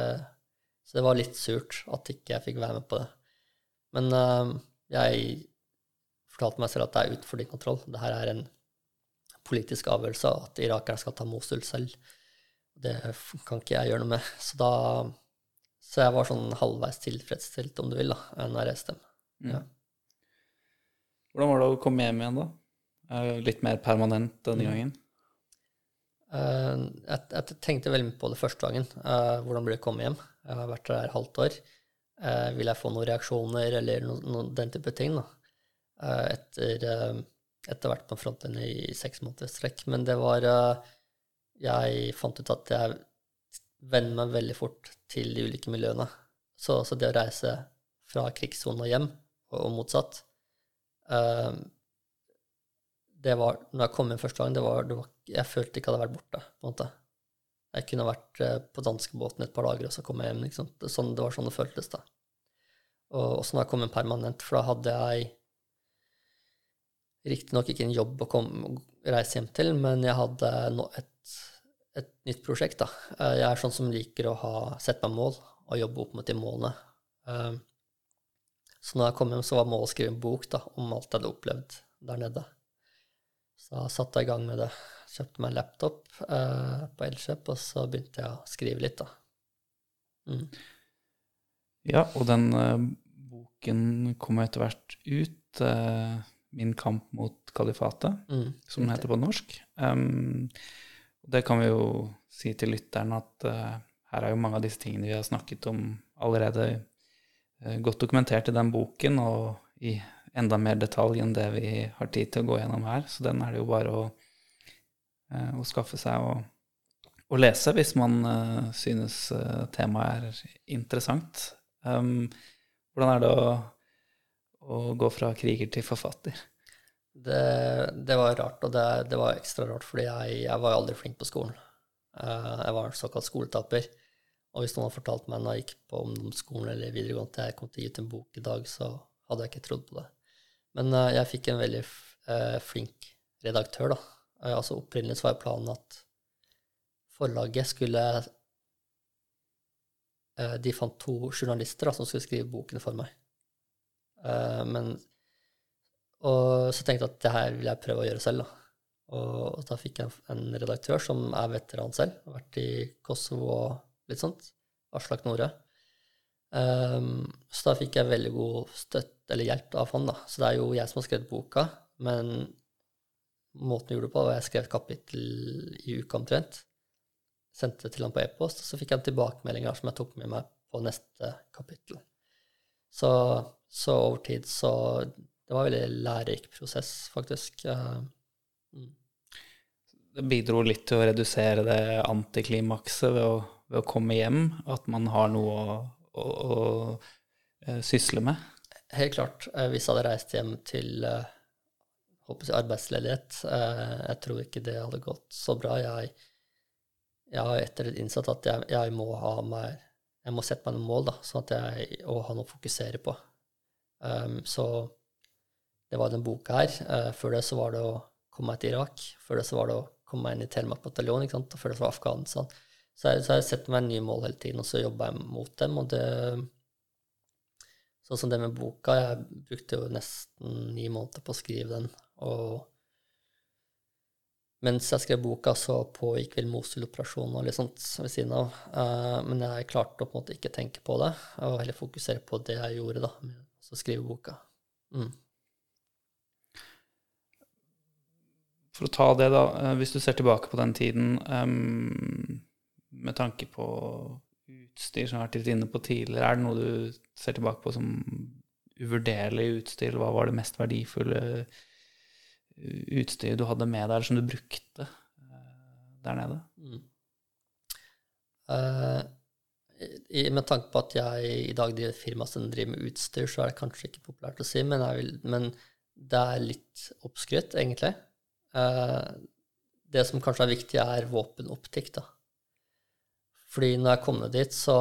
så det var litt surt at ikke jeg fikk være med på det. Men eh, jeg fortalte meg selv at det er utenfor din kontroll. Det her er en politisk avgjørelse, at irakerne skal ta Mosul selv. Det kan ikke jeg gjøre noe med. Så da så jeg var sånn halvveis tilfredsstilt, om du vil, da, når jeg. Mm. Ja. Hvordan var det å komme hjem igjen, da? Litt mer permanent denne mm. gangen? Uh, jeg, jeg, tenkte veldig mye på det første gangen. Uh, hvordan blir det å komme hjem? Jeg har vært der et halvt år. Uh, vil jeg få noen reaksjoner eller no, no, den type ting? da? etter, etter hvert på fronten i seks måneders strekk. Men det var Jeg fant ut at jeg venner meg veldig fort til de ulike miljøene. Så, så det å reise fra krigssonen og hjem, og, og motsatt, Ehm, det var, når jeg kom inn første gang, det var, det var, jeg følte ikke at jeg hadde vært borte. på en måte. Jeg kunne vært eh, på danskebåten et par dager, og så kom jeg hjem. Liksom. Sånn, det var sånn det føltes. da. Og så når jeg kom inn permanent, for da hadde jeg riktignok ikke en jobb å komme, reise hjem til, men jeg hadde et, et, nytt prosjekt. da. Eh, jeg er sånn som liker å ha, sette meg mål og jobbe opp mot de målene. Um, så når jeg kom hjem, så var målet å skrive en bok da, om alt jeg hadde opplevd der nede. Så da satte jeg i gang med det. Kjøpte meg laptop eh, på Elkjøp, og så begynte jeg å skrive litt, da. Mm. Ja, og den eh, boken kom etter hvert ut. Eh, 'Min kamp mot kalifatet', mm. som den heter på norsk. Um, det kan vi jo si til lytteren at uh, her er jo mange av disse tingene vi har snakket om allerede Eh, godt dokumentert i den boken, og i enda mer detalj enn det vi har tid til å gå gjennom her. Så den er det jo bare å, eh, å skaffe seg å, å lese hvis man uh, synes temaet er interessant. Um, hvordan er det å, å, gå fra kriger til forfatter? Det, det var rart, og det, det, var ekstra rart, fordi jeg, jeg var aldri flink på skolen. Jeg var en såkalt skoletaper. Og hvis noen hadde fortalt meg når jeg gikk på ungdomsskolen eller videregående at jeg kom til å gi ut en bok i dag, så hadde jeg ikke trodd på det. Men jeg fikk en veldig flink redaktør, da. Uh, altså Opprinnelig så var planen at forlaget skulle De fant to journalister da, som skulle skrive bokene for meg. men Og så tenkte jeg at det her vil jeg prøve å gjøre selv, da. Og, og da fikk jeg en, redaktør som er veteran selv, har vært i Kosovo og litt sånt. Aslak Nore. Um, så da fikk jeg veldig god støtt, eller hjelp av han. da. Så det er jo jeg som har skrevet boka, Men måten vi gjorde det på, var jeg skrev et kapittel i uka omtrent. Sendte det til han på e-post, og så fikk han tilbakemeldinger som jeg tok med meg på neste kapittel. Så, så over tid så Det var en veldig lærerik prosess, faktisk. Mm. Det bidro litt til å redusere det antiklimakset ved å, ved å komme hjem, at man har noe å, å, å eh, sysle med. Helt klart. eh, Hvis jeg hadde reist hjem til eh, håper jeg, arbeidsledighet eh, Jeg tror ikke det hadde gått så bra. Jeg, jeg har etter det innsett at jeg, jeg må ha mer Jeg må sette meg noen mål, da, sånn at jeg og har noe å fokusere på. Um, så det var den boka her. Uh, før det så var det å komme meg til Irak. Før det så var det å komme meg inn i Telemark bataljon, ikke sant? og før det så var Afghanistan. Så jeg, jeg setter meg nye mål hele tiden, og så jobber jeg mot dem. og det Sånn som det med boka. Jeg brukte jo nesten ni måneder på å skrive den. Og mens jeg skrev boka, så pågikk vel Mosul-operasjonen og litt sånt ved siden av. Uh, men jeg klarte å på en måte ikke tenke på det, og heller fokusere på det jeg gjorde, da, med å skrive boka. Mm. For å ta det, da, eh, hvis du ser tilbake på den tiden, um, med tanke på utstyr som har vært litt inne på tidligere, er det noe du ser tilbake på som uvurderlig utstyr? Hva var det mest verdifulle utstyret du hadde med deg, eller som du brukte eh, der nede? Mm. Uh, i, med tanke på at jeg i dag driver firma som driver med utstyr, så er det kanskje ikke populært å si, men, vil, men det er litt oppskrytt, egentlig. Uh, det som kanskje er viktig, er våpenoptikk, da. Fordi når jeg kom ned dit, så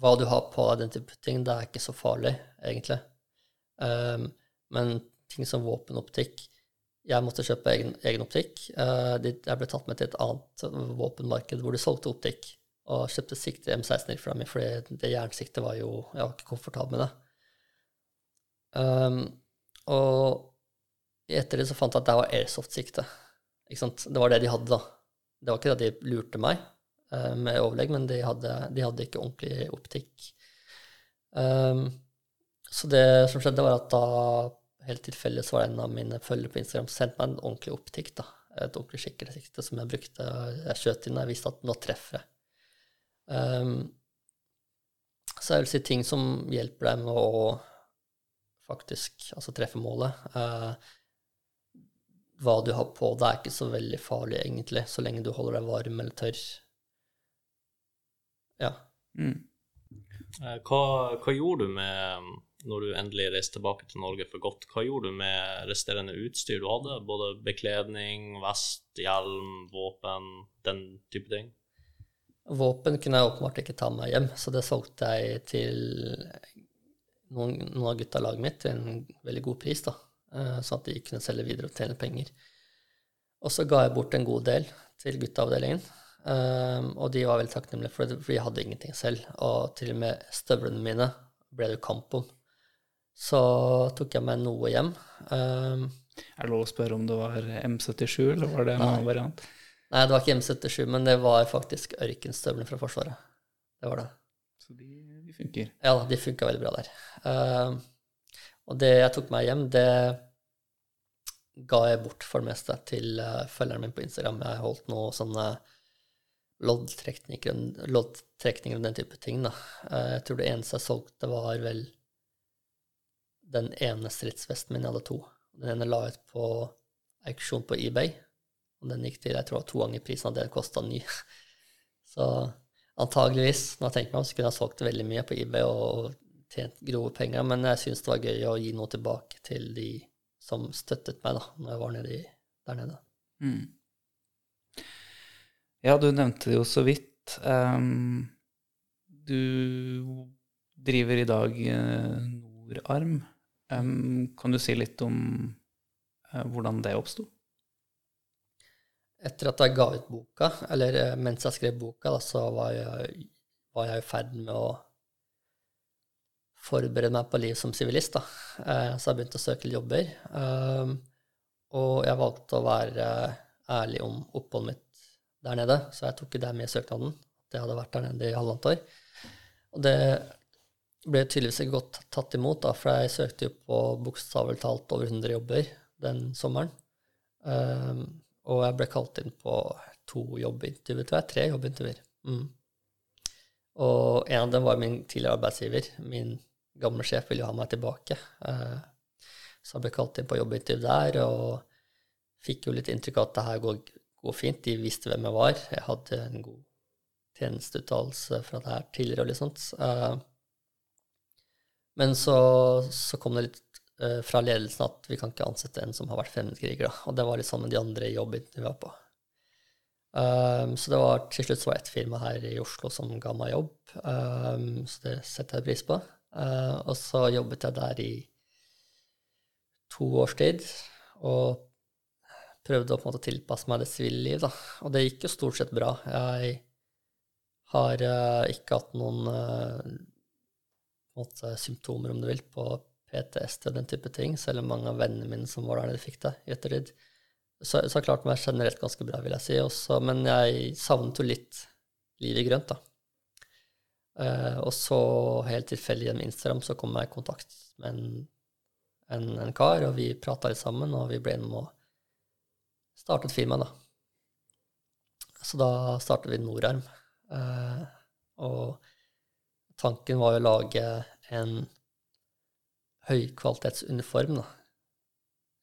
Hva du har på deg, den type ting, det er ikke så farlig, egentlig. Um, men ting som våpenoptikk Jeg måtte kjøpe egen, egen optikk. Uh, jeg ble tatt med til et annet våpenmarked hvor de solgte optikk, og kjøpte sikte M16 fra meg, fordi det jernsiktet var jo Jeg var ikke komfortabel med det. Um, og etter det så fant jeg at det var airsoft-sikte. Det var det de hadde, da. Det var ikke det de lurte meg uh, med overlegg, men de hadde, de hadde ikke ordentlig optikk. Um, så det som skjedde, var at da helt tilfeldig så var det en av mine følgere på Instagram som sendte meg en ordentlig optikk. da, Et ordentlig skikkelig sikte som jeg brukte. Jeg skjøt inn og jeg visste at nå treffer jeg. Um, så jeg vil si ting som hjelper deg med å faktisk altså treffe målet. Uh, hva du har på deg, er ikke så veldig farlig, egentlig, så lenge du holder deg varm eller tørr. Ja. Mm. Eh, Hva, hva gjorde du med når du endelig reiste tilbake til Norge for godt? Hva gjorde du med resterende utstyr du hadde? Både bekledning, vest, hjelm, våpen, den type ting? Våpen kunne jeg åpenbart ikke ta med meg hjem, så det solgte jeg til noen, noen av gutta i laget mitt til en veldig god pris, da, eh, sånn at de kunne selge videre og tjene penger. Og så ga jeg bort en god del til gutteavdelingen, Um, og de var veldig takknemlige for det, for de hadde ingenting selv. Og til og med støvlene mine ble det kamp om. Så tok jeg meg noe hjem. Um, Er det lov å spørre om det var M77, eller var det en annen variant? nei, det var ikke M77, men det var faktisk ørkenstøvler fra Forsvaret. Det var det. Så de, de funker. Ja da, de funka veldig bra der. Um, og det jeg tok meg hjem, det ga jeg bort for det meste til uh, følgeren min på Instagram. Jeg holdt noe sånne loddtrekninger, loddtrekninger og den type ting. Da. Uh, jeg tror det eneste jeg solgte, var vel den ene stridsvesten min. Jeg hadde to. Den ene la ut på auksjon på eBay, og den gikk til jeg tror to ganger prisen av det den kosta ny. <laughs> Så antageligvis, når jeg tenker meg om, så kunne jeg solgt veldig mye på eBay og tjent grove penger, men jeg syns det var gøy å gi noe tilbake til de som støttet meg da når jeg var nede der nede. Mm. Ja, du nevnte det jo så vidt. Um, du driver i dag eh, Nordarm. Ehm, kan du si litt om uh, hvordan det oppsto? Etter at jeg ga ut boka, eller eh, mens jeg skrev boka, da, så var jeg, var jeg i ferd med å forberede meg på liv som sivilist. Eh, Så jeg begynte å søke jobber. Um, Og jeg valgte å være ærlig om oppholdet mitt der nede, så jeg tok det med i søknaden. Det hadde vært der nede i halvannet år. Og det ble tydeligvis ikke godt tatt imot, da, for jeg søkte jo på bokstavelig talt over 100 jobber den sommeren. Um, og jeg ble kalt inn på to jobbintervjuer, tror jeg. Tre jobbintervjuer. Mm. Og en av dem var min tidligere arbeidsgiver. Min gamle sjef ville jo ha meg tilbake. Uh, så jeg ble kalt inn på jobbintervju der, og fikk jo litt inntrykk av at det her går, går fint. De visste hvem jeg var. Jeg hadde en god tjenesteuttalelse fra det her tidligere og litt sånt. Uh, men så, så, kom det litt uh, fra ledelsen at vi kan ikke ansette en som har vært fremmedkriger. Og det var litt sånn med de andre jobbene vi var på. Um, så det var til slutt så var det ett firma her i Oslo som ga meg jobb, um, så det setter jeg pris på. Uh, og så jobbet jeg der i to års tid og prøvde å på en måte tilpasse meg det sivile liv. Da. Og det gikk jo stort sett bra. Jeg har uh, ikke hatt noen uh, måte, symptomer, om du vil, på PTSD og den type ting, selv om mange av vennene mine som var der nede, fikk det i ettertid. Så, så har klart meg generelt ganske bra, vil jeg si. Også, men jeg savnet jo litt liv i grønt, da. Uh, og så, helt tilfeldig gjennom Instagram, så kom jeg i kontakt med en, en, en kar, og vi prata litt sammen, og vi ble enige om å starte et firma, da. Så da startet vi Norarm. Uh, og tanken var å lage en høykvalitetsuniform da,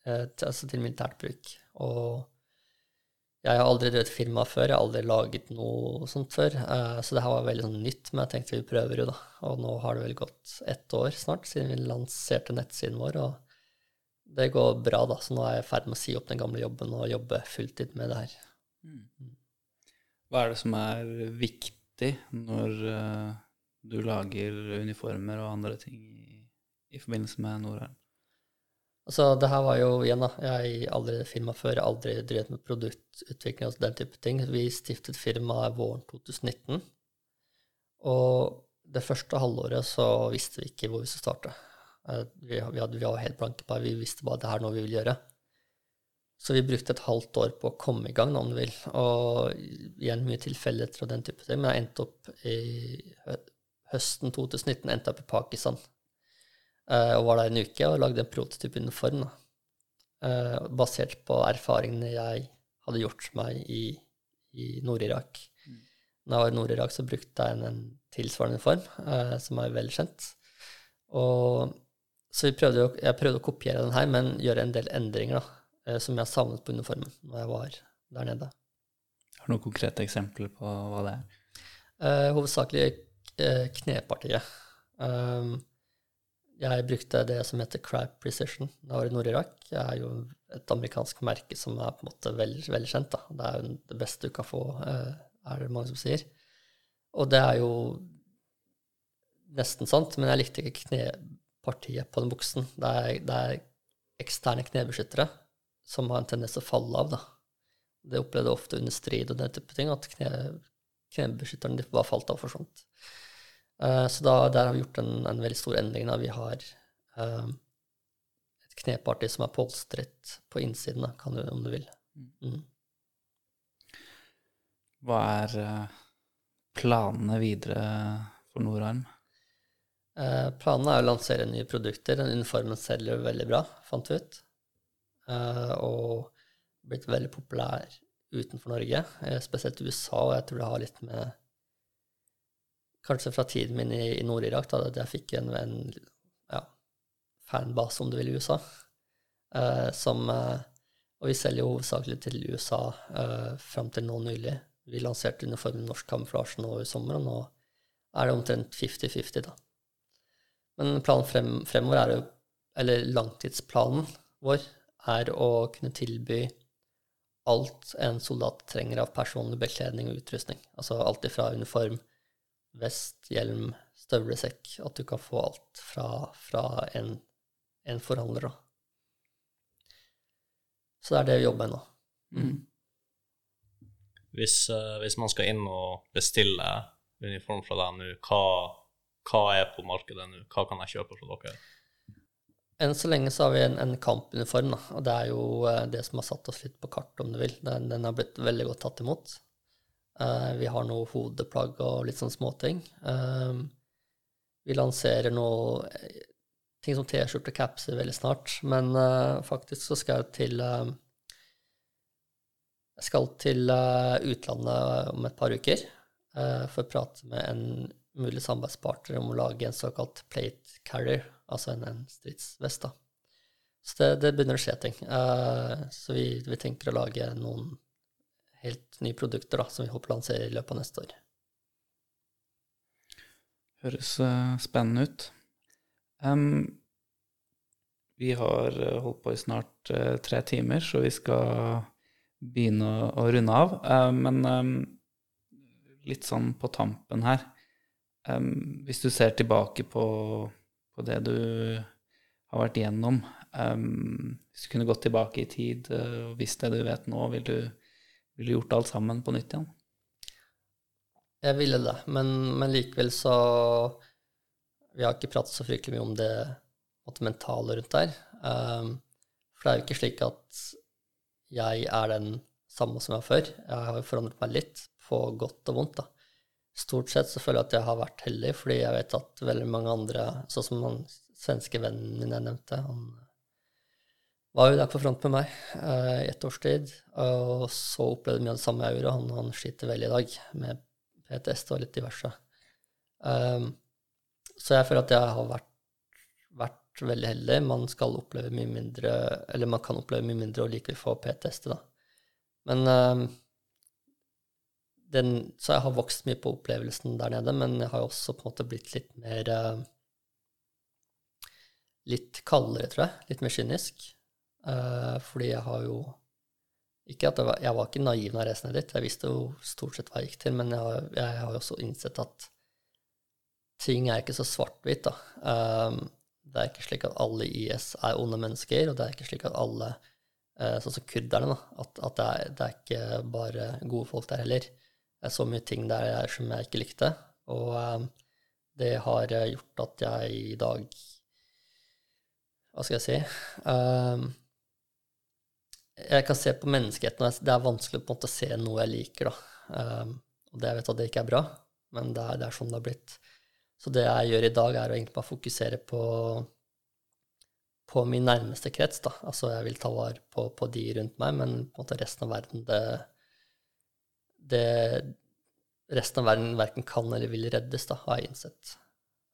til, altså til militært bruk. Og jeg har aldri drevet firma før, jeg har aldri laget noe sånt før. Uh, så det her var veldig sånn nytt, men jeg tenkte vi prøver jo, da. Og nå har det vel gått ett år snart siden vi lanserte nettsiden vår, og det går bra, da. Så nå er jeg i ferd med å si opp den gamle jobben og jobbe fulltid med det her. Mm. Hva er det som er viktig når uh, du lager uniformer og andre ting i, i forbindelse med Norheim? Altså, det her var jo igjen, da. Jeg har aldri firma før, aldri drevet med produktutvikling og den type ting. Vi stiftet firmaet våren 2019. Og det første halvåret så visste vi ikke hvor vi skulle starte. Eh, vi, hadde, vi var helt blanke på det. Vi visste bare at det her er noe vi vil gjøre. Så vi brukte et halvt år på å komme i gang, om du vil. Og igjen mye tilfeldigheter og den type ting. Men jeg endte opp i høsten 2019 endte opp i Pakistan. Uh, og var der en uke og lagde en prototyp uniform. Uh, basert på erfaringene jeg hadde gjort meg i, i Nord-Irak. Mm. Når jeg var i Nord-Irak, så brukte jeg en, en tilsvarende uniform, eh, som er velkjent. Og, så prøvde jo, jeg prøvde å kopiere den her, men gjøre en del endringer da, som jeg savnet på uniformen når jeg var der nede. Har du noen konkrete eksempler på hva det er? hovedsakelig knepartiet. Um, jeg brukte det som heter Crab Precision da var i Nord-Irak. Det er jo et amerikansk merke som er på en måte veldig, veldig kjent. Det er jo det beste du kan få, eh, er det mange som sier. Og det er jo nesten sant, men jeg likte ikke knepartiet på den buksen. Det er, det er eksterne knebeskyttere som har en tendens til å falle av. da. Det opplevde jeg ofte under strid og den type ting, at kne, knebeskytterne bare falt av og forsvant. Uh, så da, der har vi gjort en, en veldig stor endring. Da. Vi har uh, et kneparti som er polstret på innsiden, da, kan du, om du vil. Mm. Hva er uh, planene videre for Norarm? planene er å lansere nye produkter. Den uniformen selger veldig bra, fant vi ut. og blitt veldig populær utenfor Norge, spesielt i USA, og jeg tror det har litt med kanskje fra tiden min i, i Nord-Irak, da jeg fikk en, en ja, fanbase, om du vil, i USA. Uh, som, uh, og vi selger jo hovedsakelig til USA uh, fram til nå nylig. Vi lanserte uniformen Norsk kamuflasje nå i sommer, og nå er det omtrent 50-50, da. Men planen frem, fremover er jo Eller langtidsplanen vår er å kunne tilby alt en soldat trenger av personlig bekledning og utrustning. Altså alt ifra uniform, vest, hjelm, støvlesekk. At du kan få alt fra, fra en, en, forhandler, da. Så det er det vi jobber med nå. Mm. Hvis, uh, hvis, man skal inn og bestille uniform fra deg nå, hva, hva, er på markedet nå? Hva kan jeg kjøpe fra dere? Enn så lenge så har vi en, en kampuniform, da. og det er jo uh, det som har satt oss litt på kart, om du vil. Den, den har blitt veldig godt tatt imot. Uh, vi har noe hodeplagg og litt sånn småting. Uh, vi lanserer noe eh, ting som T-skjorte og capser veldig snart. Men eh, faktisk så skal jeg til eh, Jeg skal til eh, utlandet om et par uker eh, for å prate med en mulig samarbeidspartner om å lage en såkalt plate carrier, altså en, stridsvest. Så det, det begynner å skje ting. Eh, så vi, vi tenker å lage noen helt nye produkter da, som vi håper å lansere i løpet av neste år. Høres eh, spennende ut. Um, vi har eh, holdt på i snart uh, tre timer, så vi skal begynne å, å runde av. Uh, men um, litt sånn på tampen her um, Hvis du ser tilbake på, på det du har vært igjennom Hvis du kunne gått tilbake i tid uh, og visst det du vet nå, vil du, vil du gjort alt sammen på nytt igjen? Jeg ville det, men, men likevel så Vi har ikke pratet så fryktelig mye om det det mentale rundt der. Um, for det er jo ikke slik at jeg er den samme som jeg var før. Jeg har jo forandret meg litt, på godt og vondt. da. Stort sett så føler jeg at jeg har vært heldig, fordi jeg vet at veldig mange andre, sånn som han svenske vennen min jeg nevnte, han var jo der på front med meg eh, ett års tid, og så opplevde mye av det samme jeg gjorde. Han, han sliter veldig i dag med PTSD og litt diverse. Um, så jeg føler at jeg har vært, vært veldig heldig. Man skal oppleve mye mindre, eller man kan oppleve mye mindre og likevel få PTSD, da. Men um, den, Så jeg har vokst mye på opplevelsen der nede, men jeg har jo også på en måte blitt litt mer uh, Litt kaldere, tror jeg. Litt mer kynisk. Uh, fordi jeg har jo ikke at jeg var, jeg var ikke naiv når jeg reiste ned dit, jeg visste jo stort sett hva jeg gikk til, men jeg har, jeg har jo også innsett at ting er ikke så svart-hvitt, da. Um, det er ikke slik at alle IS er onde mennesker, og det er ikke slik at alle, uh, sånn som kurderne, da, at, at det, er, det, er, ikke bare gode folk der heller. Det er så mye ting der jeg, som jeg ikke likte, og det har gjort at jeg i dag Hva skal jeg si? Jeg kan se på menneskeheten, og det er vanskelig på en måte å se noe jeg liker. da. Um, og det jeg vet at det ikke er bra, men det er, det er sånn det har blitt. Så det jeg gjør i dag, er å egentlig bare fokusere på, på min nærmeste krets. da. Altså jeg vil ta vare på, på, de rundt meg, men på en måte resten av verden det, det Resten av verden verken kan eller vil reddes, da, har jeg innsett.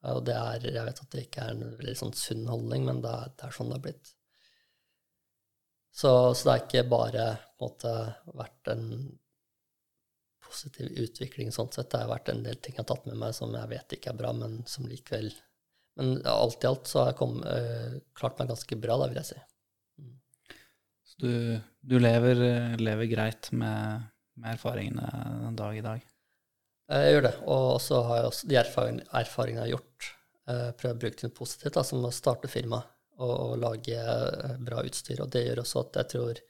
Og det er, jeg vet at det ikke er en veldig sånn sunn holdning, men det er, det er sånn det har blitt. Så, så, det har ikke bare en måte vært en positiv utvikling sånn sett. Det har vært en del ting jeg har tatt med meg som jeg vet ikke er bra, men som likevel Men alt i alt så har jeg kom, øh, klart meg ganske bra, da, vil jeg si. Mm. Så du, du lever, lever, greit med, med, erfaringene den dag i dag? Jeg gjør det. Og så har jeg også de erfaringene, erfaringene jeg har gjort, uh, prøvd å bruke til noe positivt, da, som å starte firma og, og lage uh, bra utstyr. Og det gjør også at jeg tror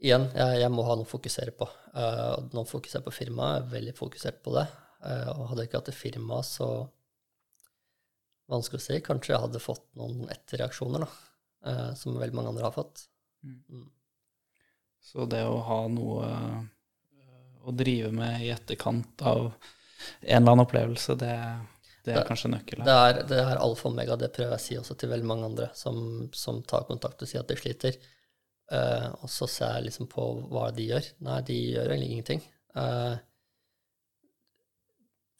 igjen, jeg, jeg, må ha noe å fokusere på. Uh, nå fokuserer jeg på firmaet, jeg er veldig fokusert på det. Uh, og hadde jeg ikke hatt et firma, så Vanskelig å si. Kanskje jeg hadde fått noen etterreaksjoner, da, uh, som veldig mange andre har fått. Mm. Mm. Så det å ha noe å drive med i etterkant av en eller annen opplevelse, det, det er det, kanskje nøkkelen? Det er, det er alfa og omega. Det prøver jeg å si også til veldig mange andre som, som tar kontakt og sier at de sliter. Uh, og så ser jeg liksom på hva de gjør. Nei, de gjør egentlig ingenting. Uh,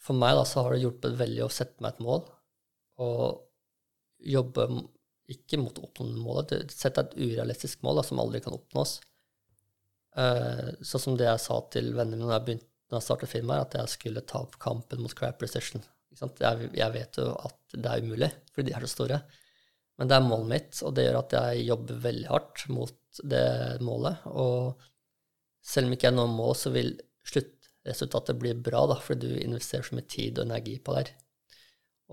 for meg da, så har det hjulpet veldig å sette meg et mål og jobbe ikke mot å oppnå målet. Sette et urealistisk mål da, som aldri kan oppnås. Uh, sånn som det jeg sa til vennene mine da jeg, begynte, når jeg startet firmaet, at jeg skulle ta opp kampen mot crap recession. Jeg, jeg, vet jo at det er umulig, fordi de er så store. Men det er målet mitt, og det gjør at jeg jobber veldig hardt mot det målet. Og selv om ikke jeg når mål, så vil sluttresultatet bli bra, da, fordi du investerer så mye tid og energi på det.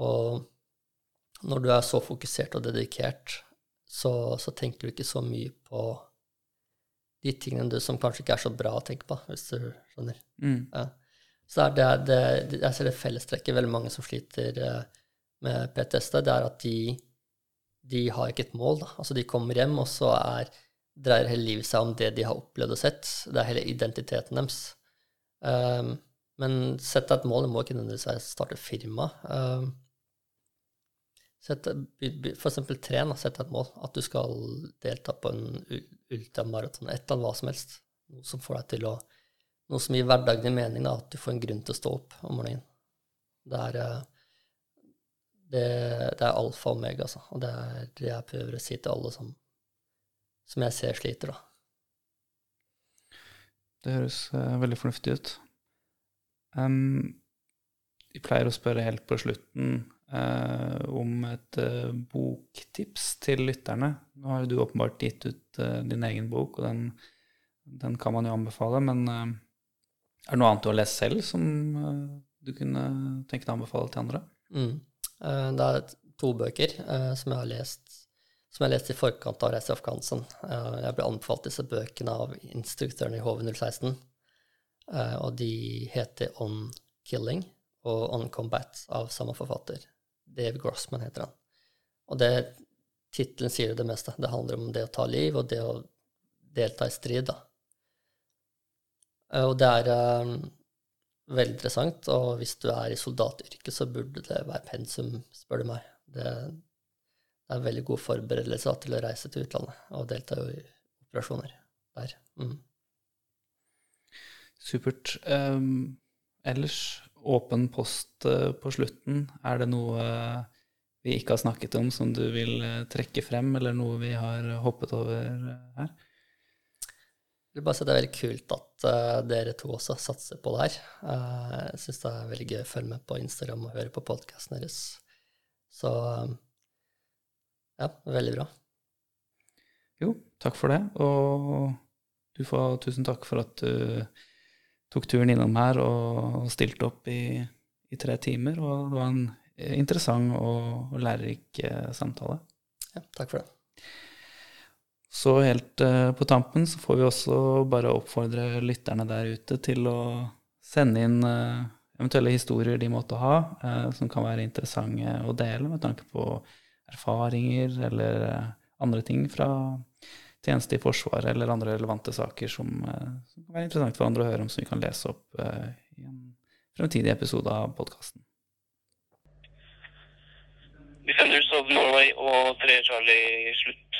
Og når du er så fokusert og dedikert, så, så, tenker du ikke så mye på de tingene du, som kanskje ikke er så bra å tenke på, hvis du skjønner. Mm. Ja. Så er det, det, jeg ser det fellestrekket veldig mange som sliter eh, med PTSD, det er at de de har ikke et mål. Da. Altså, de kommer hjem, og så er, dreier hele livet seg om det de har opplevd og sett. Det er hele identiteten deres. Um, men sett deg et mål. Det må ikke nødvendigvis være starte firma. Um, by- by- for eksempel tren, da, sette et mål. At du skal delta på en ultramaraton, et eller annet hva som helst. Noe som får deg til å Noe som gir hverdagen mening, da, at du får en grunn til å stå opp om morgenen. Det er eh, det, det er alfa og omega, altså. Og det er det jeg prøver å si til alle som, som jeg ser sliter, da. Det høres uh, veldig fornuftig ut. Um, jeg pleier å spørre helt på slutten uh, om et uh, boktips til lytterne. Nå har jo du åpenbart gitt ut din egen bok, og den, den kan man jo anbefale, men er det noe annet du har lest selv som eh, du kunne tenke deg å anbefale til andre? Mm. Eh, Det er to bøker eh, som jeg har lest som jeg leste i forkant av Reise til Afghanistan. Jeg ble anbefalt disse bøkene av instruktøren i HV016, eh, og de heter On Killing og On Combat av samme forfatter. Dave Grossman heter han. Og tittelen sier det meste. Det handler om det å ta liv og det å delta i strid, da. Eh, Og det er eh, veldig interessant, og hvis du er i soldatyrket, så burde det være pensum, spør du meg. Det, er veldig god forberedelse til å reise til utlandet og delta i operasjoner der. Mm. Supert. Um, ellers, åpen post eh, på slutten. Er det noe vi ikke har snakket om som du vil trekke frem, eller noe vi har hoppet over her? Vil bare si det er veldig kult at uh, dere to også satser på det her. Uh, jeg syns det er veldig gøy å følge med på Instagram og høre på podkasten deres. Så eh, ja, veldig bra. Jo, takk for det. Og du får tusen takk for at du tok turen innom her og stilte opp i, i tre timer. Og det var en interessant og, lærerik samtale. Ja, takk for det. Så helt eh, på tampen så får vi også bare oppfordre lytterne der ute til å sende inn eh, eventuelle historier de måtte ha, eh, som kan være interessante å dele med tanke på erfaringer eller andre ting fra tjeneste i Forsvaret eller andre relevante saker som, som kan være interessant for andre å høre om, som vi kan lese opp i en fremtidig episode av podkasten. Vi sender ut Sov Norway og 3 Charlie slutt